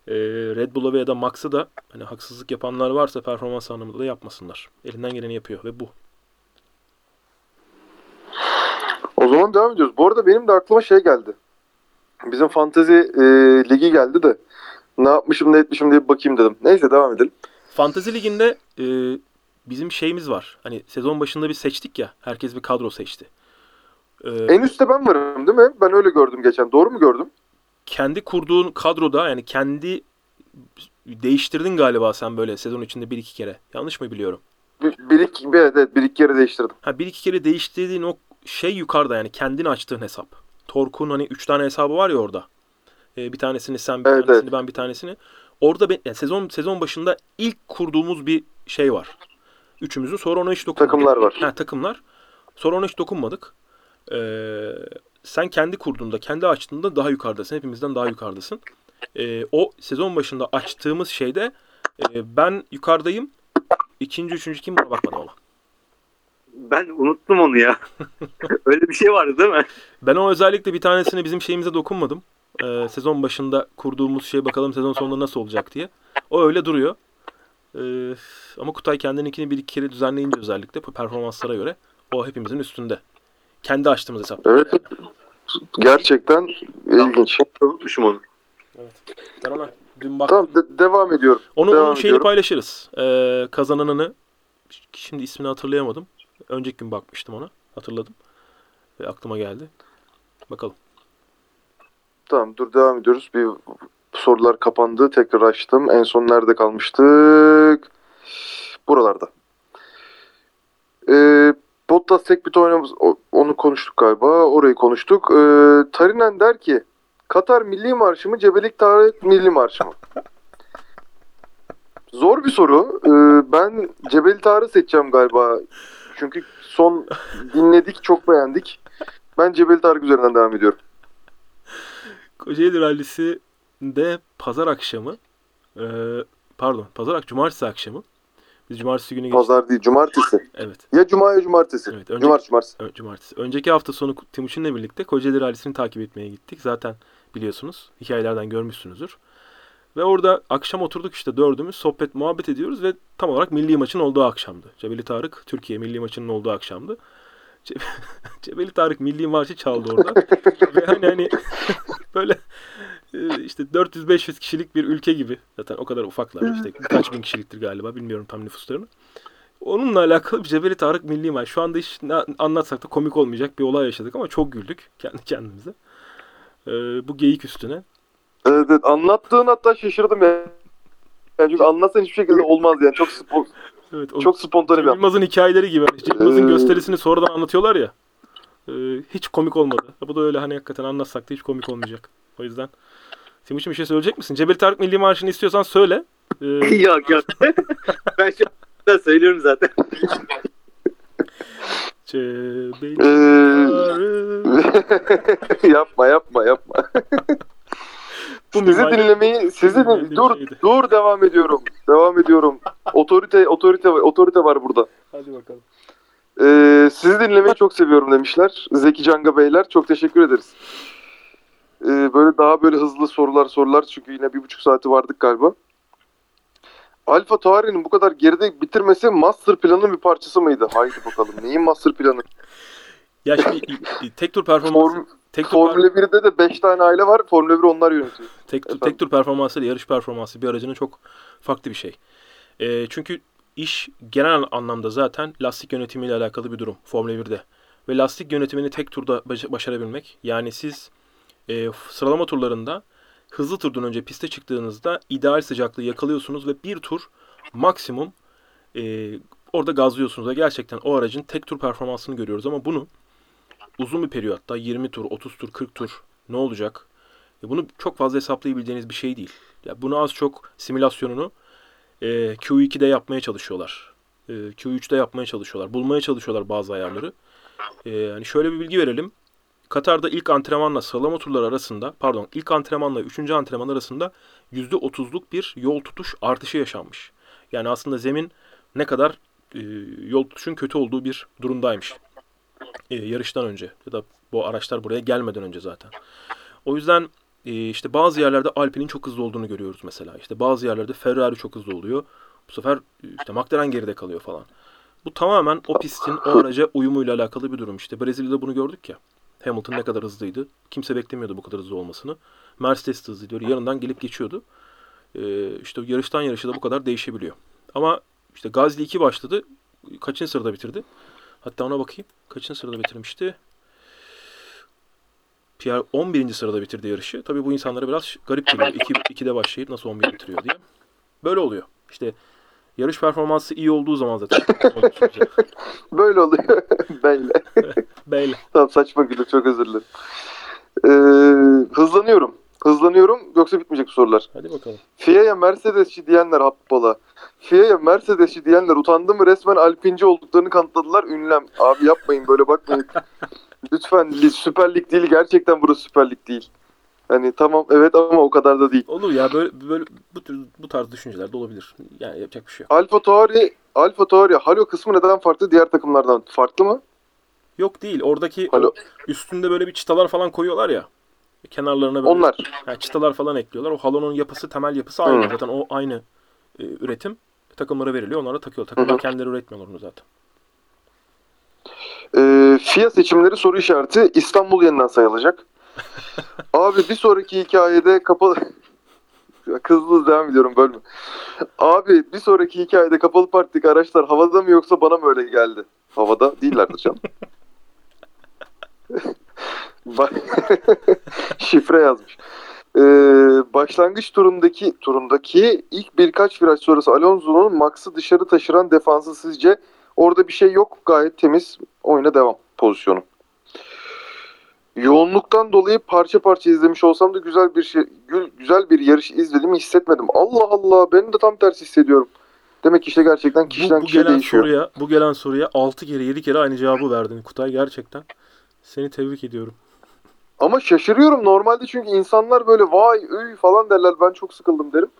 e, Red Bull'a veya da Max'a da hani haksızlık yapanlar varsa performans anlamında da yapmasınlar. Elinden geleni yapıyor ve bu. O zaman devam ediyoruz. Bu arada benim de aklıma şey geldi. Bizim fantezi e, ligi geldi de ne yapmışım ne etmişim diye bakayım dedim. Neyse devam edelim. Fantezi Ligi'nde e, bizim şeyimiz var. Hani sezon başında bir seçtik ya. Herkes bir kadro seçti. E, En üstte ben varım değil mi? Ben öyle gördüm geçen. Doğru mu gördüm? kendi kurduğun kadroda yani kendi değiştirdin galiba sen böyle sezon içinde bir iki kere. Yanlış mı biliyorum? Bir, bir iki, bir, evet, evet, bir iki kere değiştirdim. Ha bir iki kere değiştirdiğin o şey yukarıda yani kendin açtığın hesap. Tork'un hani üç tane hesabı var ya orada. Ee, bir tanesini sen, bir Evet, tanesini ben, bir tanesini. Orada ben, yani sezon sezon başında ilk kurduğumuz bir şey var. Üçümüzün sonra ona hiç dokunmadık. Takımlar var. Ha takımlar. Sonra ona hiç dokunmadık. Ee, sen kendi kurduğunda, kendi açtığında daha yukarıdasın. Hepimizden daha yukarıdasın. Ee, o sezon başında açtığımız şeyde e, ben yukarıdayım. İkinci, üçüncü kim buna bakmadım ama. Ben unuttum onu ya. Öyle bir şey vardı değil mi? Ben o özellikle bir tanesini bizim şeyimize dokunmadım. Ee, sezon başında kurduğumuz şey bakalım sezon sonunda nasıl olacak diye. O öyle duruyor. Ee, ama Kutay kendininkini bir iki kere düzenleyince özellikle bu performanslara göre o hepimizin üstünde. Kendi açtığımız hesap. Evet. Gerçekten ilginç. Unutmuşum onu. Ben ona dün baktım. Tamam de- devam ediyorum. Onu, devam onun şeyini ediyorum. paylaşırız. Ee, kazananını şimdi ismini hatırlayamadım. Önceki gün bakmıştım ona. Hatırladım. Ve aklıma geldi. Bakalım. Tamam dur devam ediyoruz. Bir sorular kapandı. Tekrar açtım. En son nerede kalmıştık? Buralarda. Ee, Bottas tek bir oynamız onu konuştuk galiba. Orayı konuştuk. Ee, Tarinen der ki Katar Milli Marşı mı Cebelik Tarık Milli Marşı mı? Zor bir soru. Ee, ben Cebel Tarık'ı seçeceğim galiba. Çünkü son dinledik, çok beğendik. Ben Cebel Tarık üzerinden devam ediyorum. Kocaeli Rallisi'nde pazar akşamı e, pardon pazar ak cumartesi akşamı biz cumartesi günü geçtik. Pazar değil, cumartesi. Evet. Ya cuma ya cumartesi. Evet, önce- Cumartesi, cumartesi. Evet, cumartesi. Önceki hafta sonu Timuçin'le birlikte Kocaeli Rallisi'ni takip etmeye gittik. Zaten biliyorsunuz. Hikayelerden görmüşsünüzdür. Ve orada akşam oturduk işte dördümüz sohbet muhabbet ediyoruz ve tam olarak milli maçın olduğu akşamdı. Cebeli Tarık Türkiye milli maçının olduğu akşamdı. Ce- Cebeli Tarık milli marşı çaldı orada. ve hani hani böyle işte 400-500 kişilik bir ülke gibi. Zaten o kadar ufaklar işte birkaç bin kişiliktir galiba bilmiyorum tam nüfuslarını. Onunla alakalı bir Cebeli Tarık Milli Maç. Şu anda hiç anlatsak da komik olmayacak bir olay yaşadık ama çok güldük kendi kendimize. Ee, bu geyik üstüne. Evet, evet. Anlattığın hatta şaşırdım ya. Yani çünkü anlatsan hiçbir şekilde olmaz yani. Çok spo- Evet, o çok spontane bir. Yılmaz'ın hikayeleri gibi. Yılmaz'ın Ee, gösterisini sonradan anlatıyorlar ya. Ee, hiç komik olmadı. Bu da öyle hani hakikaten anlatsak da hiç komik olmayacak. O yüzden Timuçin bir şey söyleyecek misin? Cebeli Tarık Milli Marşı'nı istiyorsan söyle. Ee, yok yok. ben şu anda söylüyorum zaten. Cebeli Ee, Tarık. yapma yapma yapma. Bu sizi dinlemeyi sizi din- dur şeydi. dur devam ediyorum. Devam ediyorum. Otorite otorite otorite var burada. Hadi bakalım. Ee, sizi dinlemeyi çok seviyorum demişler. Zeki Canga Beyler. Çok teşekkür ederiz. Ee, böyle daha böyle hızlı sorular sorular. Çünkü yine bir buçuk saati vardık galiba. Alfa Tauri'nin bu kadar geride bitirmesi master planın bir parçası mıydı? Haydi bakalım. Neyin master planı? Ya şimdi tek tur performansı Form, tek tur, Formula 1'de de 5 tane aile var. Formula 1 onlar yönetiyor. tek, tur, tek tur performansı ile yarış performansı bir aracının çok farklı bir şey. Ee, çünkü iş genel anlamda zaten lastik yönetimiyle alakalı bir durum Formula 1'de. Ve lastik yönetimini tek turda baş- başarabilmek. Yani siz e, sıralama turlarında hızlı turdan önce piste çıktığınızda ideal sıcaklığı yakalıyorsunuz ve bir tur maksimum e, orada gazlıyorsunuz ve gerçekten o aracın tek tur performansını görüyoruz ama bunu uzun bir periyotta 20 tur, 30 tur, 40 tur ne olacak? E, bunu çok fazla hesaplayabileceğiniz bir şey değil. Ya bunu az çok simülasyonunu e, Q2'de yapmaya çalışıyorlar. E, Q3'te yapmaya çalışıyorlar. Bulmaya çalışıyorlar bazı ayarları. E, yani şöyle bir bilgi verelim. Katar'da ilk antrenmanla sıralama turları arasında, pardon ilk antrenmanla üçüncü antrenman arasında %30'luk bir yol tutuş artışı yaşanmış. Yani aslında zemin ne kadar e, yol tutuşun kötü olduğu bir durumdaymış. E, yarıştan önce ya da bu araçlar buraya gelmeden önce zaten. O yüzden işte bazı yerlerde Alpine'in çok hızlı olduğunu görüyoruz mesela. İşte bazı yerlerde Ferrari çok hızlı oluyor. Bu sefer e, işte McLaren geride kalıyor falan. Bu tamamen o pistin o araca uyumuyla alakalı bir durum. İşte Brezilya'da bunu gördük ya. Hamilton ne kadar hızlıydı. Kimse beklemiyordu bu kadar hızlı olmasını. Mercedes de hızlıydı. Öyle yanından gelip geçiyordu. Ee, işte yarıştan yarışa da bu kadar değişebiliyor. Ama işte Gazli 2 başladı. Kaçıncı sırada bitirdi? Hatta ona bakayım. Kaçıncı sırada bitirmişti? Pierre 11. sırada bitirdi yarışı. Tabii bu insanlara biraz garip geliyor. 2 2'de başlayıp nasıl 11 bitiriyor diye. Böyle oluyor. İşte yarış performansı iyi olduğu zaman zaten. Böyle oluyor. Böyle. Böyle. Tamam saçma güldüm çok özür dilerim. Ee, hızlanıyorum. Hızlanıyorum yoksa bitmeyecek bu sorular. Hadi bakalım. FIA'ya Mercedesçi diyenler happala. FIA'ya Mercedesçi diyenler utandı mı resmen Alpinci olduklarını kanıtladılar ünlem. Abi yapmayın böyle bakmayın. Lütfen Li- Süper Lig değil gerçekten burası Süper Lig değil. Hani tamam evet ama o kadar da değil. Olur ya böyle, böyle bu, tür, bu tarz düşünceler de olabilir. Yani yapacak bir şey yok. Alfa Tauri, Alfa Tauri Halo kısmı neden farklı diğer takımlardan? Farklı mı? Yok değil. Oradaki o Halo üstünde böyle bir çıtalar falan koyuyorlar ya. Kenarlarına böyle onlar. yani çıtalar falan ekliyorlar. O halonun yapısı, temel yapısı aynı. Hı. Zaten o aynı e, üretim. Takımlara veriliyor. Onlara takıyor. Takımlar Hı hı. kendileri üretmiyorlar onu zaten. Ee, FIA seçimleri soru işareti İstanbul yeniden sayılacak. Abi bir sonraki hikayede kapalı... Kızlı devam ediyorum bölme. Abi bir sonraki hikayede kapalı parktaki araçlar havada mı yoksa bana mı öyle geldi? Havada değillerdir canım. Şifre yazmış. Ee, başlangıç turundaki turundaki ilk birkaç viraj sonrası Alonso'nun Max'ı dışarı taşıran defansı sizce orada bir şey yok. Gayet temiz oyuna devam pozisyonu. Yoğunluktan dolayı parça parça izlemiş olsam da güzel bir şey gü- güzel bir yarış izlediğimi hissetmedim. Allah Allah ben de tam tersi hissediyorum. Demek ki işte gerçekten kişiden Bu, bu kişiye gelen değişiyor. soruya, bu gelen soruya 6 kere 7 kere aynı cevabı verdin Kutay gerçekten. Seni tebrik ediyorum. Ama şaşırıyorum normalde çünkü insanlar böyle vay üy falan derler ben çok sıkıldım derim.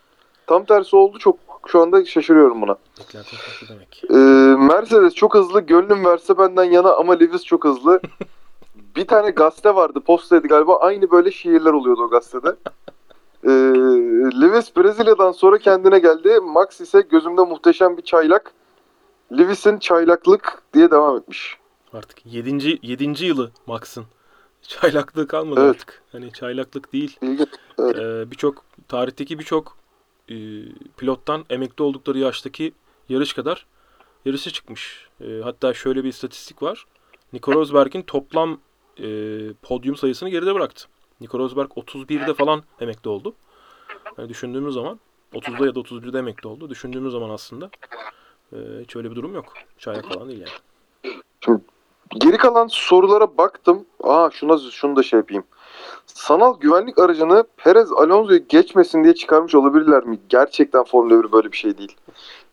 Tam tersi oldu çok şu anda şaşırıyorum buna. Beklentim farklı demek. Ee, Mercedes çok hızlı gönlüm verse benden yana ama Lewis çok hızlı. bir tane gazete vardı postaydı galiba aynı böyle şiirler oluyordu o gazetede. Ee, Lewis Brezilya'dan sonra kendine geldi. Max ise gözümde muhteşem bir çaylak. Lewis'in çaylaklık diye devam etmiş. Artık 7. 7. yılı Max'ın. Çaylaklığı kalmadı Evet. artık. Hani çaylaklık değil. Evet. Ee, birçok tarihteki birçok e, pilottan emekli oldukları yaştaki yarış kadar yarışı çıkmış. E, hatta şöyle bir istatistik var. Nico Rosberg'in toplam e, podyum sayısını geride bıraktı. Nico Rosberg 31'de falan emekli oldu. Yani düşündüğümüz zaman 30'da ya da 31'de emekli oldu. Düşündüğümüz zaman aslında e, hiç öyle bir durum yok. Çaylak falan değil yani. Geri kalan sorulara baktım. Aa şuna şunu da şey yapayım. Sanal güvenlik aracını Perez Alonso'yu geçmesin diye çıkarmış olabilirler mi? Gerçekten Formula 1 böyle bir şey değil.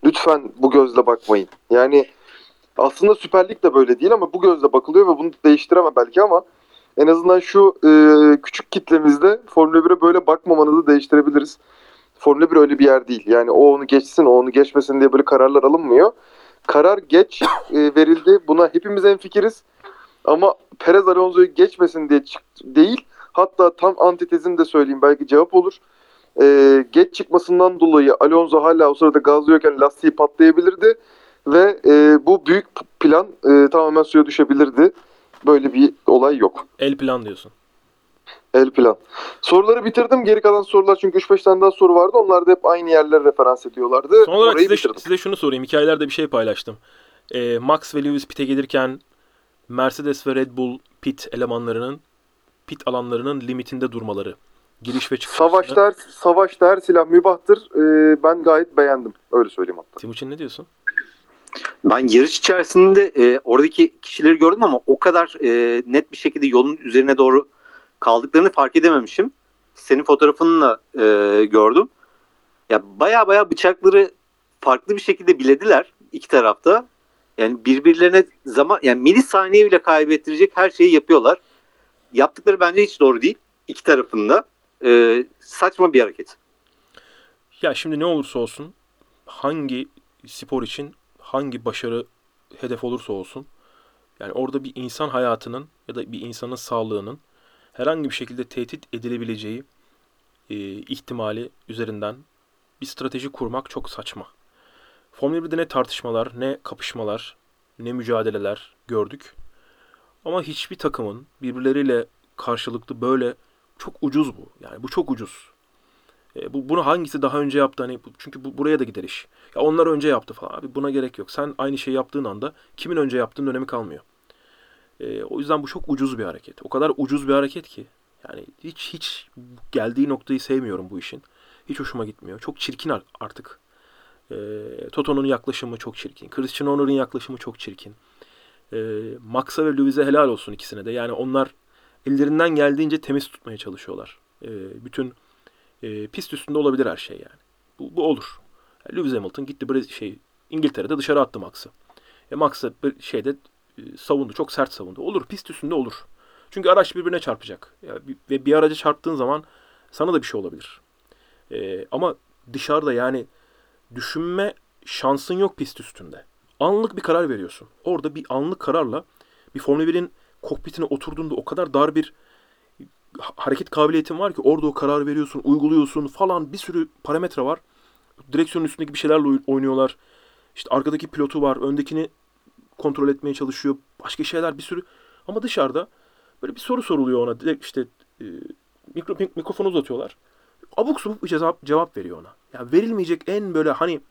Lütfen bu gözle bakmayın. Yani aslında Süper Lig de böyle değil ama bu gözle bakılıyor ve bunu değiştiremem belki ama en azından şu e, küçük kitlemizde Formula 1'e böyle bakmamanızı değiştirebiliriz. Formula 1 öyle bir yer değil. Yani o onu geçsin, o onu geçmesin diye böyle kararlar alınmıyor. Karar geç e, verildi. Buna hepimiz enfikiriz. Ama Perez Alonso'yu geçmesin diye değil. Hatta tam antitezini de söyleyeyim belki cevap olur. E, geç çıkmasından dolayı Alonso hala o sırada gazlıyorken lastiği patlayabilirdi. Ve e, bu büyük plan e, tamamen suya düşebilirdi. Böyle bir olay yok. El plan diyorsun. El plan. Soruları bitirdim. Geri kalan sorular çünkü 3-5 tane daha soru vardı. Onlar da hep aynı yerlere referans ediyorlardı. Son olarak Orayı size, bitirdim. size şunu sorayım. Hikayelerde bir şey paylaştım. Ee, Max ve Lewis pit'e gelirken Mercedes ve Red Bull pit elemanlarının pit alanlarının limitinde durmaları. Giriş ve çıkış. Savaşta her, savaşta her silah mübahtır. Ee, ben gayet beğendim. Öyle söyleyeyim hatta. Timuçin ne diyorsun? Ben yarış içerisinde e, oradaki kişileri gördüm ama o kadar e, net bir şekilde yolun üzerine doğru kaldıklarını fark edememişim. Senin fotoğrafını da e, gördüm. Ya baya baya bıçakları farklı bir şekilde bilediler iki tarafta. Yani birbirlerine zaman yani milisaniye bile kaybettirecek her şeyi yapıyorlar. Yaptıkları bence hiç doğru değil. iki tarafında. E, saçma bir hareket. Ya şimdi ne olursa olsun hangi spor için hangi başarı hedef olursa olsun yani orada bir insan hayatının ya da bir insanın sağlığının herhangi bir şekilde tehdit edilebileceği e, ihtimali üzerinden bir strateji kurmak çok saçma. Formula 1'de ne tartışmalar, ne kapışmalar, ne mücadeleler gördük. Ama hiçbir takımın birbirleriyle karşılıklı böyle çok ucuz bu. Yani bu çok ucuz. E, bu, bunu hangisi daha önce yaptı? Hani çünkü bu, buraya da gider iş. Ya onlar önce yaptı falan. Abi buna gerek yok. Sen aynı şeyi yaptığın anda kimin önce yaptığının önemi kalmıyor. E, o yüzden bu çok ucuz bir hareket. O kadar ucuz bir hareket ki. Yani hiç hiç geldiği noktayı sevmiyorum bu işin. Hiç hoşuma gitmiyor. Çok çirkin ar- artık. E, Toto'nun yaklaşımı çok çirkin. Christian Horner'ın yaklaşımı çok çirkin. E, Max'a ve Lewis'e helal olsun ikisine de. Yani onlar ellerinden geldiğince temiz tutmaya çalışıyorlar. E, bütün e, pist üstünde olabilir her şey yani. Bu, bu olur. Yani Lewis Hamilton gitti Brez- şey İngiltere'de dışarı attı Max'ı. E, Max da bir şeyde e, savundu. Çok sert savundu. Olur. Pist üstünde olur. Çünkü araç birbirine çarpacak. Ya, bir- ve bir araca çarptığın zaman sana da bir şey olabilir. E, ama dışarıda yani düşünme şansın yok pist üstünde. Anlık bir karar veriyorsun. Orada bir anlık kararla bir Formula 1'in kokpitine oturduğunda o kadar dar bir ha- hareket kabiliyetin var ki orada o karar veriyorsun, uyguluyorsun falan bir sürü parametre var. Direksiyonun üstündeki bir şeylerle oy- oynuyorlar. İşte arkadaki pilotu var, öndekini kontrol etmeye çalışıyor. Başka şeyler bir sürü. Ama dışarıda böyle bir soru soruluyor ona. Direkt işte e, mikro, mik- mikrofonu uzatıyorlar. Abuk subuk bir cevap, cevap veriyor ona. Ya verilmeyecek en böyle hani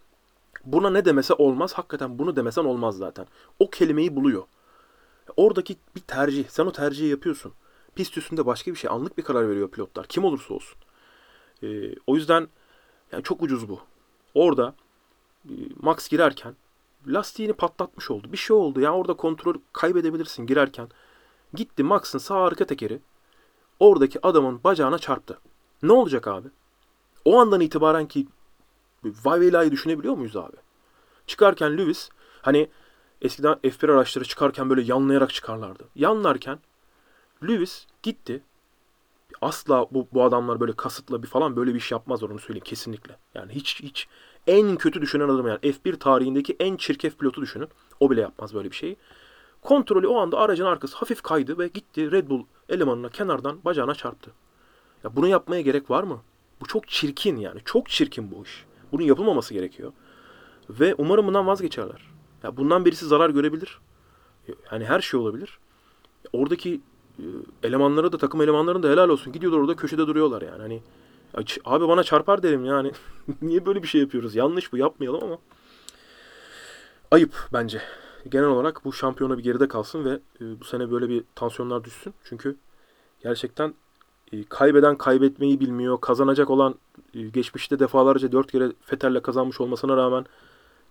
buna ne demese olmaz. Hakikaten bunu demesen olmaz zaten. O kelimeyi buluyor. Oradaki bir tercih. Sen o tercihi yapıyorsun. Pist üstünde başka bir şey. Anlık bir karar veriyor pilotlar. Kim olursa olsun. Ee, o yüzden yani çok ucuz bu. Orada e, Max girerken lastiğini patlatmış oldu. Bir şey oldu. Yani orada kontrol kaybedebilirsin girerken. Gitti Max'ın sağ arka tekeri oradaki adamın bacağına çarptı. Ne olacak abi? O andan itibaren ki vay velayı düşünebiliyor muyuz abi? Çıkarken Lewis hani eskiden F1 araçları çıkarken böyle yanlayarak çıkarlardı. Yanlarken Lewis gitti. Asla bu, bu adamlar böyle kasıtla bir falan böyle bir iş yapmazlar onu söyleyeyim kesinlikle. Yani hiç hiç en kötü düşünen adam yani F1 tarihindeki en çirkef pilotu düşünün. O bile yapmaz böyle bir şeyi. Kontrolü o anda aracın arkası hafif kaydı ve gitti Red Bull elemanına kenardan bacağına çarptı. Ya bunu yapmaya gerek var mı? Bu çok çirkin yani. Çok çirkin bu iş. Bunun yapılmaması gerekiyor. Ve umarım bundan vazgeçerler. Ya bundan birisi zarar görebilir. Yani her şey olabilir. Oradaki e, elemanlara da takım elemanlarına da helal olsun. Gidiyorlar orada köşede duruyorlar yani. Hani abi bana çarpar derim yani. Niye böyle bir şey yapıyoruz? Yanlış bu yapmayalım ama. Ayıp bence. Genel olarak bu şampiyona bir geride kalsın ve e, bu sene böyle bir tansiyonlar düşsün. Çünkü gerçekten e, kaybeden kaybetmeyi bilmiyor. Kazanacak olan e, geçmişte defalarca dört kere Fetel'le kazanmış olmasına rağmen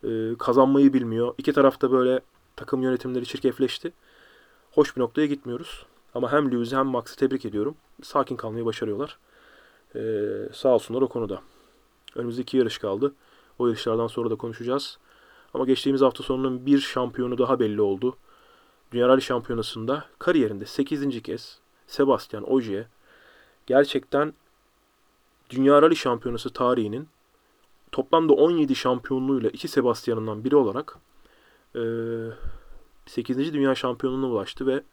e, kazanmayı bilmiyor. İki tarafta böyle takım yönetimleri çirkefleşti. Hoş bir noktaya gitmiyoruz. Ama hem Lewis'i hem Max'ı tebrik ediyorum. Sakin kalmayı başarıyorlar. E, sağ olsunlar o konuda. Önümüzde iki yarış kaldı. O yarışlardan sonra da konuşacağız. Ama geçtiğimiz hafta sonunun bir şampiyonu daha belli oldu. Dünya Rally Şampiyonası'nda kariyerinde 8. kez Sebastian Ogier gerçekten Dünya Rally Şampiyonası tarihinin toplamda 17 şampiyonluğuyla iki Sebastian'ından biri olarak eee 8. Dünya Şampiyonluğuna ulaştı ve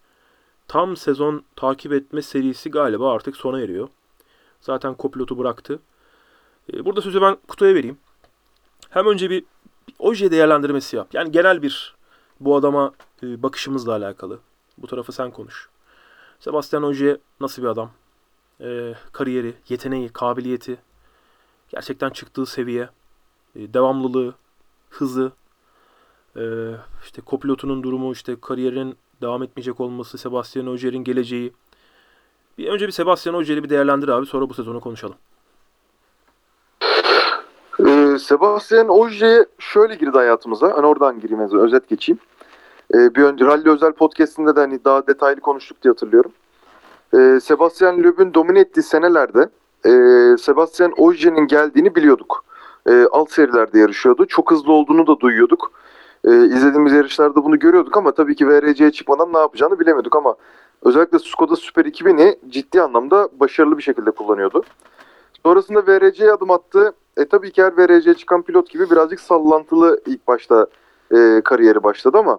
tam sezon takip etme serisi galiba artık sona eriyor. Zaten kopilotu bıraktı. Eee, burada sözü ben kutuya vereyim. Hem önce bir, bir Oje değerlendirmesi yap. Yani genel bir bu adama e, bakışımızla alakalı. Bu tarafı sen konuş. Sebastian Oje nasıl bir adam? E, kariyeri, yeteneği, kabiliyeti, gerçekten çıktığı seviye, e, devamlılığı, hızı, e, işte kopilotunun durumu, işte kariyerin devam etmeyecek olması, Sebastian Ogier'in geleceği. Bir önce bir Sebastian Ogier'i bir değerlendir abi, sonra bu sezonu konuşalım. Ee, Sebastian Ogier şöyle girdi hayatımıza. Hani oradan gireyim özet geçeyim. Ee, bir önce Rally Özel Podcast'inde de hani daha detaylı konuştuk diye hatırlıyorum. Ee, Sebastian Loeb'ün domine ettiği senelerde e, Sebastian Ogier'in geldiğini biliyorduk. E, alt serilerde yarışıyordu. Çok hızlı olduğunu da duyuyorduk. E, izlediğimiz yarışlarda bunu görüyorduk ama tabii ki VRC'ye çıkmadan ne yapacağını bilemiyorduk ama özellikle Skoda Super 2000'i ciddi anlamda başarılı bir şekilde kullanıyordu. Sonrasında VRC'ye adım attı. E tabii ki her VRC'ye çıkan pilot gibi birazcık sallantılı ilk başta e, kariyeri başladı ama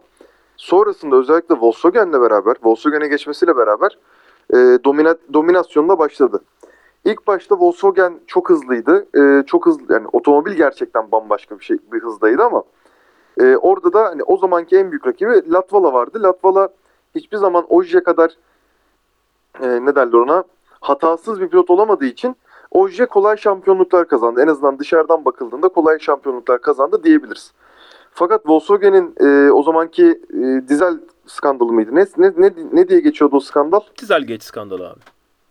sonrasında özellikle Volkswagen'le beraber, Volkswagen'e geçmesiyle beraber e, domina, dominasyonla başladı. İlk başta Volkswagen çok hızlıydı. Ee, çok hızlı yani otomobil gerçekten bambaşka bir şey bir hızdaydı ama e, orada da hani o zamanki en büyük rakibi Latvala vardı. Latvala hiçbir zaman Ogier kadar e, ne derler ona hatasız bir pilot olamadığı için Ogier kolay şampiyonluklar kazandı. En azından dışarıdan bakıldığında kolay şampiyonluklar kazandı diyebiliriz. Fakat Volkswagen'in e, o zamanki e, dizel skandalı mıydı? Ne, ne, ne, ne diye geçiyordu o skandal? Dieselgate skandalı abi.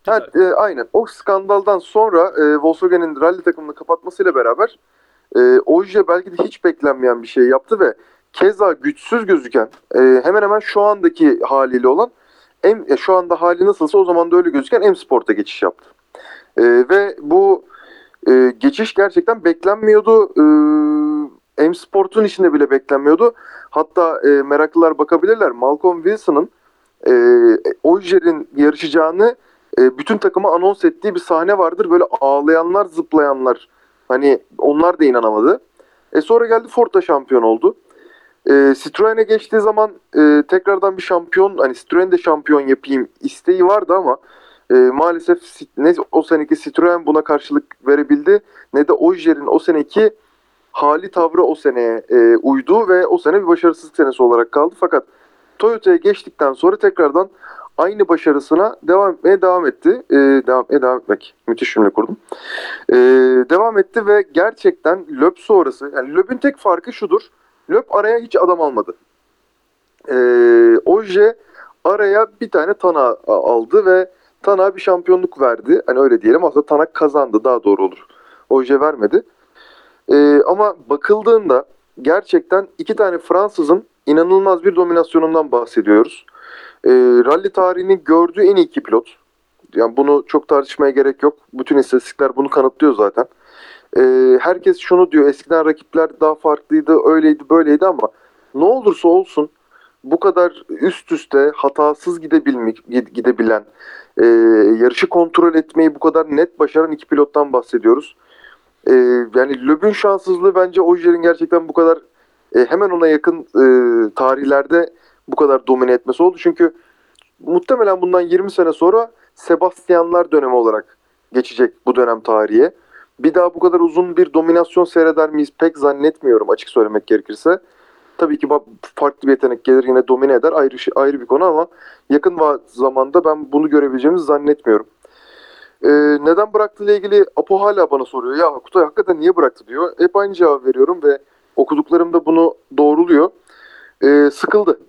Diesel- e, aynen. O skandaldan sonra e, Volkswagen'in rally takımını kapatmasıyla beraber e, Ogier belki de hiç beklenmeyen bir şey yaptı ve keza güçsüz gözüken e, hemen hemen şu andaki haliyle olan M, e, şu anda hali nasılsa o zaman da öyle gözüken M Sport'a geçiş yaptı. E, ve bu e, geçiş gerçekten beklenmiyordu. E, M Sport'un içinde bile beklenmiyordu. Hatta e, meraklılar bakabilirler. Malcolm Wilson'ın e, Ogier'in yarışacağını e, bütün takıma anons ettiği bir sahne vardır. Böyle ağlayanlar, zıplayanlar. Hani onlar da inanamadı. E sonra geldi Ford da şampiyon oldu. E, Citroen'e geçtiği zaman e, tekrardan bir şampiyon, hani Citroen de şampiyon yapayım isteği vardı ama e, maalesef ne o seneki Citroen buna karşılık verebildi ne de Ogier'in o seneki hali tavrı o seneye e, uydu ve o sene bir başarısızlık senesi olarak kaldı. Fakat Toyota'ya geçtikten sonra tekrardan aynı başarısına devam etmeye devam etti. Ee, devam, etmeye devam etmek. Müthiş cümle kurdum. Ee, devam etti ve gerçekten Löb sonrası, yani Löb'ün tek farkı şudur. Löb araya hiç adam almadı. Ee, Oje araya bir tane Tana aldı ve Tana bir şampiyonluk verdi. Hani öyle diyelim aslında Tana kazandı daha doğru olur. Oje vermedi. Ee, ama bakıldığında gerçekten iki tane Fransızın inanılmaz bir dominasyonundan bahsediyoruz. E, rally tarihinin gördüğü en iyi iki pilot. Yani bunu çok tartışmaya gerek yok. Bütün istatistikler bunu kanıtlıyor zaten. E, herkes şunu diyor. Eskiden rakipler daha farklıydı, öyleydi, böyleydi ama ne olursa olsun bu kadar üst üste hatasız gidebilmek, gidebilen, e, yarışı kontrol etmeyi bu kadar net başaran iki pilottan bahsediyoruz. E, yani Löb'ün şanssızlığı bence Ogier'in gerçekten bu kadar e, hemen ona yakın e, tarihlerde bu kadar domine etmesi oldu. Çünkü muhtemelen bundan 20 sene sonra Sebastianlar dönemi olarak geçecek bu dönem tarihe. Bir daha bu kadar uzun bir dominasyon seyreder miyiz pek zannetmiyorum açık söylemek gerekirse. Tabii ki farklı bir yetenek gelir yine domine eder ayrı şey- ayrı bir konu ama yakın zamanda ben bunu görebileceğimizi zannetmiyorum. Ee, neden bıraktığıyla ilgili Apo hala bana soruyor. Ya Kutay hakikaten niye bıraktı diyor. Hep aynı cevap veriyorum ve okuduklarım da bunu doğruluyor. Ee, sıkıldı.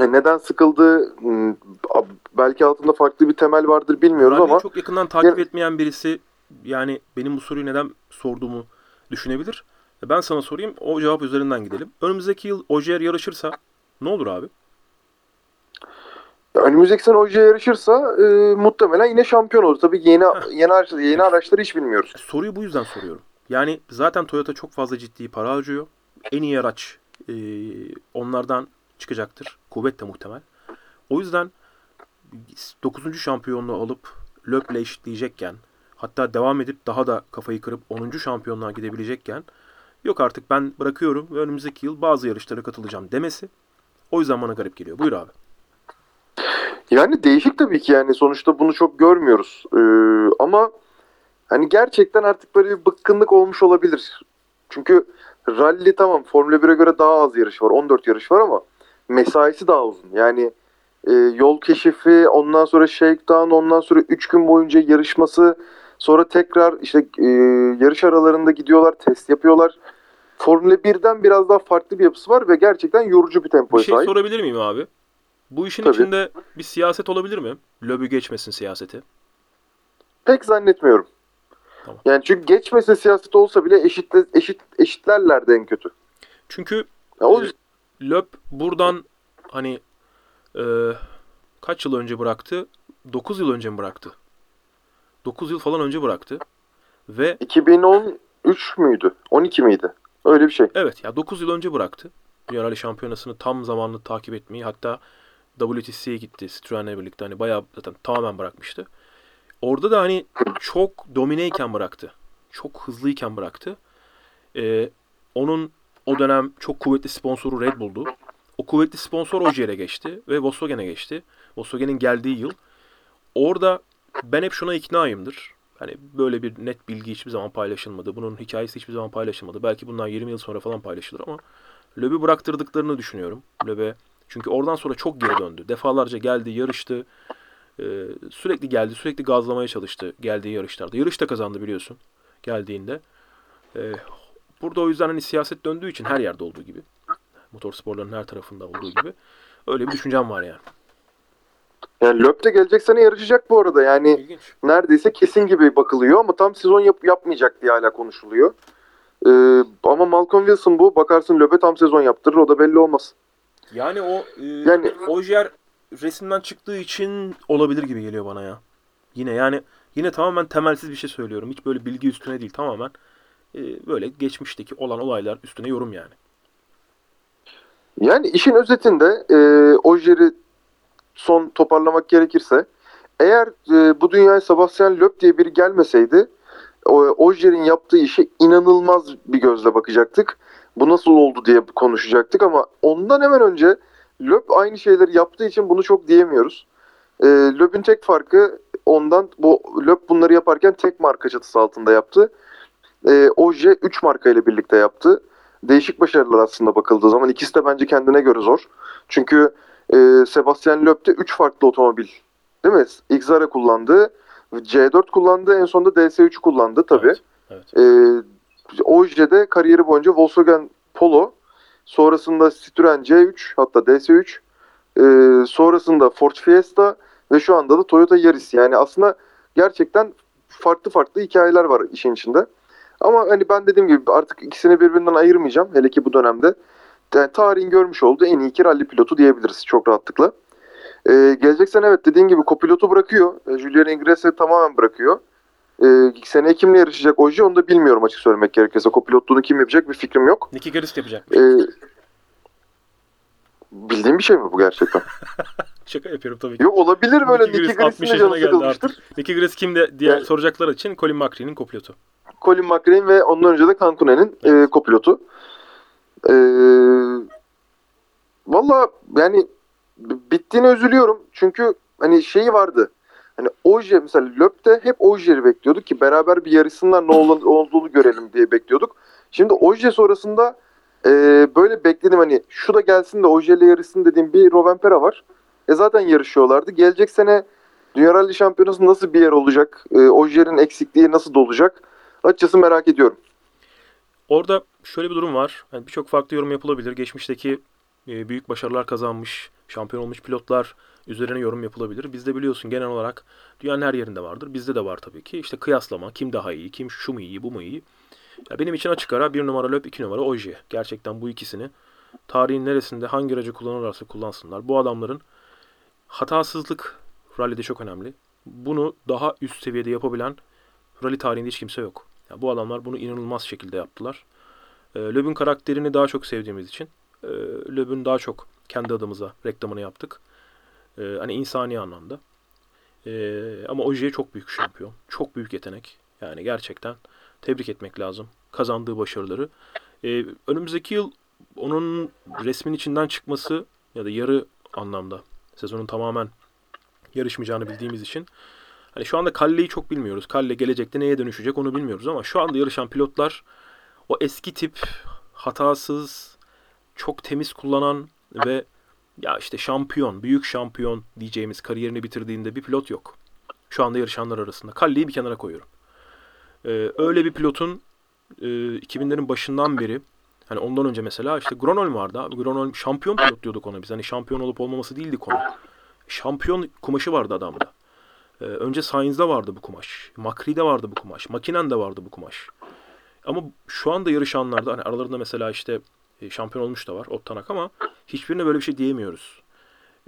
E, Neden sıkıldı? Hmm, Belki altında farklı bir temel vardır bilmiyoruz Rally'yi ama çok yakından takip Yani- etmeyen birisi yani benim bu soruyu neden sorduğumu düşünebilir. E, Ben sana sorayım o cevap üzerinden gidelim. Önümüzdeki yıl Ogier yarışırsa ne olur abi? Önümüzdeki sene Ogier yarışırsa e, muhtemelen yine şampiyon olur. Tabii yeni yeni araçları, yeni araçları hiç bilmiyoruz. E, Soruyu bu yüzden soruyorum. Yani zaten Toyota çok fazla ciddi para harcıyor. En iyi araç e, onlardan çıkacaktır. Kuvvet de muhtemel. O yüzden 9. şampiyonluğu alıp Löp'le eşitleyecekken hatta devam edip daha da kafayı kırıp 10. şampiyonluğa gidebilecekken yok artık ben bırakıyorum ve önümüzdeki yıl bazı yarışlara katılacağım demesi o yüzden bana garip geliyor. Buyur abi. Yani değişik tabii ki yani sonuçta bunu çok görmüyoruz. Ee, ama hani gerçekten artık böyle bir bıkkınlık olmuş olabilir. Çünkü rally tamam Formula 1'e göre daha az yarış var. 14 yarış var ama mesaisi daha uzun. Yani e, yol keşifi, ondan sonra shakedown, ondan sonra 3 gün boyunca yarışması, sonra tekrar işte e, yarış aralarında gidiyorlar, test yapıyorlar. Formula 1'den biraz daha farklı bir yapısı var ve gerçekten yorucu bir Bir tempoya şey sahip. sorabilir miyim abi? Bu işin Tabii. içinde bir siyaset olabilir mi? Löbü geçmesin siyaseti. Pek zannetmiyorum. Tamam. Yani çünkü geçmese siyaset olsa bile eşitle, eşit eşitlerlerdi en kötü. Çünkü Ya o Evet. Löp buradan hani e, kaç yıl önce bıraktı? 9 yıl önce mi bıraktı? 9 yıl falan önce bıraktı. Ve 2013 müydü? 12 miydi? Öyle bir şey. evet ya 9 yıl önce bıraktı. Dünya Rally Şampiyonası'nı tam zamanlı takip etmeyi hatta WTC'ye gitti Citroen'le birlikte hani bayağı zaten tamamen bırakmıştı. Orada da hani çok domineyken bıraktı. Çok hızlıyken bıraktı. Ee, onun o dönem çok kuvvetli sponsoru Red Bull'du. O kuvvetli sponsor Ogier'e geçti ve Volkswagen'e geçti. Volkswagen'in geldiği yıl. Orada ben hep şuna iknaayımdır. Hani böyle bir net bilgi hiçbir zaman paylaşılmadı. Bunun hikayesi hiçbir zaman paylaşılmadı. Belki bundan 20 yıl sonra falan paylaşılır ama Löb'ü bıraktırdıklarını düşünüyorum. Löb'e çünkü oradan sonra çok geri döndü. Defalarca geldi, yarıştı. Ee, sürekli geldi, sürekli gazlamaya çalıştı geldiği yarışlarda. Yarış da kazandı biliyorsun geldiğinde. Ee, burada o yüzden hani siyaset döndüğü için her yerde olduğu gibi. Motorsporların her tarafında olduğu gibi. Öyle bir düşüncem var yani. Yani Löp de gelecek sene yarışacak bu arada. Yani İlginç. neredeyse kesin gibi bakılıyor ama tam sezon yap yapmayacak diye hala konuşuluyor. Ee, ama Malcolm Wilson bu. Bakarsın Löp'e tam sezon yaptırır. O da belli olmaz. Yani o e, Yani- Ogier resimden çıktığı için olabilir gibi geliyor bana ya. Yine yani yine tamamen temelsiz bir şey söylüyorum. Hiç böyle bilgi üstüne değil tamamen e, böyle geçmişteki olan olaylar üstüne yorum yani. Yani işin özetinde e, Ojier'i son toparlamak gerekirse eğer e, bu dünyaya Sebastian Loeb diye biri gelmeseydi o- Ojier'in yaptığı işe inanılmaz bir gözle bakacaktık. Bu nasıl oldu diye konuşacaktık ama ondan hemen önce Loeb aynı şeyleri yaptığı için bunu çok diyemiyoruz. E, Loeb'ün tek farkı ondan bu Loeb bunları yaparken tek marka çatısı altında yaptı. E, Oje 3 marka ile birlikte yaptı değişik başarılar aslında bakıldığı zaman. ikisi de bence kendine göre zor. Çünkü e, Sebastian Loeb de 3 farklı otomobil değil mi? Xara kullandı, C4 kullandı, en sonunda DS3 kullandı tabii. Evet, evet. E, Oje de kariyeri boyunca Volkswagen Polo, sonrasında Citroen C3 hatta DS3, e, sonrasında Ford Fiesta ve şu anda da Toyota Yaris. Yani aslında gerçekten farklı farklı hikayeler var işin içinde. Ama hani ben dediğim gibi artık ikisini birbirinden ayırmayacağım. Hele ki bu dönemde. Yani tarihin görmüş olduğu en iyi iki rally pilotu diyebiliriz çok rahatlıkla. Ee, gelecek sene evet dediğin gibi kopilotu bırakıyor. Ee, Julian Ingras'ı tamamen bırakıyor. Ee, seneye kimle yarışacak Oji onu da bilmiyorum açık söylemek gerekirse. Kopilotluğunu kim yapacak bir fikrim yok. Nicky Garist yapacak. Ee, bildiğin bir şey mi bu gerçekten? Şaka yapıyorum tabii ki. Yok olabilir böyle Nicky Nicky Garist 60 Grace'in de yaşına canı geldi sıkılmıştır. artık. Nicky Garist kimde diye Yani- soracaklar için Colin McRae'nin kopilotu. Colin McRae ve ondan önce de Cantunen'in e, kopilotu. E, Valla yani bittiğine üzülüyorum. Çünkü hani şeyi vardı. Hani Oje mesela Löp'te hep Oje'yi bekliyorduk ki beraber bir yarışsınlar ne ol- olduğunu görelim diye bekliyorduk. Şimdi Oje sonrasında e, böyle bekledim hani şu da gelsin de Oje ile yarışsın dediğim bir Rovanpera var. E zaten yarışıyorlardı. Gelecek sene Dünya Rally Şampiyonası nasıl bir yer olacak? E, Oje'nin eksikliği nasıl dolacak? Açıkçası merak ediyorum. Orada şöyle bir durum var. Yani Birçok farklı yorum yapılabilir. Geçmişteki e, büyük başarılar kazanmış, şampiyon olmuş pilotlar üzerine yorum yapılabilir. Bizde biliyorsun genel olarak dünyanın her yerinde vardır. Bizde de var tabii ki. İşte kıyaslama, kim daha iyi, kim şu mu iyi, bu mu iyi. Ya benim için açık ara bir numara Löp, iki numara Oje. Gerçekten bu ikisini tarihin neresinde hangi aracı kullanırlarsa kullansınlar. Bu adamların hatasızlık rallide çok önemli. Bunu daha üst seviyede yapabilen rally tarihinde hiç kimse yok. Ya bu adamlar bunu inanılmaz şekilde yaptılar. E, Löb'ün karakterini daha çok sevdiğimiz için e, Löb'ün daha çok kendi adımıza reklamını yaptık. E, hani insani anlamda. E, ama Ogier çok büyük şampiyon. Çok büyük yetenek. Yani gerçekten tebrik etmek lazım. Kazandığı başarıları. E, önümüzdeki yıl onun resmin içinden çıkması ya da yarı anlamda sezonun tamamen yarışmayacağını bildiğimiz için Hani şu anda Kalle'yi çok bilmiyoruz. Kalle gelecekte neye dönüşecek onu bilmiyoruz ama şu anda yarışan pilotlar o eski tip hatasız, çok temiz kullanan ve ya işte şampiyon, büyük şampiyon diyeceğimiz kariyerini bitirdiğinde bir pilot yok. Şu anda yarışanlar arasında. Kalle'yi bir kenara koyuyorum. Ee, öyle bir pilotun e, 2000'lerin başından beri hani ondan önce mesela işte Gronholm vardı abi. Gronholm şampiyon pilot diyorduk ona biz. Hani şampiyon olup olmaması değildi konu. Şampiyon kumaşı vardı adamda. Ee, önce Sainz'da vardı bu kumaş. Makri'de vardı bu kumaş. Makinen'de vardı bu kumaş. Ama şu anda yarışanlarda hani aralarında mesela işte şampiyon olmuş da var Ottanak ama hiçbirine böyle bir şey diyemiyoruz.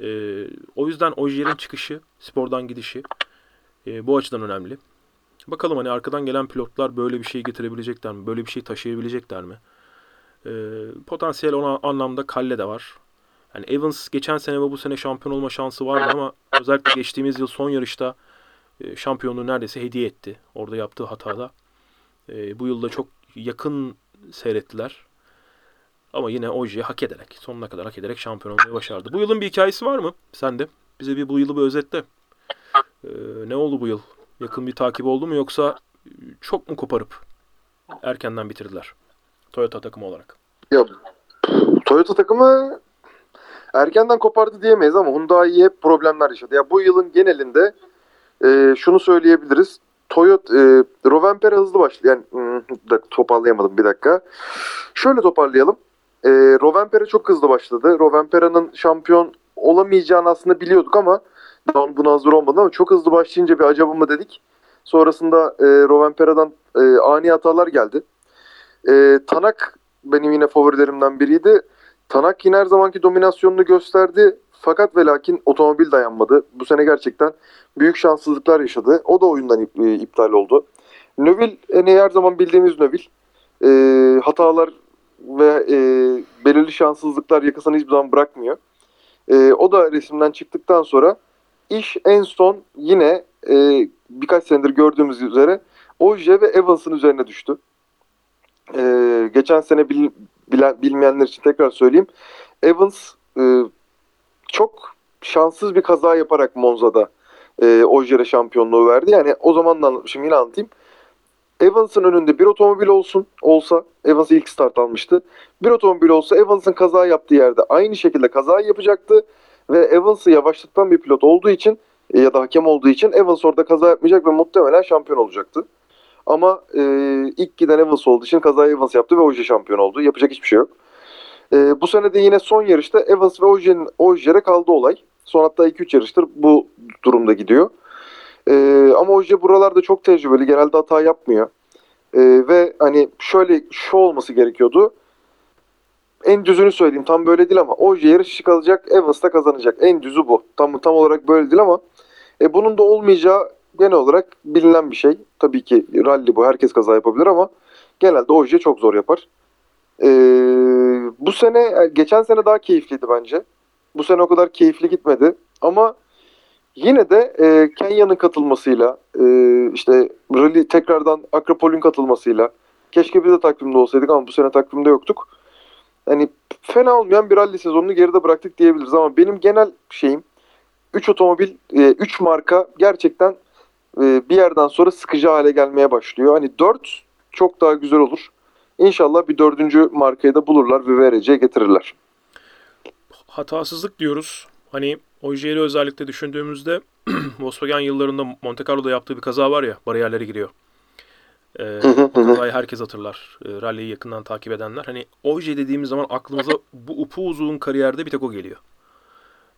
Ee, o yüzden Ogier'in çıkışı, spordan gidişi e, bu açıdan önemli. Bakalım hani arkadan gelen pilotlar böyle bir şey getirebilecekler mi? Böyle bir şey taşıyabilecekler mi? Ee, potansiyel ona anlamda Kalle de var. Yani Evans geçen sene ve bu sene şampiyon olma şansı vardı ama özellikle geçtiğimiz yıl son yarışta e, şampiyonluğu neredeyse hediye etti. Orada yaptığı hatada. E, bu yılda çok yakın seyrettiler. Ama yine Oji'yi hak ederek, sonuna kadar hak ederek şampiyon olmayı başardı. Bu yılın bir hikayesi var mı? Sen de. Bize bir bu yılı bir özetle. E, ne oldu bu yıl? Yakın bir takip oldu mu yoksa e, çok mu koparıp erkenden bitirdiler? Toyota takımı olarak. Ya Toyota takımı erkenden kopardı diyemeyiz ama Hyundai hep problemler yaşadı. Ya bu yılın genelinde e, şunu söyleyebiliriz. Toyota e, Rovanpera hızlı başladı. Yani hmm, bir dakika, toparlayamadım bir dakika. Şöyle toparlayalım. E, Rovanpera çok hızlı başladı. Rovanpera'nın şampiyon olamayacağını aslında biliyorduk ama daha buna hazır olmadı ama çok hızlı başlayınca bir acaba mı dedik. Sonrasında e, Rovanpera'dan e, ani hatalar geldi. E, Tanak benim yine favorilerimden biriydi. Tanak yine her zamanki dominasyonunu gösterdi. Fakat ve lakin otomobil dayanmadı. Bu sene gerçekten büyük şanssızlıklar yaşadı. O da oyundan e, iptal oldu. Növil hani her zaman bildiğimiz Növil. E, hatalar ve e, belirli şanssızlıklar yakasını hiçbir zaman bırakmıyor. E, o da resimden çıktıktan sonra iş en son yine e, birkaç senedir gördüğümüz üzere Oje ve Evans'ın üzerine düştü. Ee, geçen sene bil- bilen, bilmeyenler için tekrar söyleyeyim. Evans e, çok şanssız bir kaza yaparak Monza'da e, Ogier şampiyonluğu verdi. Yani o zaman da anlatmışım yine anlatayım. Evans'ın önünde bir otomobil olsun olsa Evans ilk start almıştı. Bir otomobil olsa Evans'ın kaza yaptığı yerde aynı şekilde kaza yapacaktı ve Evans'ı yavaşlatan bir pilot olduğu için e, ya da hakem olduğu için Evans orada kaza yapmayacak ve muhtemelen şampiyon olacaktı. Ama e, ilk giden Evans olduğu için kazayı Evans yaptı ve Oje şampiyon oldu. Yapacak hiçbir şey yok. E, bu sene de yine son yarışta Evans ve Oje'nin Oje'ye kaldı olay. Son hatta 2-3 yarıştır bu durumda gidiyor. E, ama Oje buralarda çok tecrübeli. Genelde hata yapmıyor. E, ve hani şöyle şu olması gerekiyordu. En düzünü söyleyeyim tam böyle değil ama Oje yarış kalacak Evans da kazanacak. En düzü bu. Tam tam olarak böyle değil ama e, bunun da olmayacağı genel olarak bilinen bir şey. Tabii ki rally bu herkes kaza yapabilir ama genelde Oje çok zor yapar. Ee, bu sene geçen sene daha keyifliydi bence. Bu sene o kadar keyifli gitmedi ama yine de e, Kenya'nın katılmasıyla e, işte rally tekrardan Akropol'ün katılmasıyla keşke biz de takvimde olsaydık ama bu sene takvimde yoktuk. Hani fena olmayan bir rally sezonunu geride bıraktık diyebiliriz ama benim genel şeyim 3 otomobil, 3 marka gerçekten e, bir yerden sonra sıkıcı hale gelmeye başlıyor. Hani 4 çok daha güzel olur. İnşallah bir dördüncü markayı da bulurlar ve VRC'ye getirirler. Hatasızlık diyoruz. Hani Ogier'i özellikle düşündüğümüzde Volkswagen yıllarında Monte Carlo'da yaptığı bir kaza var ya bariyerlere giriyor. Ee, o kazayı herkes hatırlar. E, rally'yi yakından takip edenler. Hani Ogier dediğimiz zaman aklımıza bu upuzun kariyerde bir tek o geliyor.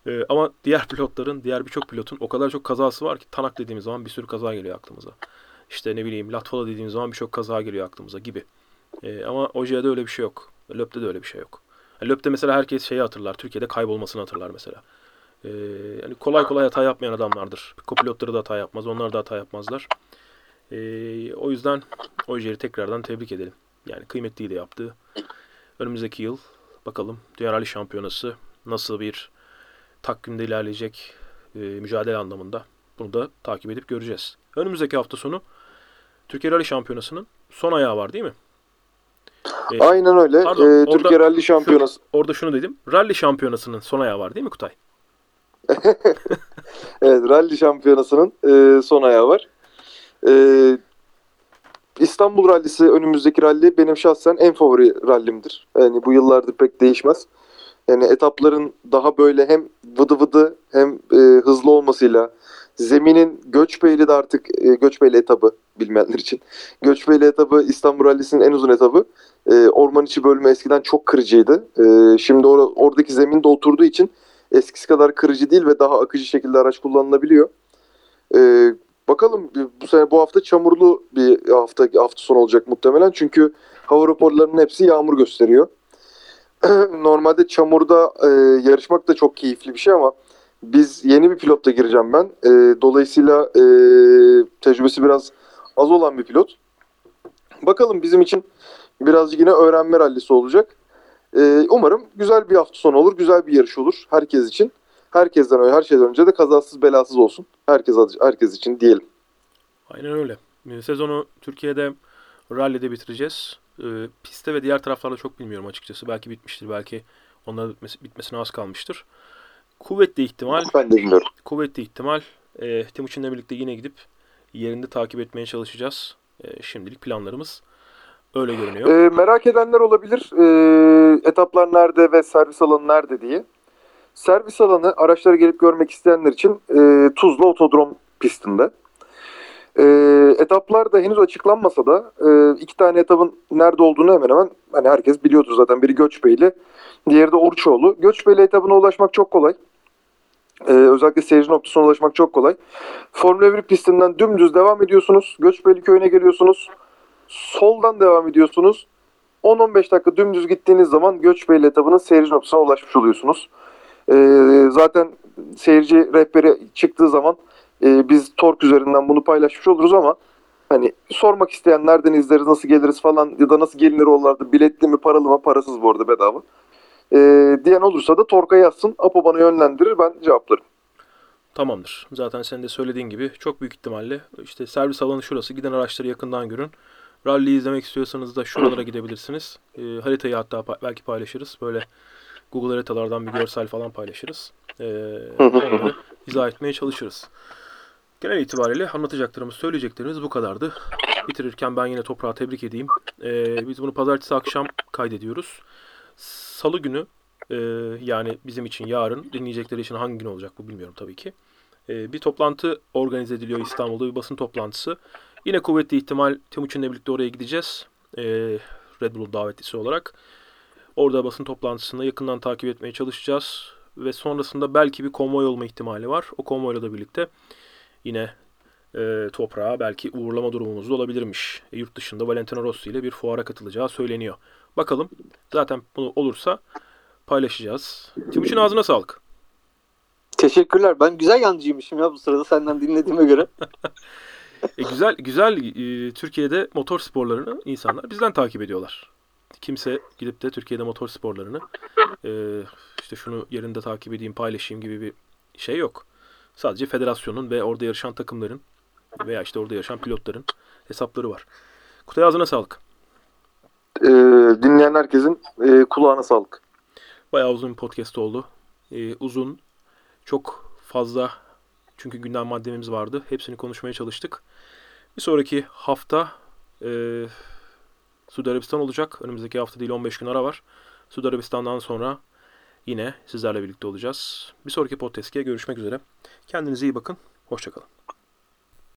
Ee, ama diğer pilotların, diğer birçok pilotun o kadar çok kazası var ki Tanak dediğimiz zaman bir sürü kaza geliyor aklımıza. İşte ne bileyim Latvala dediğimiz zaman birçok kaza geliyor aklımıza gibi. Ee, ama Ogier'de öyle bir şey yok. Löp'te de öyle bir şey yok. Yani Löp'te mesela herkes şeyi hatırlar. Türkiye'de kaybolmasını hatırlar mesela. Ee, yani kolay kolay hata yapmayan adamlardır. Kopilotları da hata yapmaz. Onlar da hata yapmazlar. Ee, o yüzden Ogier'i tekrardan tebrik edelim. Yani kıymetliyi de yaptı. Önümüzdeki yıl bakalım Dünya Rally Şampiyonası nasıl bir takvimde ilerleyecek e, mücadele anlamında. Bunu da takip edip göreceğiz. Önümüzdeki hafta sonu Türkiye Rally Şampiyonası'nın son ayağı var değil mi? E, Aynen öyle. Pardon, Ee, orada Türkiye Rally Şampiyonası. orada şunu dedim. Rally Şampiyonası'nın son ayağı var değil mi Kutay? Evet, Rally Şampiyonası'nın e, son ayağı var. E, İstanbul Rally'si önümüzdeki rally benim şahsen en favori rallimdir. Yani bu yıllardır pek değişmez. Yani etapların daha böyle hem vıdı vıdı hem e, hızlı olmasıyla zeminin Göçbeyli de artık e, Göçbeyli etabı bilmeyenler için. Göçbeyli etabı İstanbul Rally'sinin en uzun etabı. E, orman içi bölümü eskiden çok kırıcıydı. E, şimdi or- oradaki zemin de oturduğu için eskisi kadar kırıcı değil ve daha akıcı şekilde araç kullanılabiliyor. E, bakalım bu sene bu hafta çamurlu bir hafta hafta sonu olacak muhtemelen. Çünkü hava raporlarının hepsi yağmur gösteriyor. Normalde çamurda e, yarışmak da çok keyifli bir şey ama biz yeni bir pilotla gireceğim ben. E, dolayısıyla e, tecrübesi biraz az olan bir pilot. Bakalım bizim için birazcık yine öğrenme rallisi olacak. E, umarım güzel bir hafta sonu olur, güzel bir yarış olur herkes için. Herkesten öyle, her şeyden önce de kazasız belasız olsun. Herkes herkes için diyelim. Aynen öyle. E, Sezonu Türkiye'de rally'de bitireceğiz. E, pistte ve diğer taraflarda çok bilmiyorum açıkçası. Belki bitmiştir. Belki onların bitmesi, bitmesine az kalmıştır. Kuvvetli ihtimal Ben de bilmiyorum. kuvvetli ihtimal e, Timuçin'le birlikte yine gidip yerinde takip etmeye çalışacağız. E, şimdilik planlarımız öyle görünüyor. Ee, merak edenler olabilir. Ee, etaplar nerede ve servis alanı nerede diye. Servis alanı araçlara gelip görmek isteyenler için e, Tuzla Otodrom pistinde. E, etaplar da henüz açıklanmasa da e, iki tane etapın nerede olduğunu hemen hemen hani herkes biliyordur zaten. Biri Göçbeyli, diğeri de Oruçoğlu. Göçbeyli etabına ulaşmak çok kolay. E, özellikle seyirci noktasına ulaşmak çok kolay. Formula 1 pistinden dümdüz devam ediyorsunuz. Göçbeyli köyüne geliyorsunuz. Soldan devam ediyorsunuz. 10-15 dakika dümdüz gittiğiniz zaman Göçbeyli etabının seyirci noktasına ulaşmış oluyorsunuz. Ee, zaten seyirci rehberi çıktığı zaman e, biz Tork üzerinden bunu paylaşmış oluruz ama hani sormak isteyen nereden izleriz, nasıl geliriz falan ya da nasıl gelinir oralarda biletli mi, paralı mı, parasız bu arada bedava. Ee, diyen olursa da Tork'a yazsın. Apo bana yönlendirir ben cevaplarım. Tamamdır. Zaten senin de söylediğin gibi çok büyük ihtimalle işte servis alanı şurası. Giden araçları yakından görün. Rally izlemek istiyorsanız da şuralara gidebilirsiniz. E, haritayı hatta pa- belki paylaşırız. Böyle Google haritalardan bir görsel falan paylaşırız. E, onları izah etmeye çalışırız. Genel itibariyle anlatacaklarımız, söyleyeceklerimiz bu kadardı. Bitirirken ben yine toprağı tebrik edeyim. E, biz bunu pazartesi akşam kaydediyoruz. Salı günü e, yani bizim için yarın, dinleyecekleri için hangi gün olacak bu bilmiyorum tabii ki. E, bir toplantı organize ediliyor İstanbul'da bir basın toplantısı. Yine kuvvetli ihtimal Timuçin'le birlikte oraya gideceğiz. E, Red Bull davetlisi olarak. Orada basın toplantısını yakından takip etmeye çalışacağız. Ve sonrasında belki bir konvoy olma ihtimali var. O konvoyla da birlikte yine e, toprağa belki uğurlama durumumuz da olabilirmiş. E, yurt dışında Valentino Rossi ile bir fuara katılacağı söyleniyor. Bakalım. Zaten bunu olursa paylaşacağız. Timuçin ağzına sağlık. Teşekkürler. Ben güzel yancıymışım ya bu sırada senden dinlediğime göre. E, güzel güzel e, Türkiye'de motor sporlarını insanlar bizden takip ediyorlar. Kimse gidip de Türkiye'de motor sporlarını e, işte şunu yerinde takip edeyim, paylaşayım gibi bir şey yok. Sadece federasyonun ve orada yarışan takımların veya işte orada yarışan pilotların hesapları var. Kutay ağzına sağlık. Ee, dinleyen herkesin e, kulağına sağlık. Bayağı uzun bir podcast oldu. E, uzun, çok fazla çünkü gündem maddemiz vardı. Hepsini konuşmaya çalıştık. Bir sonraki hafta e, Suudi Arabistan olacak. Önümüzdeki hafta değil 15 gün ara var. Suudi Arabistan'dan sonra yine sizlerle birlikte olacağız. Bir sonraki podcast'te görüşmek üzere. Kendinize iyi bakın. Hoşçakalın.